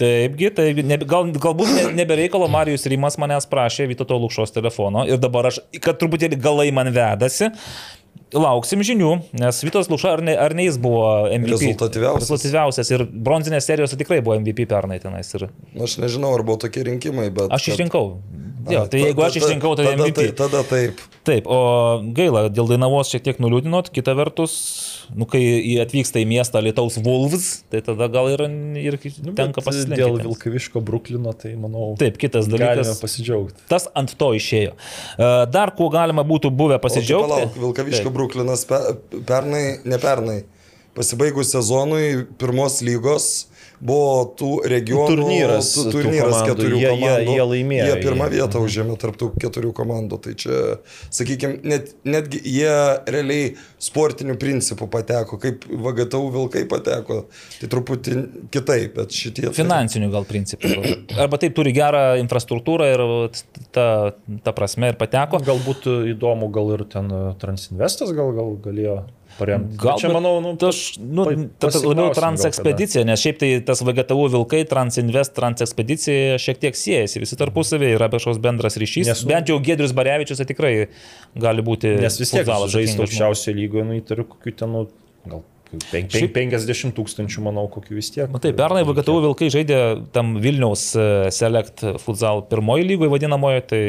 S3: Taipgi, tai ne, gal, galbūt ne, nebereikalo Marijus Rimas manęs prašė Vytauto Lukšos telefono ir dabar aš, kad truputėlį galai man vedasi, lauksim žinių, nes Vytautas Lukša ar ne, ar ne jis buvo MVP.
S4: Rezultatyviausias.
S3: Rezultatyviausias ir bronzinės serijos tikrai buvo MVP pernai tenais. Ir
S4: Nu, Aš nežinau, ar buvo tokie rinkimai, bet...
S3: aš išrinkau. Jo, tai
S4: Ta-
S3: jeigu aš išrinkau, tai MVP.
S4: tai, tada taip.
S3: Taip, o gaila, dėl Dainavos šiek tiek nuliūdinot, kita vertus, nu, kai atvyksta į miestą Lietuvos Wolves, tai tada gal ir, ir
S5: Nu,
S3: tenka pasilikti.
S5: Dėl Vilkaviško Bruklino, tai manau.
S3: Taip, kitas dalykas.
S5: pasidžiaugti.
S3: Tas ant to išėjo. E, Dar kuo galima būtų buvę
S4: O tai
S3: pasidžiaugti.
S4: Palauk, Vilkaviškio
S3: Taip.
S4: Bruklinas pe, pernai, ne pernai, pasibaigus sezonui pirmos lygos buvo tų regionų
S5: Turnyras
S4: tų,
S5: tų
S4: turnyras
S5: komandų,
S4: keturių
S5: jie- jie-
S4: komandų.
S5: jie laimėjo
S4: Jie pirmą vietą užėmė tarptų keturių komandų. Tai čia, sakykime, net, netgi jie realiai sportinių principų pateko, kaip VGTU vilkai pateko. Tai truputį kitaip, bet šitie...
S3: Finansinių gal principų. Arba taip turi gerą infrastruktūrą ir ta, ta prasme ir pateko.
S5: Galbūt įdomu, gal ir ten e, Transinvestas gal, gal galėjo paremti.
S3: Gal
S5: čia, manau, nu,
S3: aš, nu, labiau transekspedicija, nes šiaip tai tas VGTU vilkai, Transinvest, transekspedicija šiek tiek siejasi visi tarpusavį, yra kažkoks bendras ryšys.
S5: Nes, nu-
S3: Bent jau Gedrius Barevičius tai tikrai gali būti.
S5: Nes vis tiek
S3: futzalas
S5: žaisti aukščiausioje lygoje, nu įtariu, kokiu ten, nu, gal pen- pen-
S3: Šiaip-
S5: 50 tūkstančių, manau, kokiu vis tiek.
S3: Na taip, pernai VGTU vilkai žaidė tam Vilniaus e, Select Futsal pirmoji lygoje vadinamoje, tai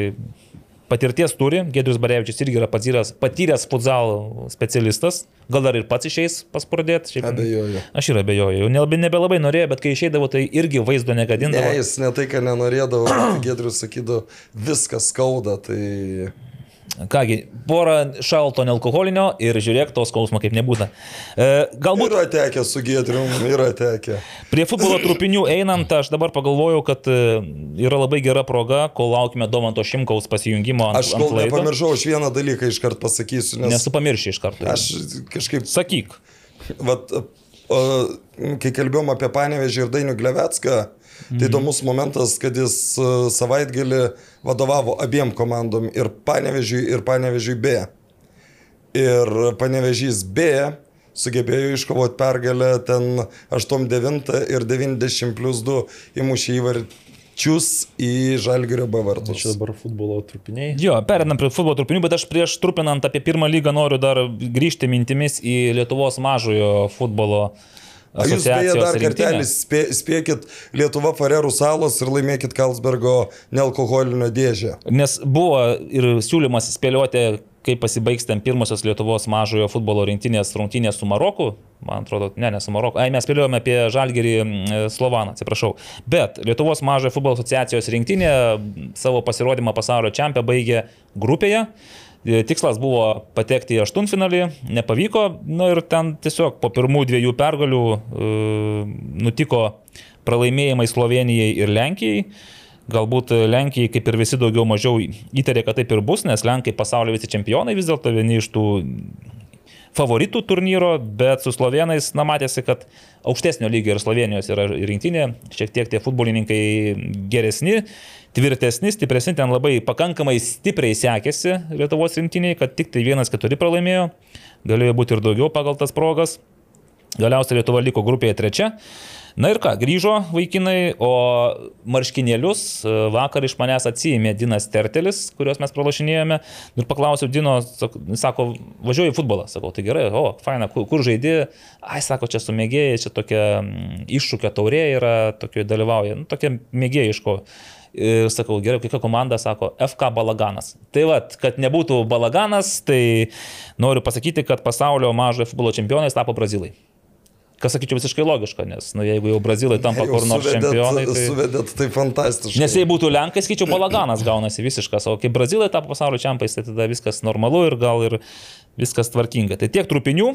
S3: patirties turi, Gedrius Barevičius irgi yra patyręs, patyręs futsal specialistas, gal dar ir pats išeis paspurdėti. Šiaip,
S4: Abejoju.
S3: Aš ir abejoju, jau nelabai, nebelabai norėjau, bet kai išeidavo, tai irgi vaizdo negadindavo.
S4: Ne, jis ne tai, ką nenorėdavo, Gedrius sakydavo, viskas skauda, tai...
S3: Kągi, porą šalto nealkoholinio ir žiūrėk, to skausmo kaip nebūna. E, galbūt
S4: Yra tekę su Gedrium, yra tekę.
S3: Prie futbolo trupinių einant, aš dabar pagalvojau, kad e, yra labai gera proga, kol laukime Domanto Šimkaus pasijungimo ant,
S4: Aš
S3: laido.
S4: nepamiršau, aš vieną dalyką iškart pasakysiu, nes
S3: Nesupamiršiai iš karto.
S4: aš kažkaip,
S3: Sakyk.
S4: vat, o, kai kalbėjom apie Panevežį ir Dainių Glevetską, tai įdomus momentas, kad jis e, savaitgalį vadovavo abiem komandom ir Panevežiui, ir Panevežiui B. Ir Panevežys B sugebėjo iškovoti pergalę ten 8-9 ir 90 plus 2 įmušė įvarčius į Žalgirio B vartus.
S5: čia dabar futbolo trupiniai.
S3: Jo, perinam prie futbolo trupinių, bet aš prieš trupinant apie pirmą lygą noriu dar grįžti mintimis į Lietuvos mažojo futbolo
S4: A Jūs beje dar kartelį spė, spėkit Lietuva Farerų salos ir laimėkit Kalsbergo nealkoholinio dėžę.
S3: Nes buvo ir siūlymas spėlioti, kaip pasibaigs ten pirmosios Lietuvos mažojo futbolo rinktinės rungtynės su Maroku. Man atrodo, ne, ne su Maroku. Ai, mes spėliojame apie Žalgerį mm, Slovaną, atsiprašau. Bet Lietuvos mažojo futbolo asociacijos rinktinė savo pasirodymą pasaulio čempionate baigė grupėje. E, Tikslas buvo patekti į aštuntfinalį, nepavyko, nu ir ten tiesiog po pirmų dviejų pergalių e, nutiko pralaimėjimai Slovenijai ir Lenkijai. Galbūt Lenkijai, kaip ir visi daugiau mažiau įtarė, kad taip ir bus, nes Lenkai pasaulio visi čempionai vis dėlto vieni iš tų favoritų turnyro, bet su slovenais, na, matėsi, kad aukštesnio lygio ir Slovenijos yra rinktinė, šiek tiek tie futbolininkai geresni, tvirtesni, stipresni, ten labai pakankamai stipriai sekėsi Lietuvos rinktiniai, kad tik tai vienas keturi pralaimėjo, galėjo būti ir daugiau pagal tas progas. Galiausiai Lietuva liko grupėje trečia. Na ir ką, grįžo vaikinai, o marškinėlius e, vakar iš manęs atsijėmė Dinas Tertelis, kuriuos mes pralašinėjome. Ir paklausiau Dino, sako, važiuoju į futbolą. Sakau, tai gerai, o, faina, kur, kur žaidži? Ai, sako, čia su mėgėjai, čia tokia iššūkio taurė yra, tokio dalyvauja, nu, tokia mėgėjiško. Ir sakau, gerai, kokia komanda sako FK Balaganas. Tai vad, kad nebūtų Balaganas, tai noriu pasakyti, kad pasaulio mažojo futbolo čempionais tapo Brazilai. Kas sakyčiau visiškai logiška, nes nu, jeigu jau Brazilai tampa kur nors čempionai.
S4: Tai... Suvedėt tai fantastiškai.
S3: Nes jei būtų Lenkai, skaičiau, balaganas gaunasi visiškas, o kai Brazilai tapo pasaulio čempionais, tai tada viskas normalu ir gal ir viskas tvarkinga. Tai tiek trupinių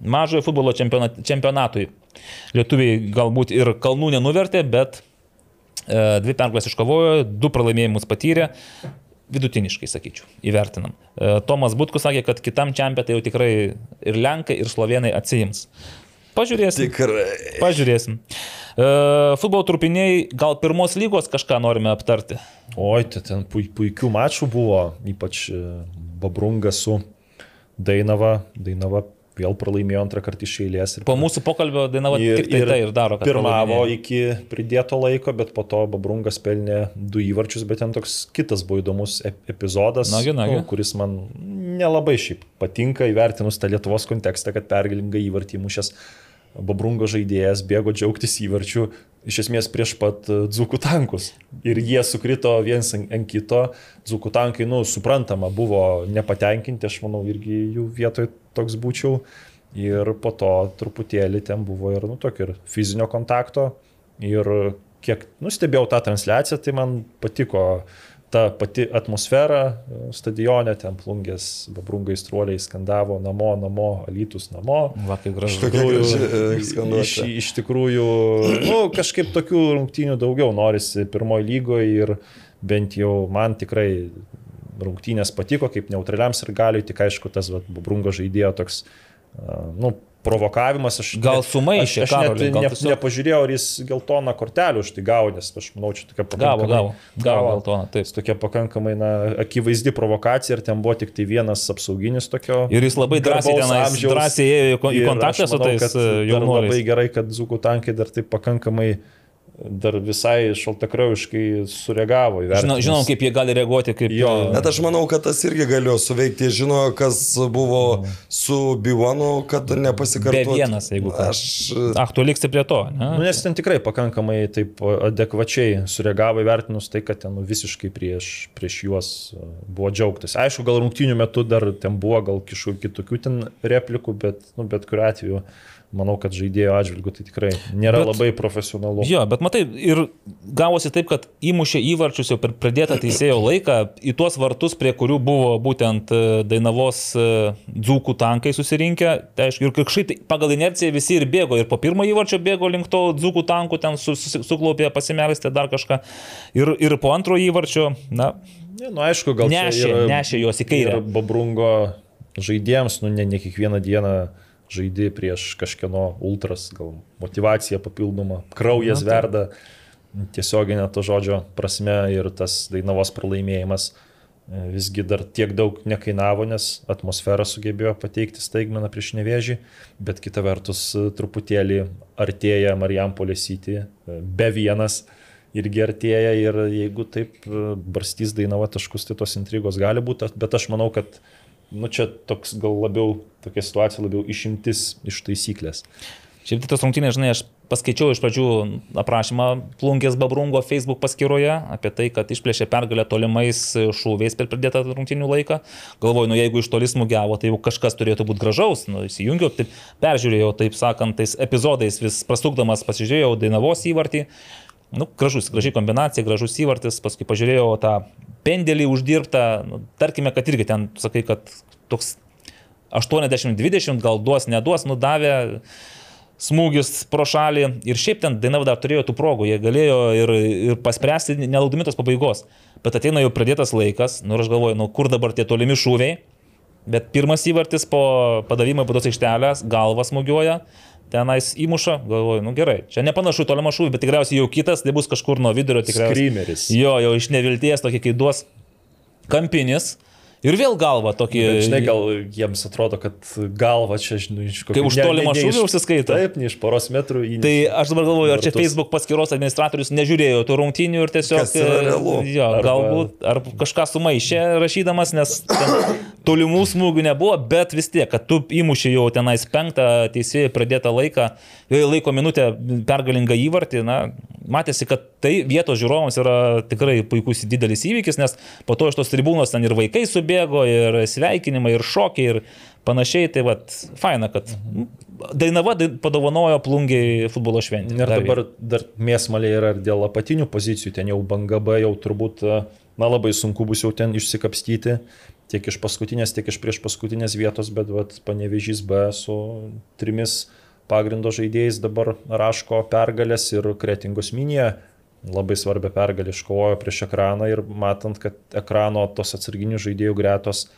S3: mažojo futbolo čempionatui. Lietuviai galbūt ir kalnų nenuvertė, bet e, dvi pergalės iškovojo, du pralaimėjimus patyrė vidutiniškai, sakyčiau, įvertinam. E, Tomas Butkus sakė, kad kitam čempionatui tai jau tikrai ir Lenkai, ir Slovenai atsijims. Pažiūrėsim.
S4: Tikrai.
S3: Pažiūrėsim. Uh, futbolo trupiniai, gal pirmos lygos kažką norime aptarti?
S5: Oi, tai ten puikių mačų buvo, ypač e, Babrunga su Dainava. Dainava vėl pralaimėjo antrą kartą iš eilės.
S3: Po mūsų pokalbio Dainava ir, tik tai, ir tai ir daro.
S5: Pirmavo iki pridėto laiko, bet po to Babrungas pelnė du įvarčius, bet ten toks kitas buvo įdomus epizodas,
S3: nagi, nagi.
S5: Nu, kuris man nelabai šiaip patinka įvertinus tą Lietuvos kontekstą, kad pergalingą įvartį mušęs Babrungo žaidėjas bėgo džiaugtis įvarčiu iš esmės prieš pat e, dzukų tankus. Ir jie sukrito viens ant kito. Dzukų tankai, nu, suprantama, buvo nepatenkinti, aš manau, irgi jų vietoj toks būčiau. Ir po to truputėlį ten buvo ir, nu, tokio ir fizinio kontakto. Ir kiek nustebėjau tą transliaciją, tai man patiko uh, ta pati atmosfera e, stadione, ten plungės, babrungai struoliai skandavo namo, namo, alytus namo.
S3: Vakai gražu.
S5: Iš tikrųjų, iš, iš tikrųjų nu, kažkaip tokių rungtynių daugiau norisi pirmoji lygoje ir bent jau man tikrai rungtynės patiko kaip neutraliam ir galiui, tik aišku, tas va, babrungo žaidėjo toks, nu, provokavimas. Aš
S3: gal sumaišė,
S5: aš, aš
S3: Karoli,
S5: net ne, tiesiog... nepažiūrėjau, ar jis geltoną kortelę už tai gavo, nes aš manau, čia tokia
S3: pakankamai... Gavo, gavo, gavo geltoną,
S5: taip. Tokia pakankamai na, akivaizdi provokacija ir ten buvo tik tai vienas apsauginis tokio...
S3: Ir jis labai drąsiai, tenais, drąsiai ėjo į kontaktą su tais e, jaunuoliais.
S5: Labai gerai, kad Zukų tankai dar taip pakankamai uh, dar visai šaltakraujiškai sureagavo.
S3: Žinau, žinom, kaip jie gali reaguoti, kaip
S4: jo. Bet aš manau, kad tas irgi galėjo suveikti. Žino, kas buvo su Bivonu, kad nepasikartotų.
S3: Be vienas, jeigu ką. Aš... Ach, tu liksi prie to. Ne?
S5: Nu, nes ten tikrai pakankamai taip adekvačiai sureagavo įvertinus tai, kad ten nu, visiškai prieš, prieš juos buvo džiaugtas. Aišku, gal rungtynių metu dar ten buvo gal kažkokių kitokių ten replikų, bet, nu, bet kuriu atveju manau, kad žaidėjo atžvilgiu tai tikrai nėra bet, labai profesionalu.
S3: Jo, bet matai, ir gavosi taip, kad įmušė įvarčius jau per pradėtą teisėjo laiką į tuos vartus, prie kurių buvo būtent e, Dainavos e, dzūkų tankai susirinkę. Tai aišku, ir kažkaip tai pagal inerciją visi ir bėgo, ir po pirmo įvarčio bėgo link to dzūkų tankų, ten suklaupė, pasimelstė dar kažką. Ir, ir po antro įvarčio, na.
S5: Ne, nu, aišku, gal
S3: nešė, nešė juos į kairę.
S5: Babrungo žaidėjams, nu ne, ne kiekvieną dieną žaidži prieš kažkieno ultras, gal motivacija papildoma, kraujas Na, verda tiesioginė to žodžio prasme ir tas Dainavos pralaimėjimas e, visgi dar tiek daug nekainavo, nes atmosfera sugebėjo pateikti staigmeną prieš nevėžį, bet kita vertus e, truputėlį artėja Marijampolė City, e, be vienas irgi artėja ir jeigu taip barstys Dainava taškus, tai tos intrigos gali būti, bet aš manau, kad nu čia toks gal labiau, tokia situacija labiau išimtis iš taisyklės.
S3: Šiaip tai tas rungtynės, žinai, aš paskaičiau iš pradžių aprašymą Plunkės Babrungo Facebook paskyroje apie tai, kad išplėšė pergalę tolimais šūviais per pridėtą rungtynių laiką. Galvoju, nu jeigu iš toli smūgiavo, tai jau kažkas turėtų būti gražaus. Nu, įsijungiau, taip peržiūrėjau, taip sakant, tais epizodais vis prastukdamas pasižiūrėjau Dainavos įvartį. Nu, gražus, gražiai kombinacija, gražus įvartis, paskui pažiūrėjau tą pendelį uždirbtą, nu, tarkime, kad irgi ten, sakai, kad toks 80-20 gal duos, neduos, nudavė smūgis pro šalį. Ir šiaip ten Dainava dar turėjo tų progų, jie galėjo ir, ir paspręsti nelaukdami tos pabaigos, bet ateina jau pradėtas laikas, nu ir aš galvoju, nu kur dabar tie tolimi šūviai, bet pirmas įvartis po padavimo į pados aikštelės, galvas smūgiuoja, tenais įmuša, galvoju, nu gerai, čia nepanašu į tolimą šūvį, bet tikriausiai jau kitas, tai bus kažkur nuo vidurio tikriausiai.
S5: Skrymeris.
S3: Jo, jau iš nevilties tokį, kai duos kampinis Ir vėl galva tokį.
S5: Bet, žinai, gal jiems atrodo, kad galva čia, žinai, iš kokio...
S3: Kai už tolimą šūvį užsiskaito.
S5: Taip, ne iš poros metrų į...
S3: Tai aš dabar galvoju, ar čia Facebook paskyros administratorius nežiūrėjo tų rungtynių ir tiesiog...
S4: Realu.
S3: Jo,
S5: Arba-
S3: galbūt, ar kažką sumaišė rašydamas, nes tolimų smūgių nebuvo, bet vis tiek, kad tu įmuši jau tenais penktą teisėjai pradėtą laiką, e, laiko minutę pergalingą įvartį, na, matėsi, kad tai vietos žiūrovams yra tikrai puikus didelis įvykis, nes po to iš tos tribūnos ten ir vaikai subėgo, ir sveikinimai, ir šokiai, ir panašiai. Tai vad, faina, kad Dainava dai- padovanojo plungiai futbolo šventę.
S5: Ir dabar dar mėsmalė yra ir dėl apatinių pozicijų, ten jau banga B jau turbūt, na labai sunku bus jau ten išsikapstyti, tiek iš paskutinės, tiek iš prieš paskutinės vietos, bet vat, panevežys B su trimis pagrindo žaidėjais dabar raško pergalės ir kretingos minėje labai svarbią pergalę iškovojo prieš ekraną ir matant, kad ekrano tos atsarginių žaidėjų gretos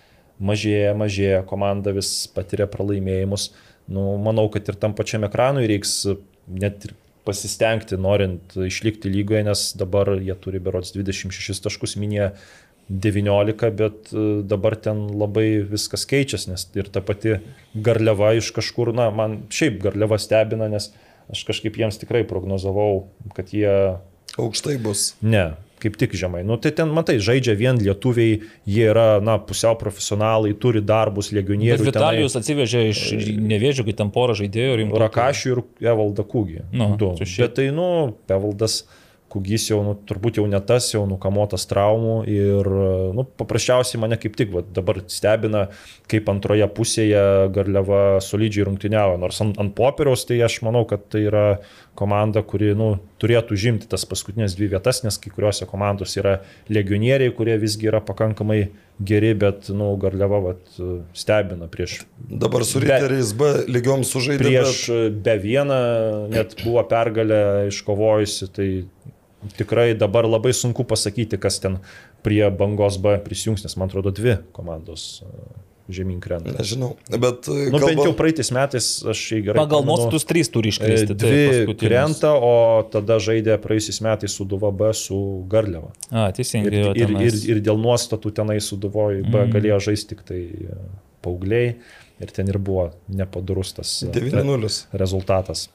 S5: mažėja, mažėja, komanda vis patiria pralaimėjimus. Nu, manau, kad ir tam pačiam ekranui reiks net ir pasistengti, norint išlikti lygoje, nes dabar jie turi berots 26 taškus minėję 19, bet e, dabar ten labai viskas keičiasi, nes ir ta pati garliava iš kažkur, na, man šiaip garliava stebina, nes aš kažkaip jiems tikrai prognozavau, kad jie
S4: Aukštai bus.
S5: Ne, kaip tik žemai. Nu, tai ten, matai, žaidžia vien lietuviai, jie yra, na, pusiau profesionalai, turi darbus,
S3: Bet
S5: legionierių.
S3: Vitalijus atsivežė iš nevėžių, kai ten porą žaidėjų rimtų.
S5: Rakašių ir Evalda Kūgį.
S3: Nu,
S5: du. Bet tai, nu, Evaldas Kūgys jau, nu, turbūt jau ne tas, jau nukamotas traumų ir, nu, paprasčiausiai mane kaip tik va, dabar stebina, kaip antroje pusėje Garliava solidžiai rungtyniavo. Nors ant, ant popieriaus tai aš manau, kad tai yra komanda, kuri, nu, turėtų žimti tas paskutinės dvi vietas, nes kai kuriuose komandos yra legionieriai, kurie visgi yra pakankamai geri, bet, nu, Garliava vat, stebina prieš
S4: Dabar su Riteriais B lygiom sužaidė.
S5: prieš be vieną net buvo pergalę iškovojusi, tai tikrai dabar labai sunku pasakyti, kas ten prie bangos B prisijungs, nes man atrodo dvi komandos e, žemyn krenta.
S4: Nežinau, bet e,
S5: Nu, bent jau praeitais metais aš jį gerai.
S3: Pagal nuostatus trys turi
S5: e,
S3: iškristi. tai
S5: Dvi krenta, o tada žaidė praeisiais metais Suduva B su Garliava.
S3: A,
S5: Ir,
S3: teisingai.
S5: ir, ir,
S3: tenais.
S5: ir dėl nuostatų tenai Suduvoj B
S3: Mm.
S5: galėjo žaisti tik tai e, paaugliai ir ten ir buvo nepadarus tas e,
S4: 9-0.
S5: rezultatas.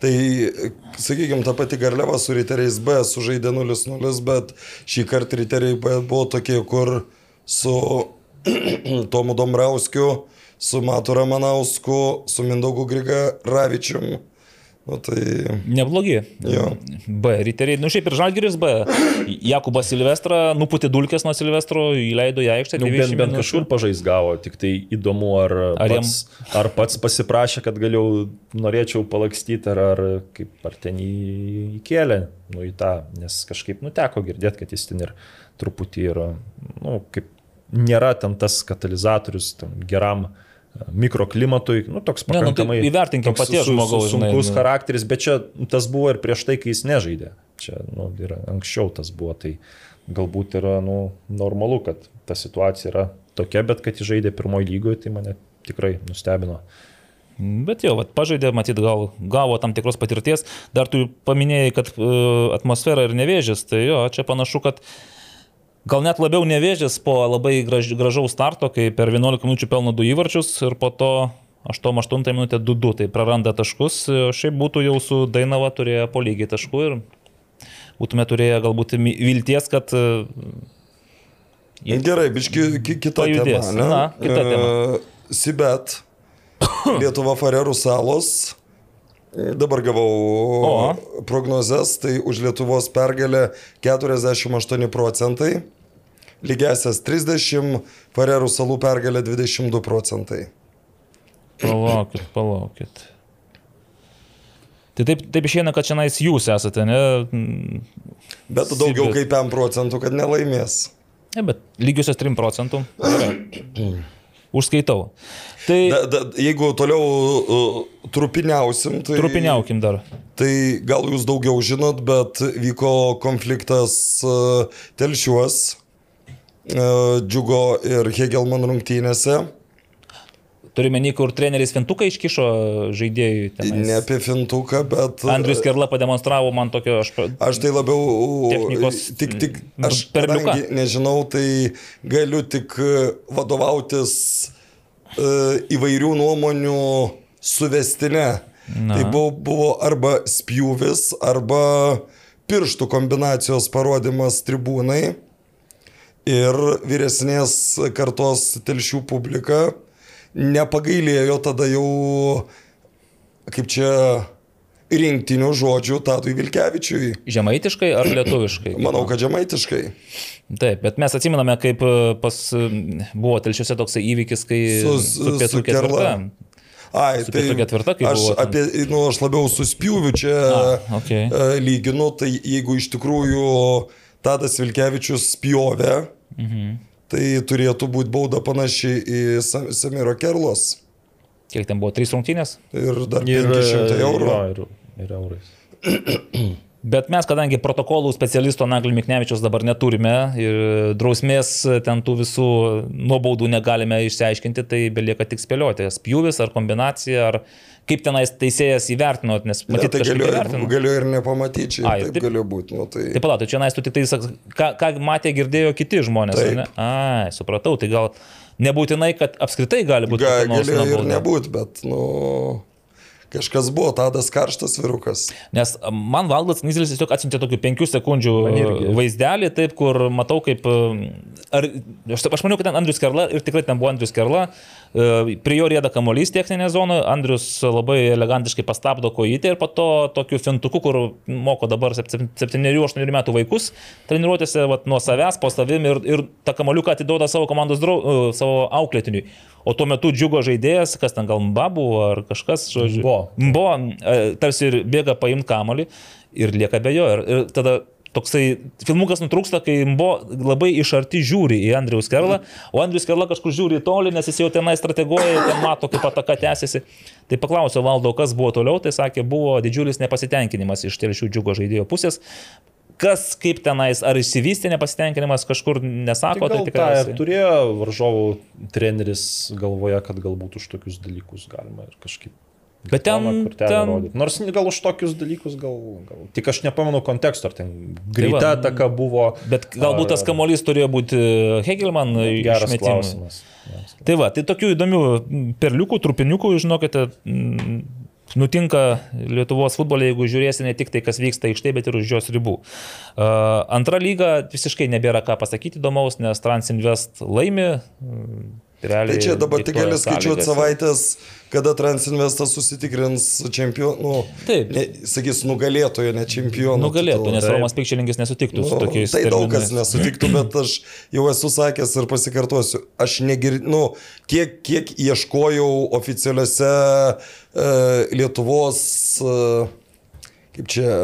S4: Tai, sakykime, ta pati Garliava su Riteriais B sužaidė 0-0, bet šį kartą Riteriai B buvo tokie, kur su Tomu Dombrauskiu, su Matu Ramanausku, su Mindaugu Griga Ravičium. Nu, tai
S3: Neblogi.
S4: Jo.
S3: B, riteriai, nu šiaip ir Žalgiris B. Jakubas Silvestra nuputė dulkės nuo Silvestro, įleido į aikštę.
S5: Nu,
S3: 90
S5: bent, bent kažkur pažais gavo, tik tai įdomu, ar,
S3: Ar
S5: ar,
S3: jam-
S5: pats, ar pats pasiprašė, kad galiau norėčiau palakstyti, ar, ar, kaip, ar ten jį įkėlė, nu į tą, nes kažkaip nuteko girdėti, kad jis ten ir truputį yra, nu, kaip nėra ten tas katalizatorius tam geram e, mikroklimatui, nu, toks
S3: Ne, nu, tai
S5: pakankamai...
S3: įvertinkim paties
S5: su- su-
S3: žmogaus, žinai,
S5: Sunkus
S3: nu.
S5: charakteris, bet čia tas buvo ir prieš tai, kai jis nežaidė. Čia, nu, yra anksčiau tas buvo, tai galbūt yra, nu, normalu, kad ta situacija yra tokia, bet kad jis žaidė pirmoji lygoje, tai mane tikrai nustebino.
S3: Bet jo, vat, pažaidė, matyt, gal gavo tam tikros patirties. Dar tu paminėjai, kad uh, atmosfera ir nevėžis. Tai jo, čia panašu, kad gal net labiau nevėžis po labai graž, gražaus starto, kai per 11 minučių pelno du įvarčius ir po to 8-8 minutė 2-2, tai praranda taškus. Šiaip būtų jau su Dainava turėję po lygiai taškų ir būtume turėję galbūt vilties, kad uh,
S4: gerai, biški ki- kita
S3: Pajudės.
S4: tema. Ne?
S3: Na, kita tema.
S4: E, Sibet, Lietuva Farerų salos. Dabar gavau
S3: O.
S4: prognozes, tai už Lietuvos pergalę 48 procentai, lygiasias 30, Farerų salų pergalė 22 procentai.
S3: palaukit, palaukit. Tai taip, taip išeina, kad šiandien jūs esate, ne?
S4: Bet daugiau kaip 5 procentų, kad nelaimės.
S3: Ne, bet lygiosios 3 procentų. Užskaitau. Tai
S4: Da, da, jeigu toliau uh, trupiniausim, tai...
S3: trupiniaukim dar.
S4: Tai gal jūs daugiau žinot, bet vyko konfliktas uh, telšiuos, uh, Džiugo ir Hegelman rungtynėse.
S3: Turime nei kur treneris Fintuką iškišo žaidėjui. Tenais.
S4: Ne apie Fintuką, bet...
S3: Andrius Kerla pademonstravo man tokio... Aš,
S4: aš tai labiau...
S3: Technikos
S4: Tik, tik, aš
S3: perliuką.
S4: nežinau, tai galiu tik vadovautis uh, įvairių nuomonių suvestinė. Na. Tai buvo, buvo arba spjūvis, arba pirštų kombinacijos parodimas tribūnai ir vyresnės kartos telšių publika nepagailėjo tada jau, kaip čia, rinktinių žodžių Tadui Vilkevičiui.
S3: Žemaitiškai ar lietuviškai?
S4: Manau, kad žemaitiškai.
S3: Taip, bet mes atsiminame, kaip e, pas, e, buvo telšiuose toksai įvykis, kai
S4: su,
S3: su pietų ketvirta.
S4: Ai,
S3: su
S4: tai
S3: ketvirta, kaip
S4: aš, apie, nu, aš labiau suspjūviu čia
S3: A, okay.
S4: e, lyginu, tai jeigu iš tikrųjų Tadas Vilkevičius spjovė, mhm. Tai turėtų būti bauda panaši į Sam- Samiro Kerlos.
S3: Kiek ten buvo? Trys rungtynės?
S4: Ir dar
S5: Ir,
S4: 500 eurų.
S5: Jo, ir, ir eurais.
S3: Bet mes, kadangi protokolų specialisto Naglį Miknevičius dabar neturime ir drausmės ten tų visų nuobaudų negalime išsiaiškinti, tai belieka tik spėlioti. Spjūvis ar kombinacija, ar kaip tenais teisėjas įvertino, nes
S4: Ne,
S3: matyt,
S4: tai galiu,
S3: įvertino.
S4: galiu ir nepamatyti,
S3: Ai,
S4: taip,
S3: taip.
S4: taip galiu būti. Nu, tai...
S3: Tai palauk, tai čia nais tu tik tai, ką, ką matė, girdėjo kiti žmonės.
S4: Taip.
S3: Ai, supratau, tai gal nebūtinai, kad apskritai gali būti
S4: Ga, galėjo ir nebūti, bet, nu, kažkas buvo, Tadas karštas virukas.
S3: Nes man Valdas Nizelis tiesiog atsiuntė tokių penkių sekundžių vaizdelį, taip, kur matau kaip... Ar, aš, aš maniau, kad ten Andrius Kerla ir tikrai ten buvo Andrius Kerla. e, Prie jo rėda kamuolys techninė zona, Andrius labai elegantiškai pastabdo kojytę ir po to tokiu fintuku, kur moko dabar 7-8 metų vaikus treniruotėse vat, nuo savęs, po savim ir, ir tą kamuoliuką atiduoda savo komandos drau, e, savo auklėtiniui. O tuo metu džiugo žaidėjas, kas ten gal Mbabu ar kažkas, žodžiu. Buvo, e, tarsi ir bėga paimti kamolį ir lieka be jo. Ir, ir tada toksai filmukas nutrūksta, kai buvo labai iš arti žiūri į Andrius Kerlą, o Andrius Kerla kažkur žiūri į tolį, nes jis jau tenai strateguoja, ten mato, kaip ataka tęsiasi. Tai paklausiau valdo, kas buvo toliau, tai sakė, buvo didžiulis nepasitenkinimas iš telšių džiugo žaidėjo pusės. Kas kaip tenais, ar išsivystė nepasitenkinimas, kažkur nesako,
S5: Tai
S3: tai,
S5: gal
S3: tai tikrai.
S5: turėjo varžovų treneris galvoje, kad galbūt už tokius dalykus galima ir kažkaip.
S3: Bet ten, ten
S5: rodyt. Nors gal už tokius dalykus gal, gal. Tik aš nepamenu konteksto, ar ten greita
S3: va,
S5: ataka buvo.
S3: Bet galbūt tas
S5: ar-
S3: kamuolys turėjo būti Hegelman
S5: Geras
S3: išmetimui.
S5: klausimas. Geras
S3: Tai va, tai tokių įdomių perliukų, trupiniukų, žinokite, nutinka Lietuvos futbole, jeigu žiūrėsi ne tik tai, kas vyksta aikštėje, bet ir už jos ribų. Uh, antra lyga visiškai nebėra ką pasakyti įdomaus, nes Transinvest laimi. Mm, Realiai,
S4: Tai čia dabar tik gali skaičiuoti savaitės, kada Transinvestas susitikrins čempionų,
S3: Taip.
S4: ne, sakys, nugalėtojo, ne čempionų.
S3: Nugalėtų, nes
S5: Taip.
S3: Romas Pikčelingis nesutiktų su
S4: Nu,
S3: tokiais.
S4: tai daug kas
S3: terminais.
S4: nesutiktų, bet aš jau esu sakęs ir pasikartosiu. Aš negirdžiu, nu, kiek, kiek ieškojau oficialiuose uh, Lietuvos, uh, kaip čia,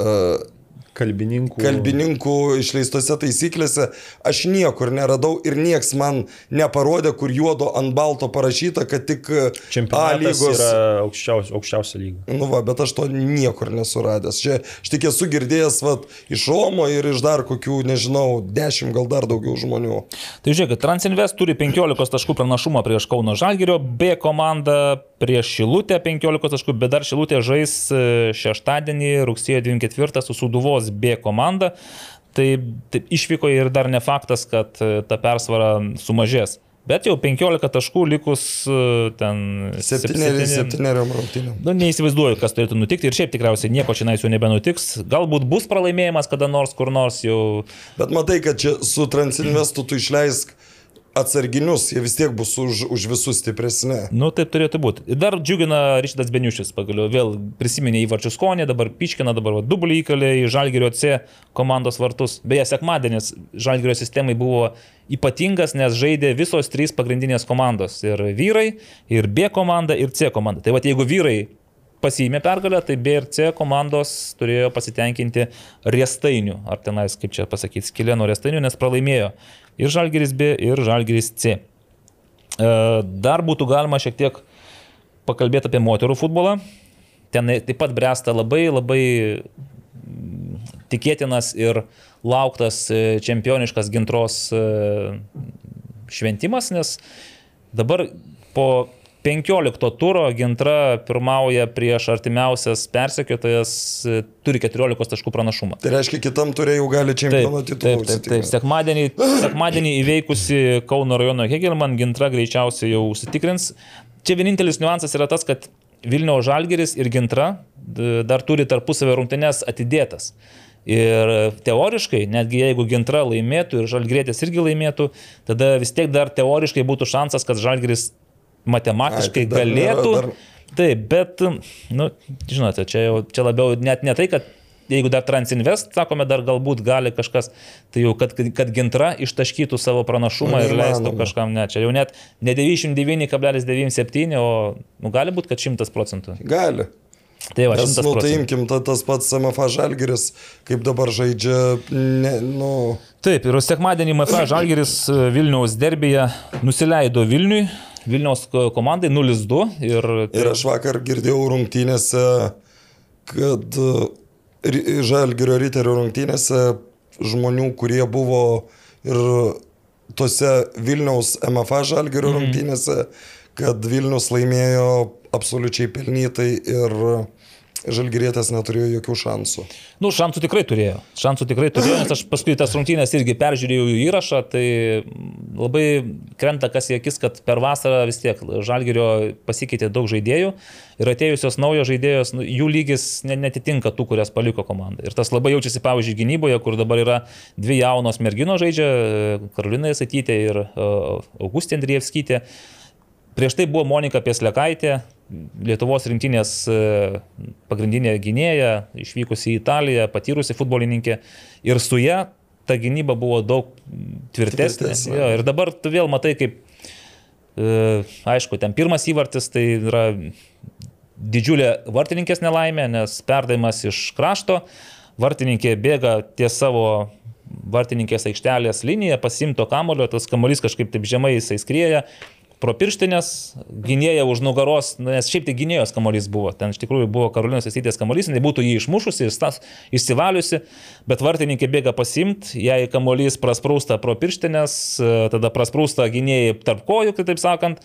S4: uh,
S5: Kalbininkų.
S4: kalbininkų išleistose taisyklėse, aš niekur neradau ir nieks man neparodė, kur juodo ant balto parašyta, kad tik A
S5: Čempionatas
S4: lygos.
S5: yra aukščiausia, aukščiausia lyga.
S4: Nu va, bet aš to niekur nesuradęs. Čia aš tik esu girdėjęs vat, iš Romo ir iš dar kokių, nežinau, dešimt gal dar daugiau žmonių.
S3: Tai žiūrėkit, Transinvest turi 15 taškų pranašumą prieš Kauno Žalgirio, B komanda prieš Šilutę 15 taškų, bet dar Šilutė žais e, šeštadienį, rugsėjo 24 su Suduvos B komanda. Tai, tai išvyko ir dar ne faktas, kad e, ta persvara sumažės. Bet jau 15 taškų likus e, ten...
S4: Septyneri,
S3: septyni-
S4: septyneriom rungtynėm.
S3: Nu, neįsivaizduoju, kas turėtų nutikti ir šiaip tikriausiai nieko čia jau nebenutiks. Galbūt bus pralaimėjimas kada nors, kur nors jau
S4: Bet matai, kad čia su Transinvestu tu išleisk atsarginius, jie vis tiek bus už, už visus stipresni.
S3: Nu, taip turėtų būti. Dar džiugina Ryšidas Beniušis, pagaliau vėl prisiminė įvarčių skonį, dabar piškina, dabar va, dublį įkalė į Žalgirio C komandos vartus. Beje, sekmadienis Žalgirio sistemai buvo ypatingas, nes žaidė visos trys pagrindinės komandos. Ir vyrai, ir B komanda, ir C komanda. Tai va, jeigu vyrai pasiėmė pergalę, tai B ir C komandos turėjo pasitenkinti riestainių, ar tenais, kaip čia pasakyti, skilėno riestainių, nes pralaimėjo ir Žalgiris B, ir Žalgiris C. E, Dar būtų galima šiek tiek pakalbėti apie moterų futbolą. Ten taip pat bręsta labai labai tikėtinas ir lauktas e, čempioniškas gintros e, šventimas, nes dabar po 15 turo Gintra pirmauja prieš artimiausias persekiotojas, e, turi 14 taškų pranašumą.
S4: Tai reiškia, kitam turėjai jau gali čempiono
S3: Taip,
S4: titulą.
S3: taip, taip, taip. Sekmadienį, sekmadienį įveikusi Kauno rajono Hegelman Gintra greičiausiai jau užsitikrins. Čia vienintelis niuansas yra tas, kad Vilniaus Žalgeris ir Gintra dar turi tarpusavio rungtynės atidėtas. Ir teoriškai, netgi jeigu Gintra laimėtų ir Žalgrėtis irgi laimėtų, tada vis tiek dar teoriškai būtų šansas, kad Žalgeris matematiškai
S4: Ai, tai dar
S3: galėtų.
S4: dar-
S3: Taip, bet, nu, žinote, čia, jau, čia labiau net ne tai, kad jeigu dar Transinvest, sakome, dar galbūt gali kažkas, tai jau, kad, kad, gintra ištaškytų savo pranašumą
S4: Nu,
S3: ir leistų
S4: neįmanoma.
S3: kažkam, ne, čia jau net ne 99,97, o nu, gali būti, kad 100 procentų.
S4: Gali.
S3: Tai va,
S4: Nes,
S3: 100
S4: nu, tai imkim, ta, tas pats MFA Žalgeris, kaip dabar žaidžia, ne, nu,
S3: Taip, ir sekmadienį MFA Žalgeris e, Vilniaus derbėje nusileido Vilniui, Vilniaus ko- komandai 0-2 ir,
S4: ir aš vakar girdėjau rungtynėse, kad e, Ri- Žalgerio Riterio rungtynėse žmonių, kurie buvo ir tose Vilniaus MFA Žalgerio
S3: Mhm.
S4: mm. rungtynėse, kad Vilnius laimėjo absoliučiai pelnytai ir Žalgerėtas neturėjo jokių šansų.
S3: Nu, šansų tikrai turėjo. Šansų tikrai turėjo, nes aš paskui tas rungtynės irgi peržiūrėjau jų įrašą, tai labai krenta kas į akis, kad per vasarą vis tiek Žalgerio pasikeitė daug žaidėjų ir atėjusios naujos žaidėjos, nu, jų lygis ne- netitinka tų, kurias paliko komanda. Ir tas labai jaučiasi, pavyzdžiui, gynyboje, kur dabar yra dvi jaunos merginos žaidžia, Karolina Satytė ir e, Augustė Andrievskytė. Prieš tai buvo Monika Pieslekaitė, Lietuvos rinktinės e, pagrindinė gynėja, išvykusi į Italiją, patyrusi futbolininkė. Ir su ja ta gynyba buvo daug tvirtesnė.
S4: Tvirtesnė.
S3: Jo, ir dabar tu vėl matai, kaip, e, aišku, ten pirmas įvartis tai yra didžiulė vartininkės nelaimė, nes perdavimas iš krašto, vartininkė bėga ties savo vartininkės aikštelės liniją, pasimto kamulio, tas kamuolys kažkaip taip žemai jisai skrieja, pro pirštinės, gynėja už nugaros, nu, nes šiaip tai gynėjos kamuolys buvo, ten iš tikrųjų buvo Karolinos Esytės kamuolys, jinai būtų jį išmušusi, išsivaliusi, bet vartininkė bėga pasimt, jei kamuolys prasprūsta pro pirštinės, tada prasprūsta gynėjai tarp kojų, kitaip sakant,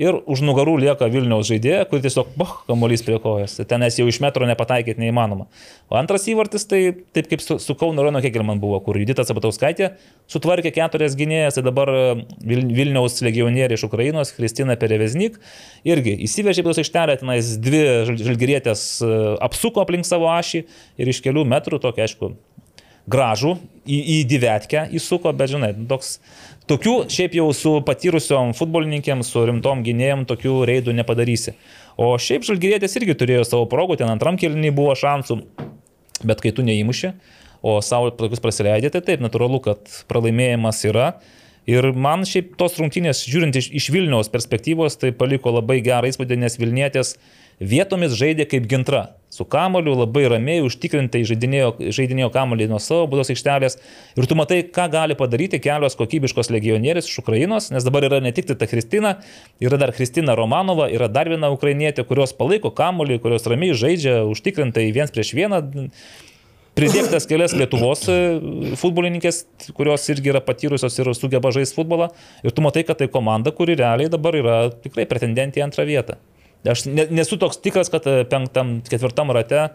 S3: ir už nugarų lieka Vilniaus žaidėja, kur tiesiog, boh, kamuolys prie kojas. Tai Tenais jau iš metro nepataikyti neįmanoma. O antras įvartis, tai taip kaip su, su Kauno Rono Hegelman buvo, kur Judita Sabatauskaitė sutvarkė keturias gynėjas, tai dabar e, Vil- Vilniaus legionieriai iš Ukrainos, Kristina Pereveznik, irgi įsivežė tos aikštelę, tenais dvi žal- žalgirietės e, apsuko aplink savo ašį ir iš kelių metrų, tokia aišku, gražų, į, į divetkę įsuko, bet žinai, toks, tokių šiaip jau su patyrusiom futbolininkėm, su rimtom gynėjom, tokių reidų nepadarysi. O šiaip žalgyrėtės irgi turėjo savo progų, ten antram kelniui buvo šansų, bet kai tu neįmuši, o savo tokius prasileidė, tai taip, natūralu, kad pralaimėjimas yra. Ir man šiaip tos rungtynės, žiūrint iš, iš Vilniaus perspektyvos, tai paliko labai gerą įspūdį, nes Vilnietės vietomis žaidė kaip gintra. Su kamoliu labai ramiai, užtikrintai žaidinėjo, žaidinėjo kamolį nuo savo būdos aikštelės. Ir tu matai, ką gali padaryti kelios kokybiškos legionierės iš Ukrainos, nes dabar yra ne tik tai ta Kristina, yra dar Kristina Romanova, yra dar viena ukrainietė, kurios palaiko kamolį, kurios ramiai žaidžia, užtikrintai viens prieš vieną. Pridėktas kelias Lietuvos e, futbolininkės, kurios irgi yra patyrusios ir sugeba žaisti futbolą. Ir tu matai, kad tai komanda, kuri realiai dabar yra tikrai pretendentė į antrą vietą. Aš ne, nesu toks tikras, kad e, penktam, ketvirtam rate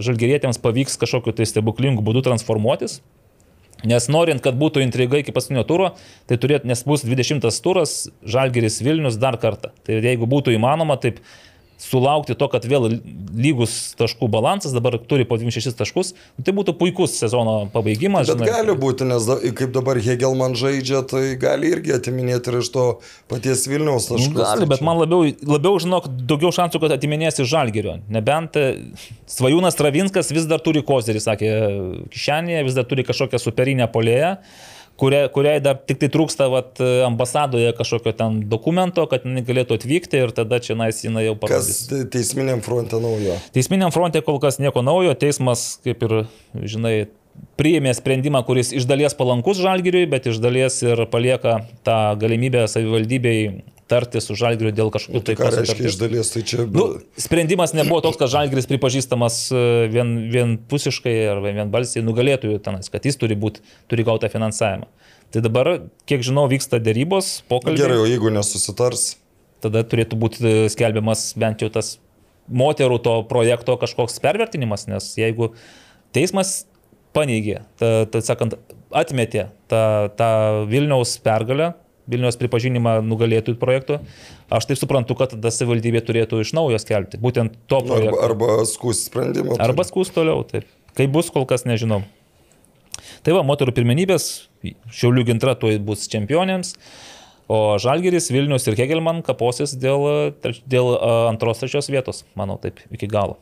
S3: žalgerėtėms pavyks kažkokiu tai stebuklingu būdu transformuotis. Nes norint, kad būtų intriga iki paskutinio turo, tai turėtų, nes bus 20 turas, Žalgeris Vilnius dar kartą. Tai jeigu būtų įmanoma, taip sulaukti to, kad vėl lygus taškų balansas, dabar turi po 26 taškus, nu, tai būtų puikus sezono pabaigimas.
S4: Bet gali būti, nes da, kaip dabar Hegelman žaidžia, tai gali irgi atiminėti ir iš to paties Vilniaus taškų.
S3: Nu, Gali, bet man labiau, labiau žinok, daugiau šansų, kad atiminės iš Žalgerio. Nebent e, Svajūnas Travinskas vis dar turi kozerį, sakė, kišenėje, vis dar turi kažkokią superinę polėją, kuriai, kuriai dar tik tai trūksta vat, ambasadoje kažkokio ten dokumento, kad jinai galėtų atvykti ir tada čia nais jinai jau
S4: Kas
S3: parodys.
S4: te- teisminiam fronte naujo?
S3: Teisminiam fronte kol kas nieko naujo, teismas, kaip ir, žinai, priėmė sprendimą, kuris iš dalies palankus žalgiriui, bet iš dalies ir palieka tą galimybę savivaldybei tarti su žalgiriu dėl kažkokių
S4: Tai ką reiškia iš dalies, tai čia...
S3: Nu, sprendimas nebuvo toks, kad Žalgris pripažįstamas e, vien, vienpusiškai ar vienbalsiai nugalėtojų tenais, kad jis turi, būt, turi gauti finansavimą. Tai dabar, kiek žinau, vyksta dėrybos, pokalbiai.
S4: Gerai, o jeigu nesusitars,
S3: tada turėtų būti skelbiamas bent jau tas moterų to projekto kažkoks pervertinimas, nes jeigu teismas paneigė, ta, ta sakant, atmetė tą, tą Vilniaus pergalę, Vilniaus pripažinimą nugalėtojų projektų, aš taip suprantu, kad tada savivaldybė turėtų iš naujo skelbti. Būtent to projekto.
S4: Arba, arba skūs sprendimą.
S3: Arba skūs toliau, taip. Kai bus, kol kas nežinau. Tai va, moterų pirmenybės, Šiaulių gintra tuoj bus čempionėms, o Žalgeris, Vilnius ir Hegelman kaposis dėl, dėl antros trečios vietos, manau, taip, iki galo.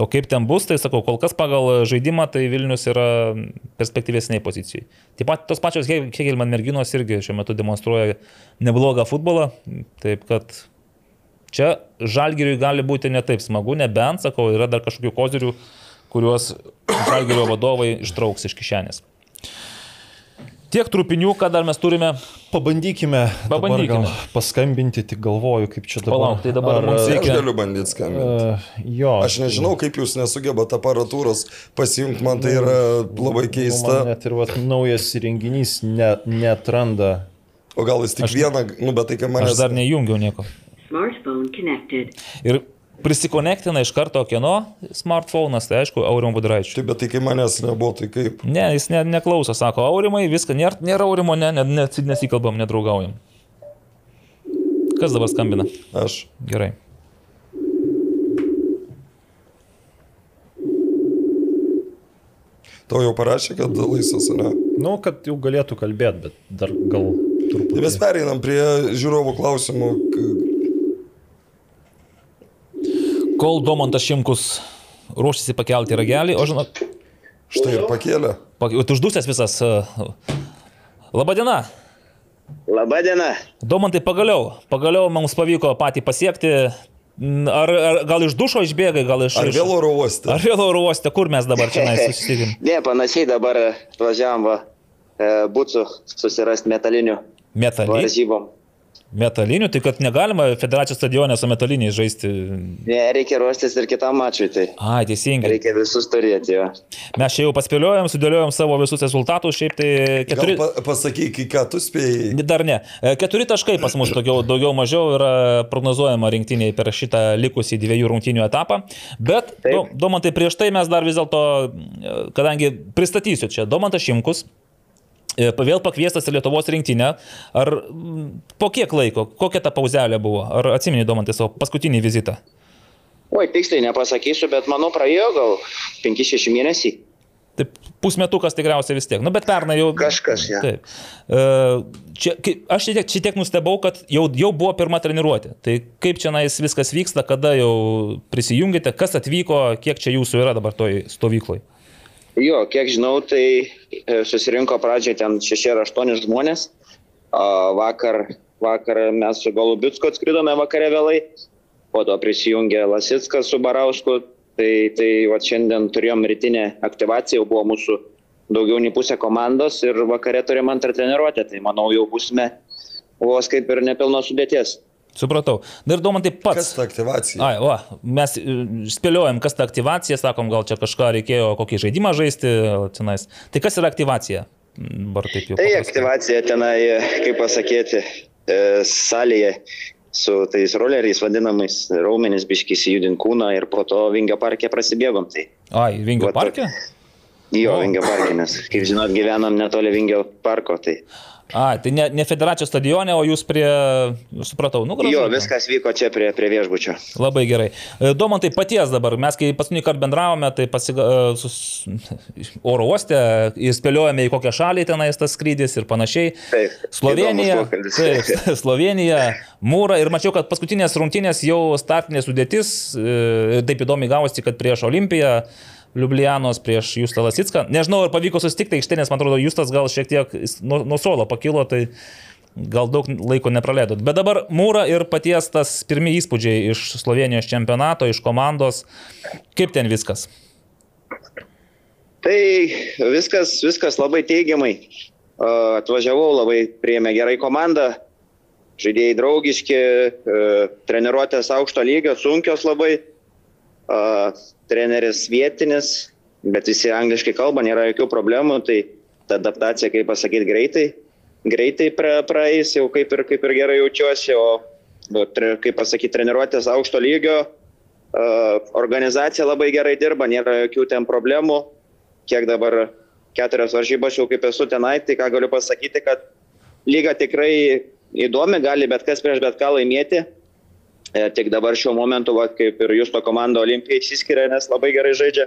S3: O kaip ten bus, tai sakau, kol kas pagal žaidimą, tai Vilnius yra perspektyvesniai pozicijai. Taip pat tos pačios Hegelman merginos irgi šiuo metu demonstruoja neblogą futbolą, taip kad čia Žalgiriui gali būti netaip smagu, nebent, sakau, yra dar kažkokių kozirių, kuriuos Žalgirio vadovai ištrauks iš kišenės. Tiek trupinių, ką dar mes turime.
S5: Pabandykime, Pabandykime. paskambinti, tik galvoju, kaip čia dabar.
S3: Palauk, tai dabar Ar, mums
S4: reikia. Aš galiu bandyti skambinti. Uh,
S5: jo.
S4: Aš nežinau, kaip jūs nesugebat aparatūros pasijungti, man tai yra labai keista.
S5: Man net ir vat, naujas įrenginys ne, netranda.
S4: O gal jis tik aš, vieną, nu bet tai kaip man.
S3: Aš dar nejungiau nieko. Ir Prisikonektina iš karto kieno smartphone'as, tai aišku, Aurimo Budraičio.
S4: Taip, bet tai kai manęs nebuvo, tai kaip?
S3: Ne, jis ne, neklauso, sako, Aurimai, viską, nėra, nėra Aurimo, ne, ne, ne, nesikalbam, nedraugaujam. Kas dabar skambina?
S4: Aš.
S3: Gerai.
S4: Tau jau parašė, kad laisvas, ne?
S5: Nu, kad jau galėtų kalbėti, bet dar gal truputį.
S4: Tai mes pereinam prie žiūrovų klausimų
S3: kol Domantas Šimkus ruošiasi pakelti ragelį, o žinot.
S4: Štai ir pakėlė.
S3: Pak, uždusęs visas. Labadiena.
S6: Labadiena.
S3: Domantai pagaliau, pagaliau mums pavyko patį pasiekti. Ar, ar gal iš dušo išbėgai, gal iš...
S4: Ar vėl oro uoste?
S3: Ar vėl oro uoste, kur mes dabar čia susitikim?
S6: ne, panašiai dabar važiavam va, e, būtų susirasti metalinių.
S3: Metalinių? Varžybom. Metalinių, tai kad negalima federacijos stadione su metaliniais žaisti.
S6: Ne, reikia ruoštis ir kitam mačui. Tai.
S3: A, teisingai.
S6: Reikia visus turėti jo.
S3: Mes čia jau paspėliojom, sudėliojom savo visus rezultatus, šiaip tai
S4: keturi... Pa, pasakyk, ką tu spėjai.
S3: Dar ne. E, keturi taškai pas mus daugiau, daugiau mažiau yra prognozuojama rinktiniai per šitą likusį dviejų rungtinių etapą. Bet, Domantai, prieš tai mes dar vis dėlto, e, kadangi pristatysiu čia, Domantas Šimkus vėl pakviestas į Lietuvos rinktinę. Ar po kiek laiko, kokia ta pauzelė buvo? Ar atsimeni, Domantai, savo paskutinį vizitą?
S6: Oi, tiksliai nepasakysiu, bet manau praėjo gal 5-6 mėnesiai.
S3: Taip, pusmetukas tikriausiai vis tiek. Nu, bet pernai jau.
S6: Kažkas, ja.
S3: Taip. E, čia, aš šitiek, šitiek nustebau, kad jau, jau buvo pirma treniruotė. Tai kaip čia nais viskas vyksta, kada jau prisijungėte, kas atvyko, kiek čia jūsų yra dabar toj stovykloj?
S6: Jo, kiek žinau, tai e, susirinko pradžioje ten 6 ar 8 žmonės. Vakar, vakar mes su Golubitsku atskridome vakare vėlai, po to prisijungė Lasitskas su Barausku. Tai, tai va, šiandien turėjom rytinę aktivaciją, jau buvo mūsų daugiau nei pusė komandos ir vakare turėjom antrą treniruotę. Tai manau, jau būsime vos kaip ir nepilno sudėties.
S3: Supratau. Dar domantai pats.
S4: Kas ta aktyvacija?
S3: Ai, o, mes e, spėliojam, kas ta aktyvacija, sakom, gal čia kažką reikėjo kokį žaidimą žaisti, tenais. Tai kas yra aktyvacija?
S6: Bar taip jau. Tai paprastai. aktyvacija tenai, kaip pasakyti, e, salėje su tais roleriais vadinamais raumenis biškis judint kūną ir po to Vingio parke prasidėgom. Tai,
S3: Ai, Vingio parke?
S6: Jo, Vingio parke, nes, kaip žinot, gyvenam netoli Vingio parko. Tai...
S3: A, tai ne, ne federacijos stadione, o jūs prie, supratau, nu, gražu.
S6: Jo, viskas vyko čia prie, prie viešbučio.
S3: Labai gerai. E, Domantai paties dabar, mes kai paskutinį kartą bendravome, tai pasiga, e, sus, oro uoste, įspėliojame į kokią šalį tenais tas skrydis ir panašiai.
S6: Taip.
S3: Slovenija. Taip, Slovenija, Mūra ir mačiau, kad paskutinės rungtynės jau startinė sudėtis, e, taip įdomi gavosi, kad prieš Olimpiją Liublianos prieš Justą Lasitską. Nežinau, ar pavyko susitikti aikštė, nes man atrodo, Justas gal šiek tiek nuo, nuo suolo pakilo, tai gal daug laiko nepraleidot. Bet dabar Mūra ir paties tas pirmie įspūdžiai iš Slovenijos čempionato, iš komandos. Kaip ten viskas?
S6: Tai viskas, viskas labai teigiamai. Atvažiavau, labai prieėmė gerai komandą, žaidėjai draugiški, treniruotės aukšto lygio, sunkios labai treneris vietinis, bet visi angliškai kalba, nėra jokių problemų, tai ta adaptacija, kaip pasakyti, greitai, greitai pra, praeis, jau kaip ir, kaip ir gerai jaučiuosi, o kaip pasakyti, treniruotės aukšto lygio, organizacija labai gerai dirba, nėra jokių ten problemų. Kiek dabar keturias varžybas jau kaip esu tenai, tai ką galiu pasakyti, kad lyga tikrai įdomi, gali bet kas prieš bet ką laimėti. E, tik dabar šiuo momentu, va, kaip ir jūsų komanda Olimpija išsiskiria, nes labai gerai žaidžia.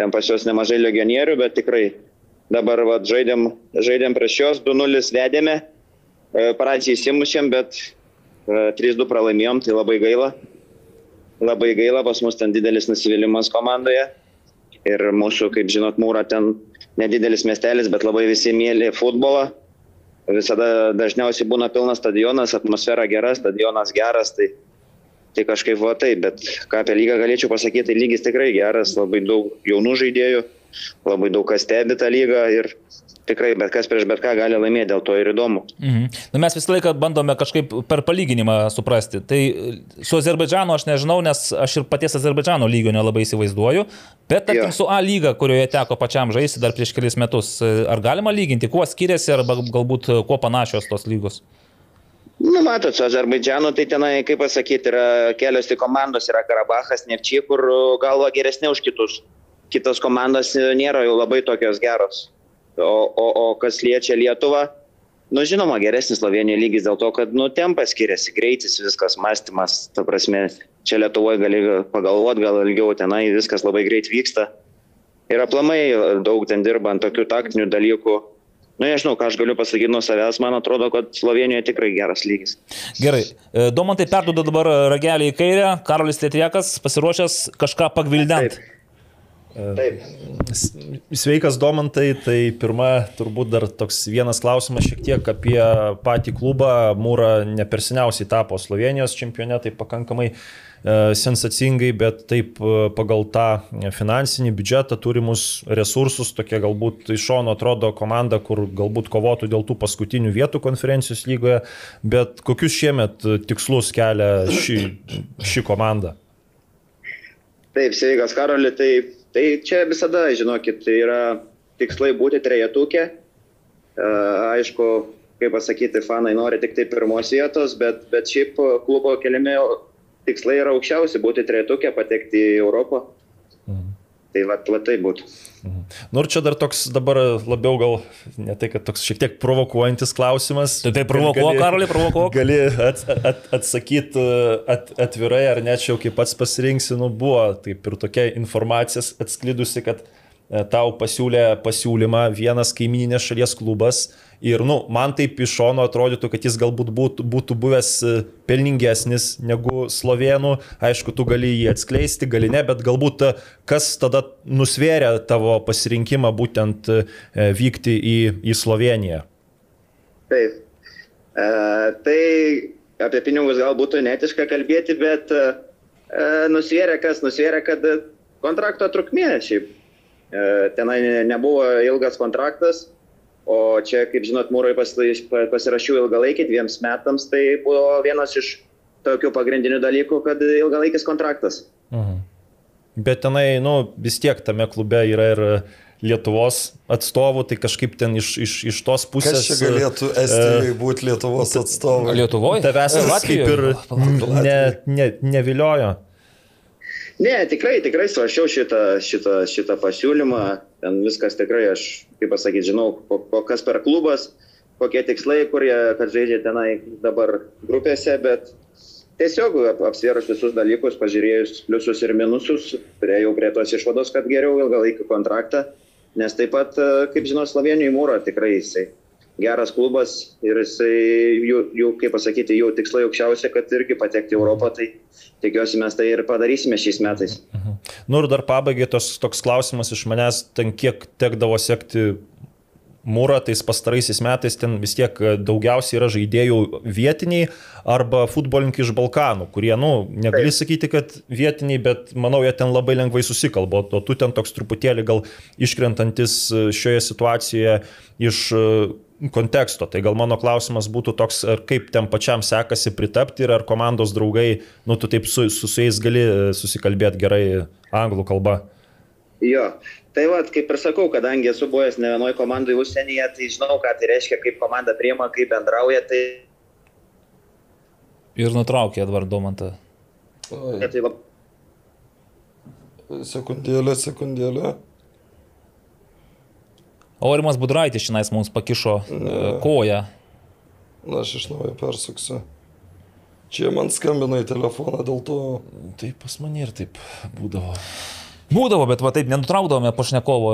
S6: Ten pas juos nemažai legionierių, bet tikrai dabar va, žaidėm, žaidėm prieš juos, 2-0 vedėme, e, pradžiai įsimušėm, bet 3-2 e, pralaimėjom, tai labai gaila. Labai gaila, pas mus ten didelis nusivylimas komandoje. Ir mūsų, kaip žinot, mūra ten nedidelis miestelis, bet labai visi mėly futbolą. Visada dažniausiai būna pilnas stadionas, atmosfera gera, stadionas geras, tai Tai kažkaip va taip, bet ką apie lygą galėčiau pasakyti, tai lygis tikrai geras, labai daug jaunų žaidėjų, labai daug kas stebi tą lygą ir tikrai bet kas prieš bet ką gali laimėti, dėl to ir įdomu.
S3: Mhm. Nu, mes visą laiką bandome kažkaip per palyginimą suprasti. Tai su Azerbaidžanu aš nežinau, nes aš ir paties Azerbaidžano lygio nelabai įsivaizduoju, bet tarkim su A lyga, kurioje teko pačiam žaisti dar prieš kelias metus, ar galima lyginti, kuo skiriasi arba galbūt kuo panašios tos lygos?
S6: Nu, matot, su Azerbaidžianu, tai tenai, kaip pasakyti, yra kelios tai komandos, yra Karabachas, Nepčiai, kur galva geresnė už kitus. Kitos komandos nėra jau labai tokios geros. O, o, o kas liečia Lietuvą, nu, žinoma, geresnis Slovenijos lygis dėl to, kad, nu, tempas skiriasi, greitis, viskas, mąstymas, ta prasme, čia Lietuvoje gali pagalvoti, gal ilgiau tenai viskas labai greit vyksta. Ir aplamai daug ten dirba ant tokių taktinių dalykų Nu, nežinau, ką aš galiu pasakyti nuo savęs, man atrodo, kad Slovenijoje tikrai geras lygis.
S3: Gerai, e, Domantai perduoda dabar ragelį į kairę, Karolis Lietriekas pasiruošęs kažką pagvildent.
S5: Taip. Taip. Sveikas Domantai, tai pirma, turbūt dar toks vienas klausimas šiek tiek apie patį klubą. Mūra ne per seniausiai tapo Slovenijos čempionė, tai pakankamai uh, E, sensacingai, bet taip e, pagal tą finansinį biudžetą turimus resursus, tokia galbūt iš šono atrodo komanda, kur galbūt kovotų dėl tų paskutinių vietų konferencijos lygoje, bet kokius šiemet tikslus kelia ši, ši komanda?
S6: Taip, sveikas Karoli, tai, tai čia visada, žinokit, tai yra tikslai būti trejetukė. Uh, aišku, kaip pasakyti, fanai nori tik tai pirmos vietos, bet, bet šiaip klubo keliami tikslai yra aukščiausi, būti trejetukė, patekti į Europą. Mhm. Tai va, va tai būtų.
S5: Mhm. Nu ir čia dar toks dabar labiau gal, ne tai, kad toks šiek tiek provokuojantis klausimas.
S3: Tai tai provokuok, Karolį, provokuok.
S5: Gali at, at, atsakyti at, atvirai ar ne, čia jau kaip pats pasirinksi, nu buvo taip ir tokia informacija atsklidusi, kad tau pasiūlė pasiūlymą vienas kaimininės šalies klubas Ir, nu, man taip iš šono atrodytų, kad jis galbūt būtų, būtų buvęs e, pelningesnis negu slovenų. Aišku, tu gali jį atskleisti, gali ne, bet galbūt e, kas tada nusvėrė tavo pasirinkimą būtent e, vykti į, į Sloveniją.
S6: Taip. E, tai apie pinigus gal būtų netiška kalbėti, bet e, nusvėrė kas, nusvėrė, kad kontrakto trukmė šiaip. E, tenai nebuvo ilgas kontraktas O čia, kaip žinot, mūrai pasirašiau ilgalaikį dviems metams, tai buvo vienas iš tokių pagrindinių dalykų, kad ilgalaikis kontraktas. Mhm.
S5: Bet tenai, nu, vis tiek tame klube yra ir Lietuvos atstovų, tai kažkaip ten iš, iš, iš tos pusės.
S4: Kas čia galėtų e, Estijoje būti Lietuvos atstovai?
S3: Lietuvoje?
S5: Tavęs kaip ir ne, ne, neviliojo.
S6: Ne, tikrai, tikrai svaršiau šitą, šitą, šitą pasiūlymą. Ten viskas tikrai, aš, kaip pasakyti, žinau, ko, ko, kas per klubas, kokie tikslai, kurie, kad žaidžia tenai dabar grupėse, bet tiesiog apsvėrus visus dalykus, pažiūrėjus pliusus ir minusus, prieėjau prie tos išvados, kad geriau ilgalaikį kontraktą, nes taip pat, kaip žinau, Slovenijoje mūro tikrai jisai geras klubas ir jisai, jų, jų, kaip pasakyti, jų tikslai aukščiausia, kad irgi patekti į Europą, tai tikiuosi mes tai ir padarysime šiais metais.
S5: Mhm. Nu ir dar pabaigai tos, toks klausimas iš manęs, ten kiek tekdavo sekti mūrą, tais pastaraisiais metais ten vis tiek daugiausiai yra žaidėjų vietiniai arba futbolininkai iš Balkanų, kurie, nu, negali sakyti, kad vietiniai, bet manau, jie ten labai lengvai susikalba, o tu ten toks truputėlį gal iškrentantis šioje situacijoje iš konteksto. Tai gal mano klausimas būtų toks, ar kaip ten pačiam sekasi pritapti ir ar komandos draugai, nu, tu taip su, su, su jais gali e, susikalbėti gerai anglų kalba.
S6: Jo, tai vad, kaip ir sakau, kadangi esu buvęs ne vienoje komandoje užsienyje, tai žinau, ką tai reiškia, kaip komanda priema, kaip bendrauja, tai
S3: Ir nutraukė Edvardo Mantą.
S6: Tai lab...
S4: sekundėlę, sekundėlę.
S3: Aurimas Budraitis šiandien mums pakišo e, koją.
S4: Na, aš iš naujo persuksiu. Čia man skambina į telefoną, dėl to...
S5: Tai pas mane ir taip būdavo.
S3: Būdavo, bet va taip nenutraukdavome pašnekovo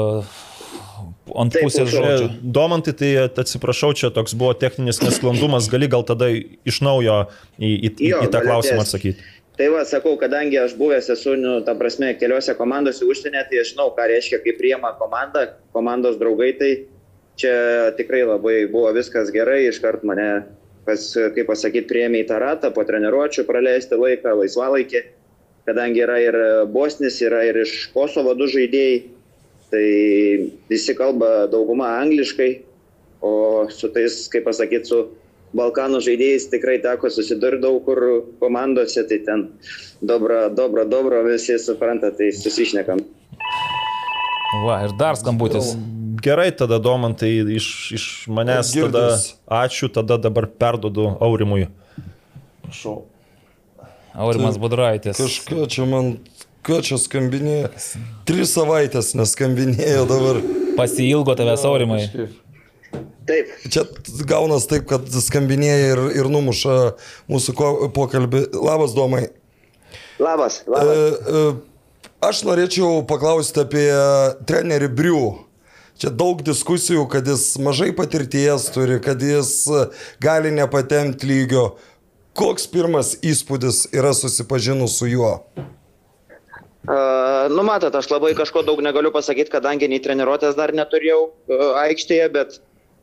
S3: ant
S6: Taip,
S3: pusės žodžių.
S5: Domantai, tai atsiprašau, čia toks buvo techninis nesklandumas, gali gal tada iš naujo į, į, į,
S6: Jo,
S5: į tą klausimą atsakyti.
S6: Tai va, sakau, kadangi aš buvęs esu, nu, ta prasme, keliose komandose užsienė, tai aš žinau, ką reiškia, kai priema komanda, komandos draugai, tai čia tikrai labai buvo viskas gerai, iškart mane, pas, kaip pasakyti, priėmė į tą ratą, po treniruočio praleisti laiką, laisvalaikį, kadangi yra ir Bosnis, yra ir iš Kosovo du žaidėjai, tai visi kalba dauguma angliškai, o su tais, kaip pasakyti, su Balkanų žaidėjais tikrai teko susidurti daug kur komandose, tai ten dobro, dobro, dobro, visi supranta, tai susišnekam.
S3: Va, ir dar skambutis.
S5: Gerai, tada Domantai iš, iš manęs tada ačiū, tada dabar perdodu Aurimui. Prašau.
S3: Aurimas Budraitis.
S4: Kažką čia man, ką čia skambinėjo. Tris savaitės neskambinėjo dabar.
S3: Pasilgo tavęs Aurimai.
S6: Taip,
S4: Čia gaunas taip, kad skambinėja ir, ir numuša mūsų pokalbį. Labas, Domai.
S6: labas,
S4: E,
S6: labas.
S4: e, aš norėčiau paklausti apie trenerį Brių. Čia daug diskusijų, kad jis mažai patirties turi, kad jis e, gali nepatemti lygio. Koks pirmas įspūdis yra susipažinus su juo?
S6: Uh, nu, matot, aš labai kažko daug negaliu pasakyti, kadangi nei treniruotės dar neturėjau uh, aikštėje, bet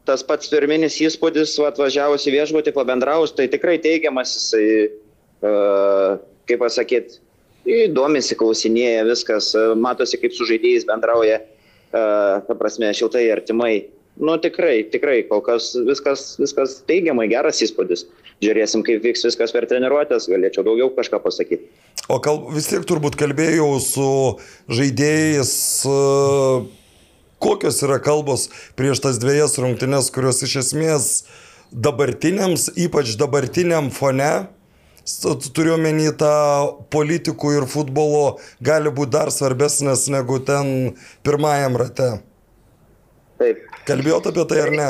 S6: tas pats pirminis įspūdis, va, atvažiavus į viešbutį, pabendravus, tai tikrai teigiamas, jisai, uh, kaip pasakyti, domisi, klausinėja viskas, uh, matosi, kaip su žaidėjais bendrauja, uh, ta prasme, šiltai, artimai. Nu, tikrai, tikrai, kol kas viskas, viskas teigiamai, geras įspūdis. Žiūrėsim, kaip vyks viskas per treniruotės, galėčiau daugiau kažką pasakyti.
S4: O kal, vis tiek turbūt kalbėjau su žaidėjais, e, kokios yra kalbos prieš tas dviejas rungtynes, kurios iš esmės dabartiniams, ypač dabartiniam fone, turiu menį tą politikų ir futbolo, gali būti dar svarbesnės negu ten pirmajam rate.
S6: Taip.
S4: Kalbėjot apie tai ar ne?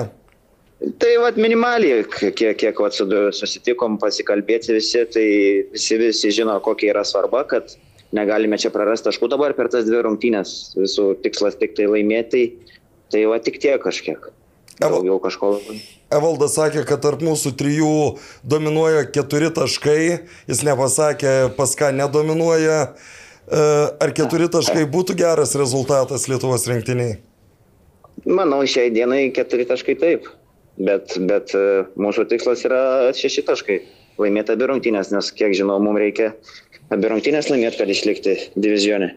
S6: Tai vad minimaliai, kiek, kiek vat, su- susitikom pasikalbėti visi, tai visi, visi žino, kokia yra svarba, kad negalime čia prarasti taškų dabar per tas dvi rungtynės. Visų tikslas tik tai laimėti, tai va tik tiek kažkiek. Daugiau kažko.
S4: Evaldas sakė, kad tarp mūsų trijų dominuoja keturi taškai, jis nepasakė, pas ką nedominuoja. E, Ar keturi taškai būtų geras rezultatas Lietuvos rinktiniai?
S6: Manau, šiai dienai keturi taškai taip. Bet, bet e, mūsų tikslas yra šeši taškai. Laimėti abi rungtynės, nes kiek žinau, mums reikia abi rungtynės laimėti, kad išlikti divizionė.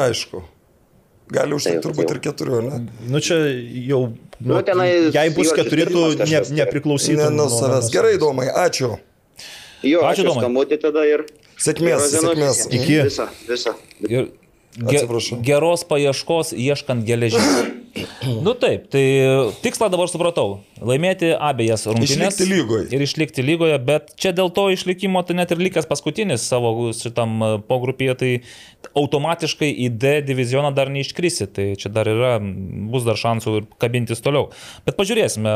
S4: Aišku. Gali užtekti
S6: Taip,
S4: turbūt
S6: jau.
S4: ir keturių, ne?
S5: Nu čia jau, nu,
S6: Nu, tenai
S5: jei bus keturi, tu ne,
S6: tai-
S5: nepriklausytum.
S4: Ne nuo savęs. Gerai, Domai, ačiū.
S6: Jo,
S3: Ačiū,
S6: ačiū
S3: Domai.
S6: skambutį tada ir...
S4: Sėkmės, sėkmės.
S5: Iki.
S6: Visą, visą.
S3: Ir ge,
S4: Atsiprašau.
S3: geros paieškos ieškant geležies. nu taip, tai tikslą dabar supratau. Laimėti abiejas rungtynes.
S4: Išlikti lygoje.
S3: Ir išlikti lygoje, bet čia dėl to išlikimo tai net ir likęs paskutinis savo šitam e, pogrupyje, tai automatiškai į D divizioną dar neiškrisi. Tai čia dar yra, bus dar šansų ir kabintis toliau. Bet pažiūrėsime,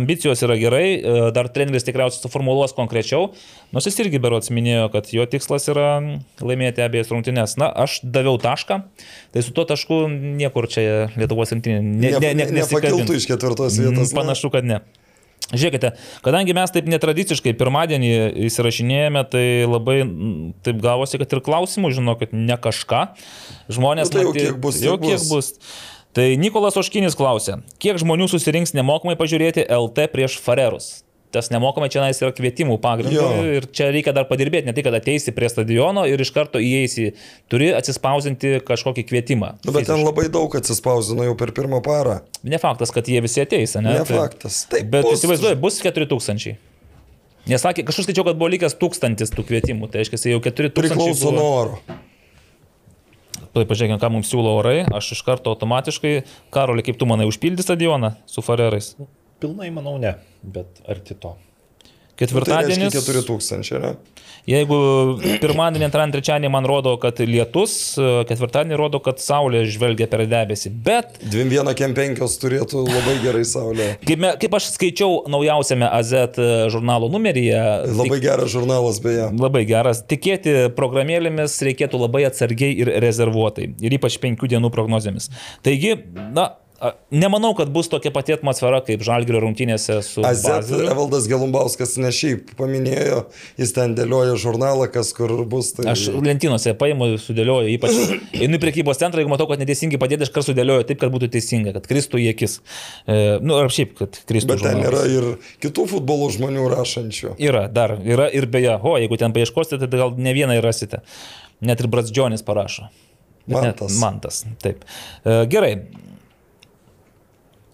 S3: ambicijos yra gerai, e, dar treneris tikriausiai suformuoluos konkrečiau, nors jis irgi berots minėjo, kad jo tikslas yra laimėti abiejas rungtynes. Na, aš daviau tašką, tai su tuo tašku niekur čia Lietuvos rinktinė ne, ne, ne,
S4: Nepakiltų iš ketvirtos vietos.
S3: Mm, Panašu, kad ne. Žiūrėkite, kadangi mes taip netradiciškai pirmadienį įsirašinėjame, tai labai mm, taip gavosi, kad ir klausimų, žinokit, ne kažką. Žmonės
S4: Nu, tai jau
S3: matyt-
S4: kiek bus,
S3: jau kiek bus. Tai Nikolas Oškinis klausė, kiek žmonių susirinks nemokamai pažiūrėti LT prieš Farerus? Tas nemokamai čia yra kvietimų pagrindu ir čia reikia dar padirbėti, ne tik, kad ateisi prie stadiono ir iš karto įeisi, turi atsispausinti kažkokį kvietimą.
S4: Nu, bet ten
S3: fiziškai.
S4: labai daug atsispausino jau per pirmą parą.
S3: Ne faktas, kad jie visi ateis, ne?
S4: Ne
S3: Tai-
S4: faktas. Taip,
S3: Bet įsivaizduoju, bus 4000. Nesakė, kažkas skaičiau, kad buvo likęs tūkstantis tų kvietimų, tai reiškia, jau 4000.
S4: Priklauso nuo oro.
S3: Tai pažiūrėkime, ką mums siūlo orai. Aš iš karto automatiškai, Karoli, kaip tu manai, užpildys stadioną su Farerais?
S5: Pilnai manau ne, bet arti to.
S3: Ketvirtadienis.
S4: Tai 4 tūkstančiai, ne?
S3: Jeigu pirmadienį, antradienį, trečiadienį man rodo, kad lietus, ketvirtadienį rodo, kad saulė žvelgia per debesį. Bet...
S4: 2-1 kem 5 turėtų labai gerai saulė.
S3: Kaip, me, kaip aš skaičiau naujausiame AZ žurnalo numeryje.
S4: Labai tik, geras žurnalas beje.
S3: Labai geras. Tikėti programėlėmis reikėtų labai atsargiai ir rezervuotai. Ir ypač penkių dienų prognozėmis. Taigi, na, Nemanau, kad bus tokia pati atmosfera kaip Žalgirio rungtynėse su...
S4: Azet Evaldas Gelumbauskas ne šiaip paminėjo, jis ten dėlioja žurnalą, kas kur bus. Tai...
S3: Aš lentynose paimu, sudėlioju, ypač einu į prekybos centrą, jeigu matau, kad neteisingai padėti, aš kartu sudėlioju taip, kad būtų teisinga, kad kristų į akis. E, nu, ar šiaip, kad kristų.
S4: Bet ten žurnalas. yra ir kitų futbolo žmonių rašančių.
S3: Yra, dar, yra ir beje, o jeigu ten paieškosite, tai gal ne vieną ir rasite. Net ir Bratsdžionis parašo.
S4: Mantas.
S3: Net, mantas, taip. E, gerai,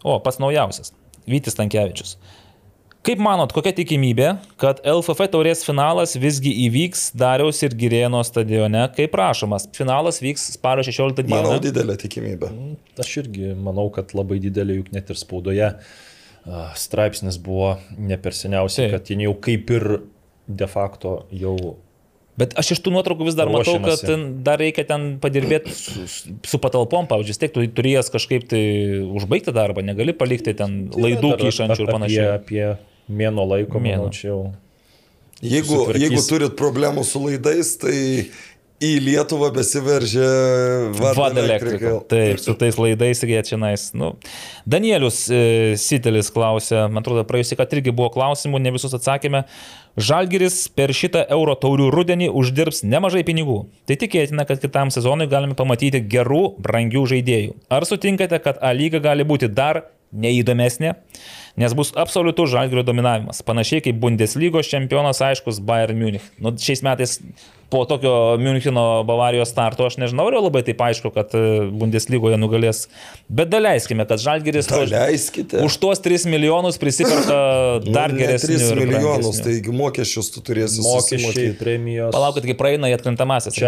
S3: O, pats naujausias. Vytis Tankievičius. Kaip manot, kokia tikimybė, kad LFF taurės finalas visgi įvyks Dariaus ir Girėno stadione, kaip prašomas? Finalas vyks spalio 16 dieną.
S4: Manau, didelė tikimybė.
S5: Mm, aš irgi manau, kad labai didelė, juk net ir spaudoje straipsnis buvo ne per seniausiai, kad jie jau kaip ir de facto jau
S3: Bet aš iš tų nuotraukų vis dar matau, kad dar reikia ten padirbėti su, su patalpom, pavyzdžiui, tiek tu turėjęs kažkaip tai užbaigti darbą, negali palikti ten laidų kyšančių ir panašiai.
S5: Apie, apie mėno laiko, mėno. čia jau.
S4: Jeigu, jeigu turit problemų su laidais, tai į Lietuvą besiveržė
S3: Vad elektrika. Taip, su tais laidais ir jie čia nais. Nu. Danielius e, Sitelis klausė, man atrodo, praėjusį, kad irgi buvo klausimų, ne visus atsakėme. Žalgiris per šitą euro taurių rudenį uždirbs nemažai pinigų. Tai tikėtina, kad kitam sezonui galime pamatyti gerų, brangių žaidėjų. Ar sutinkate, kad A lyga gali būti dar neįdomesnė? nes bus absoliutus žalgrio dominavimas. Panašiai kaip Bundeslygos čempionas, aiškus, Bayern Munich. Nu, šiais metais po tokio Müncheno Bavarijos starto aš nežinau, ar labai taip aišku, kad e, Bundeslygoje nugalės. Bet daleiskime, kad Žalgeris
S4: Daleiskite.
S3: už tuos 3 milijonus prisiperka nu, dar nu, geresnius.
S4: 3 milijonus, taigi mokesčius tu turėsi
S5: mokesčiai, premijos.
S3: Palaukit, kai praeina į atkrintamasis.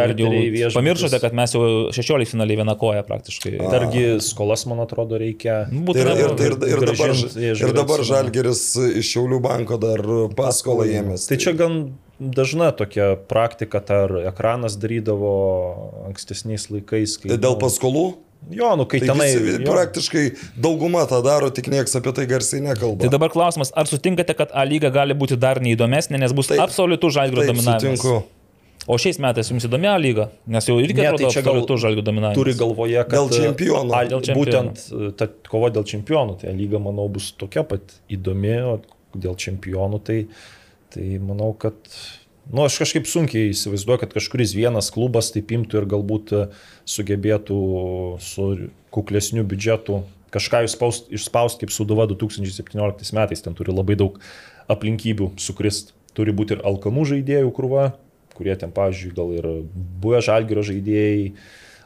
S3: Pamiršote, kad mes jau 16 finaliai vieną koją praktiškai.
S5: A. Dargi skolas, man atrodo, reikia.
S4: Būtų ir, ir, ir, ir, dabar, ir dabar Žalgeris iš Šiaulių banko dar paskolą ėmėsi.
S5: Tai čia gan dažna tokia praktika, ar ekranas darydavo ankstesniais laikais.
S4: Kai, tai dėl paskolų?
S5: Jo, nu kai tai tenai. Visi,
S4: jo. Praktiškai dauguma tą daro, tik niekas apie tai garsiai nekalba.
S3: Tai dabar klausimas, ar sutinkate, kad A lyga gali būti dar neįdomesnė, nes bus taip, absoliutų žalgrio dominavimas? Sutinku. O šiais metais jums įdomi A lyga, nes jau irgi ne, tai čia gal tu žalgių dominavimas.
S5: Turi galvoje, kad
S4: dėl čempionų.
S5: A, dėl čempionų. Būtent ta kova dėl čempionų, tai A lyga, manau, bus tokia pat įdomi, o dėl čempionų tai uh, Tai manau, kad, na, nu, aš kažkaip sunkiai įsivaizduoju, kad kažkuris vienas klubas taip imtų ir galbūt sugebėtų su kuklesniu biudžetu kažką išspaust, išspaust kaip Suduva 2017 metais. Ten turi labai daug aplinkybių sukrist. Turi būti ir alkanų žaidėjų krūva, kurie ten, pavyzdžiui, gal ir buvę žalgerio žaidėjai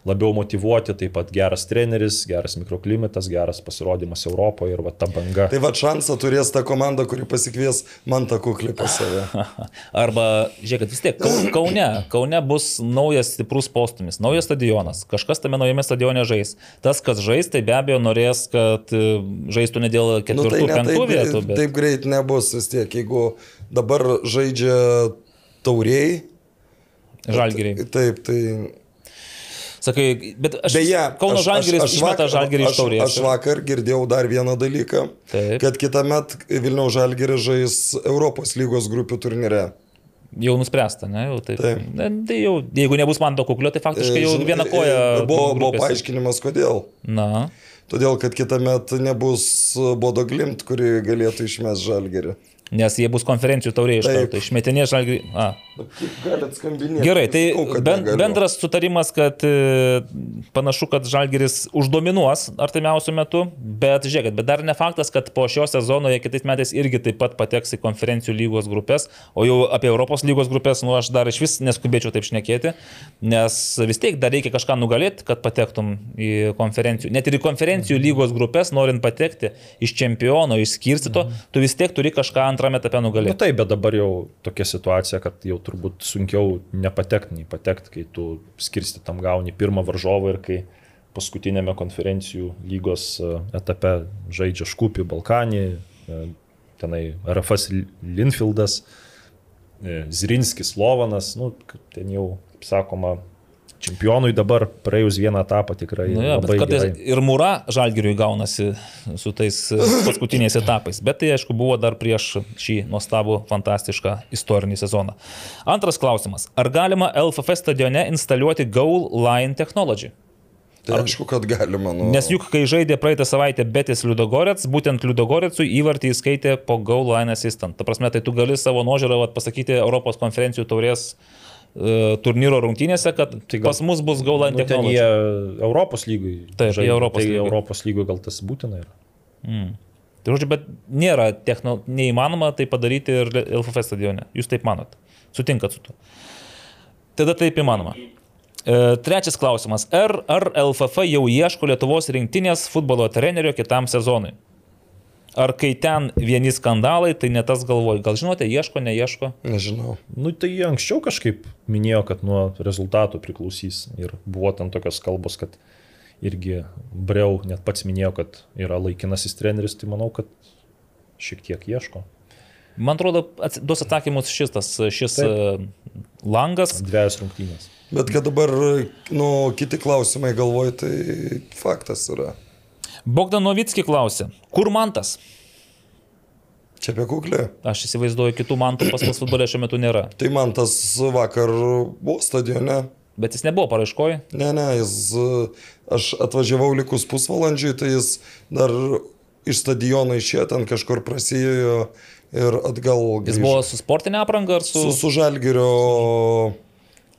S5: labiau motivuoti, taip pat geras treneris, geras mikroklimatas, geras pasirodymas Europoje ir va ta banga.
S4: Tai va šansą turės ta komanda, kuri pasikvies man tą kuklį pas save.
S3: Arba, žiūrėkit, vis tiek, Kaune, Kaune bus naujas stiprus postumis, naujas stadionas, kažkas tame naujame stadione žais. Tas, kas žais, tai be abejo norės, kad e, žaistų ne dėl ketvirtų, nu, tai penktų
S4: taip,
S3: vietų.
S4: Bet... Taip greit nebus vis tiek, jeigu dabar žaidžia tauriai.
S3: Žalgiriai.
S4: Taip, tai
S3: Sakai, bet aš,
S4: Beje,
S3: Kauno Žalgiris išmeta Žalgirį iš taurės.
S4: Aš vakar girdėjau dar vieną dalyką, Taip. kad kitą metą Vilniaus Žalgiris žais Europos lygos grupių turnyre.
S3: Jau nuspręsta, ne? Jau taip. taip. Ne, tai jau, jeigu nebus man to kuklio, tai faktiškai jau viena koja.
S4: Buvo, buvo paaiškinimas, kodėl.
S3: Na.
S4: Todėl, kad kitą metą nebus Bodo Glimt, kuri galėtų išmesti Žalgirį.
S3: Nes jie bus konferencijų tauriai iš karto. Išmetinė žalgri. Gerai, tai ben, bendras sutarimas, kad e, panašu, kad žalgeris uždominuos artimiausių metų, bet žiūrėkit, bet dar ne faktas, kad po šio sezono jie kitais metais irgi taip pat pateks į konferencijų lygos grupės, o jau apie Europos lygos grupės, nu aš dar iš vis neskubėčiau taip šnekėti, nes vis tiek dar reikia kažką nugalėti, kad patektum į konferencijų. Net ir į konferencijų lygos grupės, norint patekti iš čempiono, iš skirstyto, mhm. tu vis tiek turi kažką antrame etape nugalėti.
S5: Nu, taip, bet dabar jau tokia situacija, kad jau turbūt sunkiau nepatekti, nei patekti, kai tu skirsti tam gauni pirmą varžovą ir kai paskutinėme konferencijų lygos e, etape žaidžia Škupį, Balkanį, e, tenai RFS Linfieldas, e, Zrinskis, Lovanas, nu, ten jau, kaip sakoma, čempionui dabar praėjus vieną etapą tikrai.
S3: Nu, ja, kartais
S5: gerai.
S3: ir mūra žalgiriui gaunasi su tais paskutiniais etapais, bet tai aišku buvo dar prieš šį nuostabų, fantastišką istorinį sezoną. Antras klausimas. Ar galima LFF stadione instaliuoti Goal Line Technology?
S4: Tai aišku, kad galima. Nu.
S3: Nes juk kai žaidė praeitą savaitę Betis Liudogorets, būtent Liudogorecui įvartį įskaitė po Goal Line Assistant. Ta prasme, tai tu gali savo nuožiūrą vat, pasakyti Europos konferencijų taurės e, turnyro rungtynėse, kad
S5: Tai gal-
S3: pas mus bus Goal Line
S5: Nu, ten
S3: Technology.
S5: jie Europos lygui.
S3: Taip,
S5: žaidė,
S3: Europos
S5: tai
S3: lygoj.
S5: Europos lygui gal tas būtina yra.
S3: Tai žodžiu, bet nėra techno, neįmanoma tai padaryti ir LFF stadione. Jūs taip manot. Sutinkat su tuo. Tada taip įmanoma. E, trečias klausimas. Ar, ar LFF jau ieško Lietuvos rinktinės futbolo trenerio kitam sezonui? Ar kai ten vieni skandalai, tai ne tas galvoj. Gal žinote, ieško, neieško?
S4: Nežinau.
S5: Nu, tai jie anksčiau kažkaip minėjo, kad nuo rezultatų priklausys. Ir buvo ten tokios kalbos, kad irgi Breu net pats minėjo, kad yra laikinasis treneris, tai manau, kad šiek tiek ieško.
S3: Man atrodo, duos atsakymus šis, tas, šis
S5: Taip.
S3: e, langas.
S5: Dviejas rungtynės.
S4: Bet kad dabar, nu, kiti klausimai galvoj, tai faktas yra.
S3: Bogdanovitski klausė, kur mantas?
S4: Čia apie kuklį.
S3: Aš įsivaizduoju, kitų mantų pas mus futbole šiuo metu nėra.
S4: Tai man tas vakar buvo stadione.
S3: Bet jis nebuvo paraiškoje.
S4: Ne, ne, jis, aš atvažiavau likus pusvalandžiui, tai jis dar iš stadiono išėjo ten kažkur prasijojo ir atgal.
S3: Jis
S4: grįžo.
S3: buvo su sportinė apranga ar su...
S4: su, su žalgerio, e,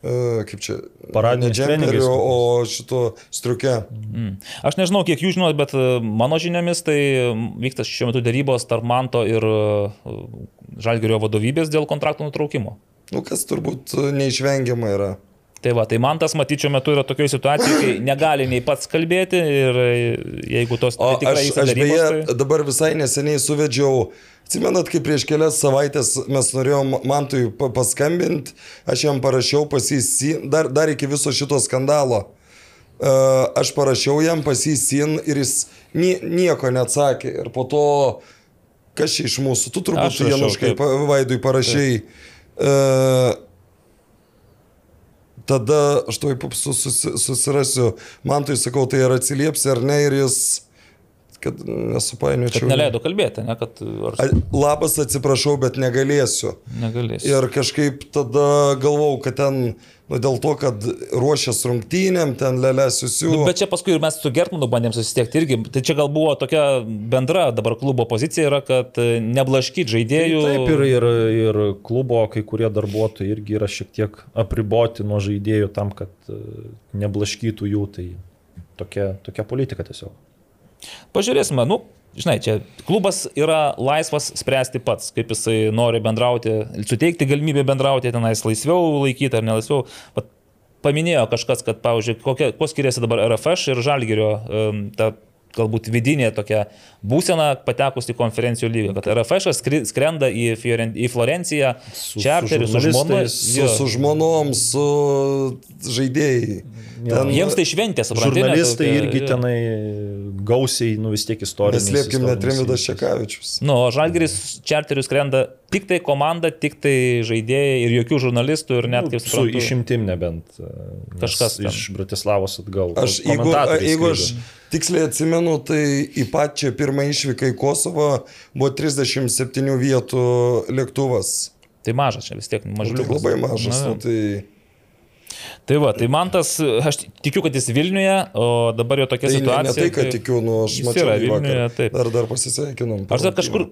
S4: kaip čia,
S5: Paradiniais
S4: ne džemperiu, o šito striuke.
S3: Mm. Aš nežinau, kiek jūs žinot, bet e, mano žiniomis tai vyksta šiuo metu darybos tarp Manto ir e, Žalgerio vadovybės dėl kontrakto nutraukimo.
S4: Nu, kas turbūt e, neišvengiama yra.
S3: Tai va, tai man tas matyčiau metu yra tokioje situacijoje, kai negali nei pats kalbėti ir e, jeigu tos
S4: O
S3: tai
S4: aš, aš beje
S3: tai...
S4: dabar visai neseniai suvedžiau, atsimenat, kaip prieš kelias savaitės mes norėjom Mantui pa- paskambinti, aš jam parašiau pasisin, dar, dar iki viso šito skandalo. Uh, aš parašiau jam pasisin ir jis nie, nieko neatsakė. Ir po to, kas čia iš mūsų, tu turbūt Januškai
S3: taip.
S4: Vaidui parašiai. Uh, tada aš to susi, susirasiu, man tai sakau, tai ar atsiliepsi ar ne ir jis, kad nesupainiočiau.
S3: Kad neleido kalbėti, ne, kad ar
S4: Labas, atsiprašau, bet negalėsiu.
S3: negalėsi.
S4: Ir kažkaip tada galvau, kad ten, nu dėl to, kad ruošęs rungtynėm, ten lelesiusiu.
S3: Nu, bet čia paskui ir mes su Gertmanu bandėm susisiekti irgi. Tai čia gal buvo tokia bendra dabar klubo pozicija yra, kad e, neblaškyti žaidėjų.
S5: Taip ir, ir, ir klubo kai kurie darbuotojai irgi yra šiek tiek apriboti nuo žaidėjų tam, kad e, neblaškytų jų. Tai tokia, tokia politika tiesiog.
S3: Pažiūrėsime, nu, žinai, čia klubas yra laisvas spręsti pats, kaip jisai nori bendrauti, suteikti galimybę bendrauti tenais laisviau laikyti ar nelaisviau. Vat paminėjo kažkas, kad, pavyzdžiui, kokia, kuo skiriasi dabar RFŠ ir Žalgirio um, ta galbūt vidinė tokia būsena patekus į konferencijų lygį, kad RFŠ skrenda į, Fioren, į Florenciją,
S5: Su-
S3: čarterį, su,
S5: su
S3: žmonais.
S5: žurnalistais,
S4: su, su žmonom, su žaidėjai. Ten,
S3: Jiems tai šventė, suprantate.
S5: Žurnalistai irgi tenai gausiai, nu vis tiek istorija.
S4: Neslėpkim, net Rimidas Čekavičius.
S3: Nu, o Žalgeris čarterius skrenda tik tai komanda, tik tai žaidėjai ir jokių žurnalistų ir net kaip
S5: Su
S3: suprantu.
S5: išimtim nebent. e,
S3: Kažkas ten.
S5: iš Bratislavos atgal.
S4: Aš, jeigu, jeigu aš tiksliai atsimenu, tai į pačią pirmą išvyką į Kosovą buvo 37 vietų lėktuvas.
S3: Tai mažas čia vis tiek,
S4: Nu,
S3: mažas.
S4: Tai labai mažas.
S3: Na,
S4: Nu, tai,
S3: Tai va, tai man tas, aš tikiu, kad jis Vilniuje, o dabar jau tokia
S4: tai ne,
S3: situacija.
S4: ne tai, kad
S3: kai-
S4: tikiu, nu, aš mačiau
S3: yra. Vilniuje, taip.
S4: Dar, dar pasisveikinom.
S3: Aš dar kažkur,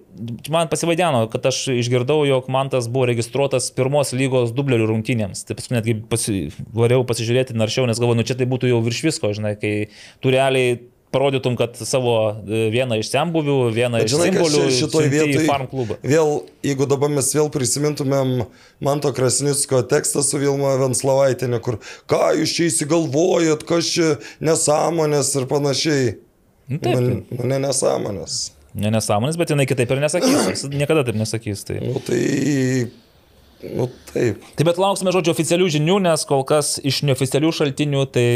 S3: man pasivaideno, kad aš išgirdau, jog man tas buvo registruotas pirmos lygos dublerių rungtynėms. Tai paskui netgi pasi, variau pasižiūrėti naršiau, nes galvoju, nu čia tai būtų jau virš visko, žinai, kai tu realiai parodytum, kad savo e, vieną iš sembuvių, vieną
S4: Bet
S3: iš
S4: žinai,
S3: simbolių
S4: čia šitoj
S3: siunti į
S4: vietoj.
S3: farm klubą.
S4: Vėl, jeigu dabar mes vėl prisimintumėm Manto Krasnicko tekstą su Vilma Venslavaitėne, kur ką jūs čia įsigalvojat, kas čia nesąmonės ir panašiai.
S3: Nu, taip.
S4: Man, mane nesąmonės.
S3: Ne nesąmonės, bet jinai kitaip ir nesakys. Niekada taip nesakys. Tai.
S4: Nu tai. Nu taip.
S3: tai bet lauksime žodžio oficialių žinių, nes kol kas iš neoficialių šaltinių tai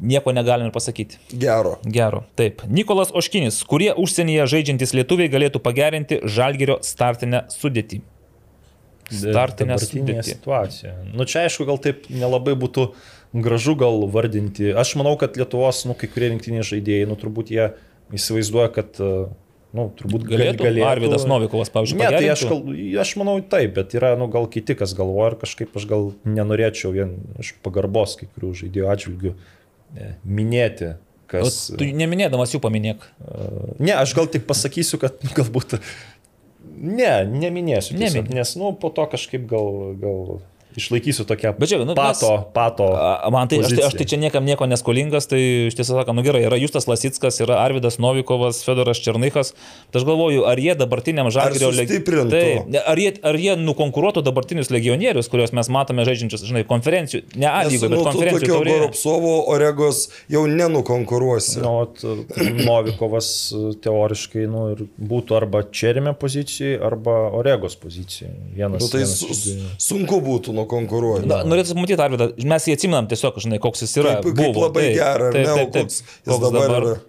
S3: nieko negalim ir pasakyti.
S4: Gero.
S3: Gero. Taip. Nikolas Oškinis, kurie užsienyje žaidžiantys lietuviai galėtų pagerinti žalgerio startinę sudėtį. Startinę sudėtį.
S5: situacija. Nu čia aišku, gal taip nelabai būtų gražu gal vardinti. Aš manau, kad Lietuvos, nu, kai kurie rinktiniai žaidėjai, nu, turbūt jie įsivaizduoja, kad, uh, nu, turbūt gal-
S3: Galėtų, galėtų. Arvidas Novikovas, pavyzdžiui,
S5: Ne, tai aš, aš manau taip, bet yra, nu, gal kiti, kas galvoja ir kažkaip aš gal nenorėčiau vien iš pagarbos kai kurių žaidėjų atžvilgių minėti,
S3: O
S5: kas...
S3: Tu neminėdamas jų paminėk.
S5: Ne, aš gal tik pasakysiu, kad galbūt. Ne, neminėsiu. Tiesiog,
S3: Nemini.
S5: nes, nu, po to kažkaip gal, gal išlaikysiu tokią
S3: Bet žiūrėk, nu,
S5: pato,
S3: mes-
S5: pato.
S3: Man tai, aš, tai, aš tai čia niekam nieko neskolingas, tai iš tiesų sakant, nu gerai, yra Justas Lasitskas, yra Arvidas Novikovas, Fedoras Černychas. Tai aš galvoju, ar jie dabartiniam žalgerio? Taip, ne, ar, jie, ar jie nukonkuruotų dabartinius legionierius, kuriuos mes matome žaidžiančius, žinai, konferencijų, ne A lygoje, bet
S4: nu,
S3: konferencijų
S4: tokio. Goropsovo Oregos jau nenukonkuruosi.
S5: Nu, ot, Novikovas teoriškai nu, ir būtų arba Čerime pozicijoje, arba Oregos pozicijoje. Vienas,
S4: Nu, tai
S5: vienas
S4: sunku būtų nukonkuruoti.
S3: Na, norėtų pamatyti Arvidą, mes jį atsimenam tiesiog, žinai, koks jis yra.
S4: Kaip- kaip labai gerą, ar ne, o koks jis dabar yra?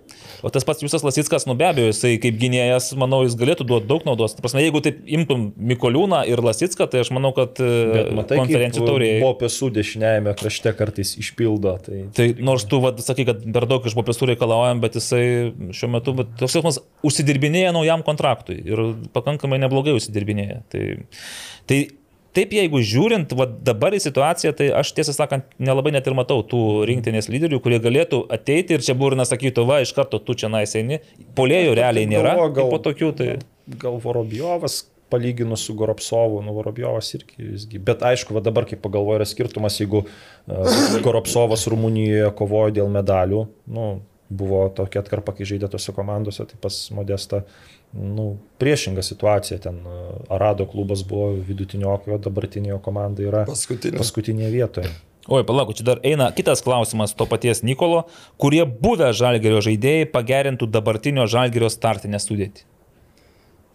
S3: O tas pats Jusas Lasitskas, nu be abejo, jisai kaip gynėjas, manau, jis galėtų duoti daug naudos. Ta Prasme, jeigu taip imtum Mikoliūną ir Lasitską, tai aš manau, kad
S5: Bet
S3: e,
S5: matai,
S3: konferencijų taurėje.
S5: Buvo pesų dešiniajame krašte kartais išpildo. Tai,
S3: Tai nors tu, vad, sakai, kad per daug iš Bopesų reikalaujam, bet jisai šiuo metu, bet toks jausmas, užsidirbinėja naujam kontraktui ir pakankamai neblogai užsidirbinėja. Tai, tai taip, jeigu žiūrint, va, dabar į situaciją, tai aš tiesą sakant nelabai net ir matau tų rinktinės lyderių, kurie galėtų ateiti ir čia burnas sakytų, va, iš karto tu čia naiseni. Polėjų realiai nėra.
S5: galvoju, gal-
S3: po tokių, tai...
S5: gal Vorobjovas palyginus su Goropsovu, nu Vorobjovas irgi visgi. Bet aišku, va dabar kaip pagalvoju, yra skirtumas, jeigu uh, Goropsovas Rumunijoje kovojo dėl medalių, nu, buvo tokia atkarpa, kai žaidė tose komandose, tai pas Modestą, nu, priešinga situacija, ten Arado klubas buvo vidutiniokio, dabartinėje komanda yra
S4: Paskutinė.
S5: paskutinėje vietoje.
S3: Oi, palauk, čia dar eina kitas klausimas to paties Nikolo, kurie buvę žalgerio žaidėjai pagerintų dabartinio žalgerio startinę sudėtį.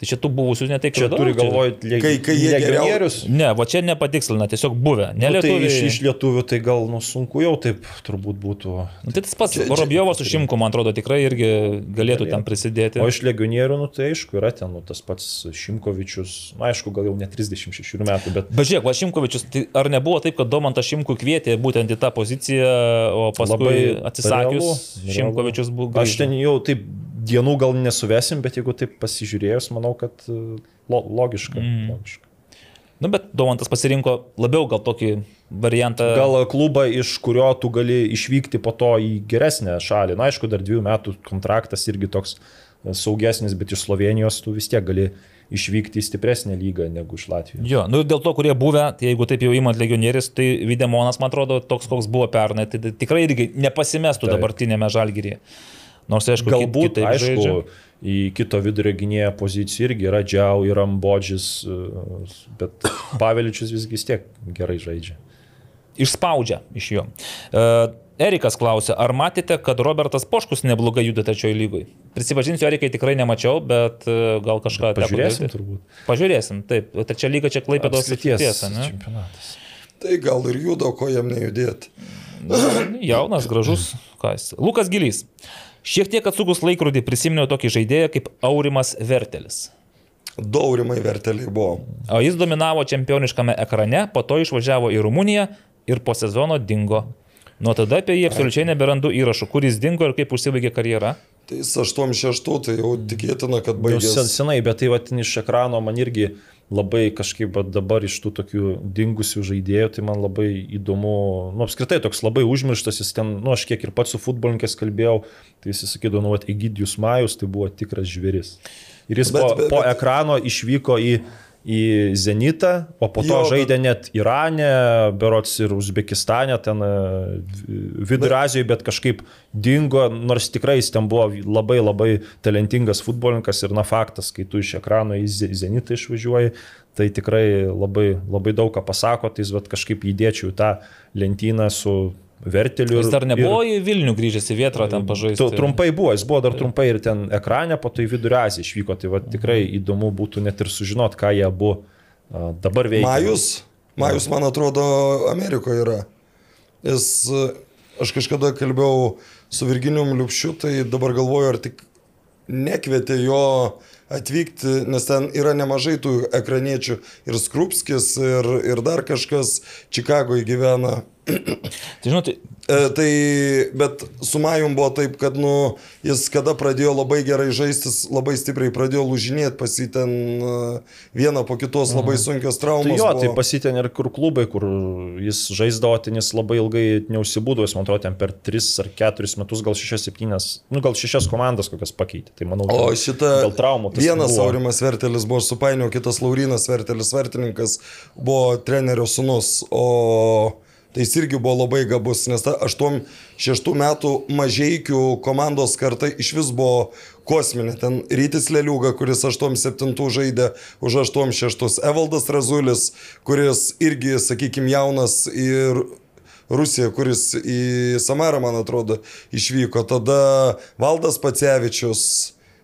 S3: Tai čia tų buvusių netai
S5: Čia turi galvoj
S4: Kai- kai jie geriau-.
S3: Ne, va čia nepatikslina, tiesiog buvę. Ne
S5: Nu, tai iš, iš lietuvių tai gal nu, sunku jau taip turbūt būtų.
S3: Nu, tai tas pats Vorobjovas su Šimku, man atrodo, tikrai irgi galėtų ten prisidėti.
S5: O iš legionierių, nu, tai aišku, yra ten nu, tas pats Šimkovičius, nu, aišku, gal jau ne 36 metų, bet
S3: Bet žiūrėk, va Šimkovičius, tai ar nebuvo taip, kad Domantas Šimku kvietė būtent į tą poziciją, o paskui
S5: labai
S3: atsisakius
S5: realu, realu.
S3: Šimkovičius buvo
S5: Aš ten jau taip dienų gal nesuvesim, bet jeigu taip pasižiūrėjus, manau, kad e, lo, logiška. Mm. logiška.
S3: Nu, bet Domantas pasirinko labiau gal tokį variantą.
S5: Gal klubą, iš kurio tu gali išvykti po to į geresnę šalį. Na, aišku, dar dviejų metų kontraktas irgi toks e, saugesnis, bet iš Slovenijos tu vis tiek gali išvykti į stipresnę lygą negu iš Latvijos.
S3: Jo, nu dėl to, kurie buvę, tai jeigu taip jau įmat legionierius, tai Videmonas, man atrodo, toks, koks buvo pernai, tai tikrai irgi nepasimestų
S5: Taip.
S3: dabartinėme žalgyrėje. Nors, aišku,
S5: Galbūt,
S3: kitaip
S5: aišku,
S3: žaidžia.
S5: į kito vidurio gynėjo poziciją irgi yra Džiau, yra Ambodžis, e, bet Paveličius visgi vis tiek gerai žaidžia.
S3: Išspaudžia iš jo. Uh, Erikas klausė, ar matėte, kad Robertas Poškus neblogai juda trečiojo lygoje? Prisipažinsiu, Erikai tikrai nemačiau, bet e, gal kažką teko
S5: Pažiūrėsim
S3: daryti.
S5: turbūt.
S3: Pažiūrėsim, taip. O Trečia lyga čia klaipėdos tiesa.
S4: Tai gal ir juda, ko jam nejudėti.
S3: Jaunas, gražus. Kas. Lukas Gilys. Šiek tiek atsukus laikrodį prisiminiau tokį žaidėją kaip Aurimas Vertelis.
S4: Daurimai verteliai buvo.
S3: O jis dominavo čempioniškame ekrane, po to išvažiavo į Rumuniją ir po sezono dingo. Nuo tada apie jį absoliučiai neberandu įrašų, kur jis dingo ir kaip užsibaigė karjera.
S4: Tai jis 86, tai jau tikėtina, kad
S5: Jau
S4: baigės.
S5: sen- senai, bet tai vat, iš ekrano man irgi labai kažkaip dabar iš tų tokių dingusių žaidėjų, tai man labai įdomu, nu apskritai toks labai užmirštas, jis ten, nu aš kiek ir pats su futbolininkės kalbėjau, tai jis sakydavo, nu, vat, Egidijus Majus, tai buvo tikras žvėris. Ir jis
S4: Bet-
S5: po,
S4: bet-
S5: po
S4: bet-
S5: ekrano išvyko į, į Zenitą, o po to
S4: Jo, bet-
S5: žaidė net Irane, Berots ir Uzbekistane, ten e, Vidurio Azijoje, bet kažkaip dingo, nors tikrai jis ten buvo labai labai talentingas futbolininkas ir na faktas, kai tu iš ekrano į Ze- Zenitą išvažiuoji, tai tikrai labai, labai daug ką pasako, tai jis vat, kažkaip įdėčiau tą lentyną su Verteliu.
S3: Jis dar
S5: ir-
S3: nebuvo į Vilnių grįžęs į Vietrą ten pažaisti.
S5: Tu, trumpai buvo, jis buvo dar trumpai ir ten ekrane, po to į Vidurio Aziją išvyko, tai va, tikrai įdomu būtų net ir sužinot, ką jie abu a, dabar veikia.
S4: Majus, Majus, man atrodo, Amerikoje yra. Jis, aš kažkada kalbėjau su Virginijum Liupšiu, tai dabar galvoju, ar tik nekvietė jo atvykti, nes ten yra nemažai tų ekraniečių ir Skrupskis, ir, ir dar kažkas Čikagoje gyvena.
S3: Tai žinot,
S4: E, tai, bet su Majum buvo taip, kad, nu, jis kada pradėjo labai gerai žaistis, labai stipriai pradėjo lūžinėti, pasitėn vieną po kitos labai sunkios traumos.
S5: Tai jo,
S4: buvo.
S5: tai pasitėn ir kur klubai, kur jis žaisdavo, ten jis labai ilgai neužsibūdavo, jis man atrodo, ten per 3 ar 4 metus, gal 6-7, nu gal 6 komandas kokias pakeitė. Tai manau,
S4: O šitą
S5: dėl traumų.
S4: vienas
S5: buvo.
S4: Aurimas Vertelis buvo supainio, kitas Laurinas Vertelis Vertininkas buvo trenerio sunus, o tai jis irgi buvo labai gabus, nes ta 8-6 metų mažiekių komandos karta iš vis buvo kosminė. Ten Rytis Leliuga, kuris 8-7 žaidė už 8-6, Evaldas Razulis, kuris irgi, sakykime, jaunas ir Rusija, kuris į Samarą, man atrodo, išvyko. Tada Valdas Pacevičius.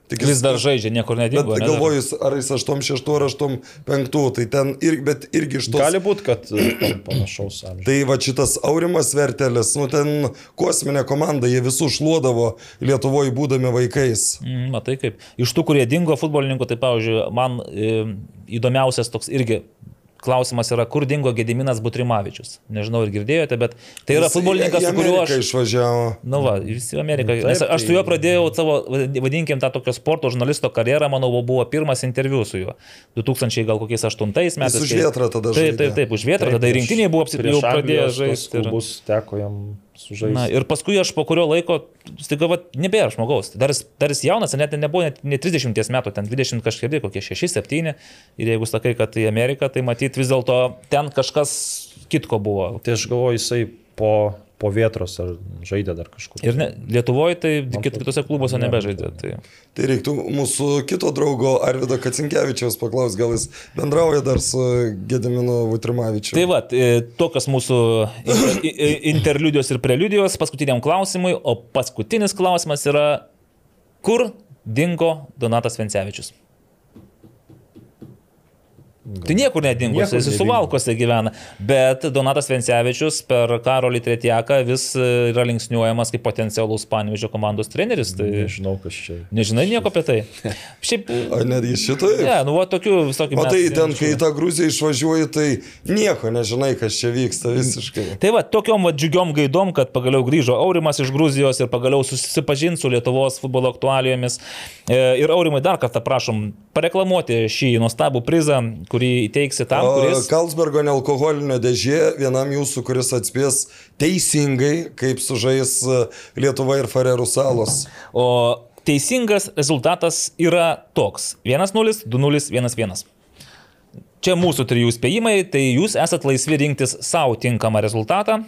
S4: Tik
S3: vis dar žaidžia, niekur
S4: Bet
S3: nedingo. ne?
S4: galvoju, jis- ar jis 8-6 ar 8-5, tai ten ir, bet irgi iš tos...
S5: Gali būti, kad e, pan- panašaus amžiaus.
S4: Tai va šitas Aurimas Vertelis, nu ten kosminė komanda, jie visų šluodavo Lietuvoje būdami vaikais.
S3: Mm, Matai kaip. Iš tų, kurie dingo futbolininkų, tai, pavyzdžiui, man e, įdomiausias toks irgi klausimas yra, kur dingo Gediminas Butrimavičius. Nežinau, ar girdėjote, bet tai yra
S4: Jis
S3: futbolininkas, su kuriuo aš...
S4: išvažiavo.
S3: Nu va, jis į Ameriką.
S5: Nu,
S3: Nes
S5: taip,
S3: aš su juo
S5: tai-
S3: pradėjau savo, vadinkim, tą tokio sporto žurnalisto karjerą, manau, buvo pirmas interviu su juo. 2000 gal kokiais 8 metais.
S4: už
S3: kai-
S4: Vėtrą tada
S3: Taip,
S4: žaidė.
S3: taip, taip, už vietrą. Tada ir rinktinėje buvo apsitikti, jau pradėjo žaisti. ir-
S5: teko jam sužaisti.
S3: Na, ir paskui aš po kurio laiko, staiga, va, nebėra žmogaus. Dar, dar jis jaunas, net nebuvo net, net 30 metų, ten 20 kažkiek, kokie 6-7. Ir jeigu sakai, kad į Ameriką, tai matyt vis dėlto ten kažkas kitko buvo.
S5: Tai aš galvoju, jisai po, po vietros ar žaidė dar kažkur.
S3: Ir ne, Lietuvoje tai kit,
S5: tai-
S3: kitose klubuose
S5: ne,
S3: nebežaidė. Tai.
S4: Tai reiktų mūsų kito draugo Arvido Kacinkievičiaus paklausti, gal jis bendrauja dar su Gediminu Vutrimavičiu.
S3: Tai va, e, tokios mūsų interliudijos ir preliudijos paskutiniam klausimui, o paskutinis klausimas yra, kur dingo Donatas Vencevičius? Tai niekur nedingo,
S5: Niekur
S3: jis suvalkose gyvena, bet Donatas Vencevičius per Karolį Tretjaką vis yra linksniuojamas kaip potencialus Panevižio komandos treneris. Tai
S5: Nežinau, kas čia.
S3: nežinai nieko apie tai. Šiaip,
S4: O netgi šitai?
S3: ne, nu, va, tokių visokių.
S4: O
S3: mes-
S4: tai ten, kai į tą Gruziją išvažiuoji, tai nieko nežinai, kas čia vyksta visiškai.
S3: Tai va, tokiom va, džiugiom gaidom, kad pagaliau grįžo Aurimas iš Gruzijos ir pagaliau susipažinti su Lietuvos futbolo aktualijomis. E, ir Aurimai dar kartą prašom pareklamuoti šį nuostabų prizą, kurį įteiksi tam, kuris...
S4: Kalsbergo nealkoholinio dėžė vienam jūsų, kuris atspės teisingai, kaip sužais e, Lietuva ir Farerų salos.
S3: O teisingas rezultatas yra toks. 1-0, 2-0, 1-1. Čia mūsų trijų spėjimai, tai jūs esat laisvi rinktis savo tinkamą rezultatą.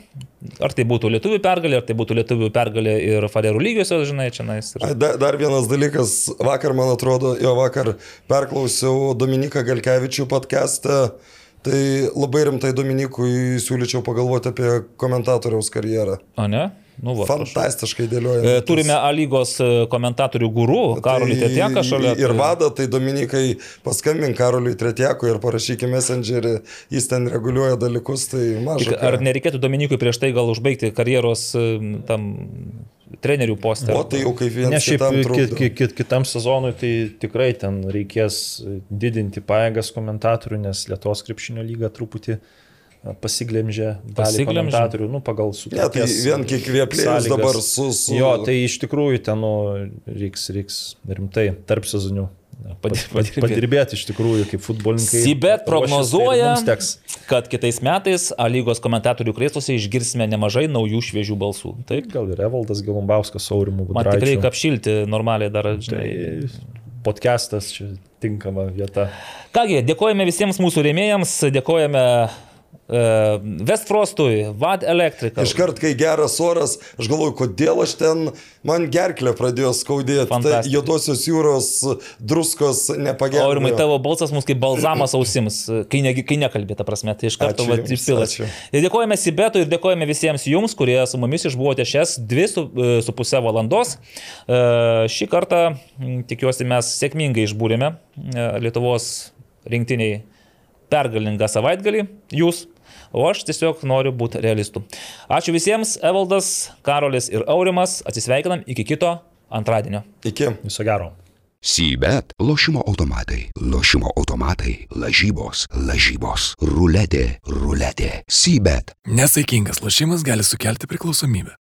S3: Ar tai būtų lietuvių pergalė, ar tai būtų lietuvių pergalė ir farerų lygiosios, žinai, čia nais. Ir...
S4: Ai, Da, dar vienas dalykas, vakar, man atrodo, jo vakar perklausiau Dominiką Galkevičių podcast'ą, tai labai rimtai Dominikui siūlyčiau pagalvoti apie komentatoriaus karjerą.
S3: O ne? Nu, va.
S4: Fantastiškai dėlioja.
S3: E, Turime A lygos e, komentatorių gurų, Karolį Tetieką šalia.
S4: Ir
S3: tai-
S4: vada, tai Dominikai paskambink Karoliui Tretiekui ir parašykime messengerį, jis ten reguliuoja dalykus, tai mažai.
S3: Ar nereikėtų Dominikui prieš tai gal užbaigti karjeros e, tam trenerių postą?
S4: O tai jau kaip vienas
S5: Ne, šiaip
S4: kitam
S5: kit, kit, kit, kitam sezonui tai tikrai ten reikės didinti pajėgas komentatorių, nes Lietuvos krepšinio lyga truputį pasiglemžė dalį komentatorių, nu, pagal
S4: Ne, tai vien kiek
S5: sąlygas.
S4: dabar su... su...
S5: Jo, tai iš tikrųjų ten nu, reiks, reiks rimtai tarp sezonių padirbėti. padirbėti iš tikrųjų kaip futbolininkai.
S3: Sibet prognozuoja, kad kitais metais A lygos komentatorių krėstuose išgirsime nemažai naujų šviežių balsų. Taip,
S5: Gal ir Evaldas Galumbauskas, Aurimų
S3: man tikrai apšilti normaliai dar. Žinai.
S5: Tai podcastas čia tinkama vieta.
S3: Kągi, dėkojame visiems mūsų rėmėjams, dėkojame uh, Westfrostui, Vad Electrical.
S4: Iškart, kai geras oras, aš galvoju, kodėl aš ten, man gerklę pradėjo skaudėti. Tai juodosios jūros druskos nepagelbėjo.
S3: Aurimai, tavo balsas mums kaip balzamas ausims, kai, ne, kai nekalbė, ta prasme, tai iš karto. Ir dėkojame Sibetui ir dėkojame visiems jums, kurie su mumis išbuvote šias dvi su, e, su pusę valandos. E, Šį kartą, tikiuosi, mes sėkmingai išbūrėme e, Lietuvos rinktiniai pergalingą savaitgalį. Jūs. o aš tiesiog noriu būti realistu. Ačiū visiems, Evaldas, Karolis ir Aurimas, atsisveikinam iki kito antradienio.
S4: Iki.
S5: Viso gero.
S1: Sybet, lošimo automatai, lošimo automatai, lažybos, lažybos, ruletė, ruletė, Sybet.
S2: Nesaikingas lošimas gali sukelti priklausomybę.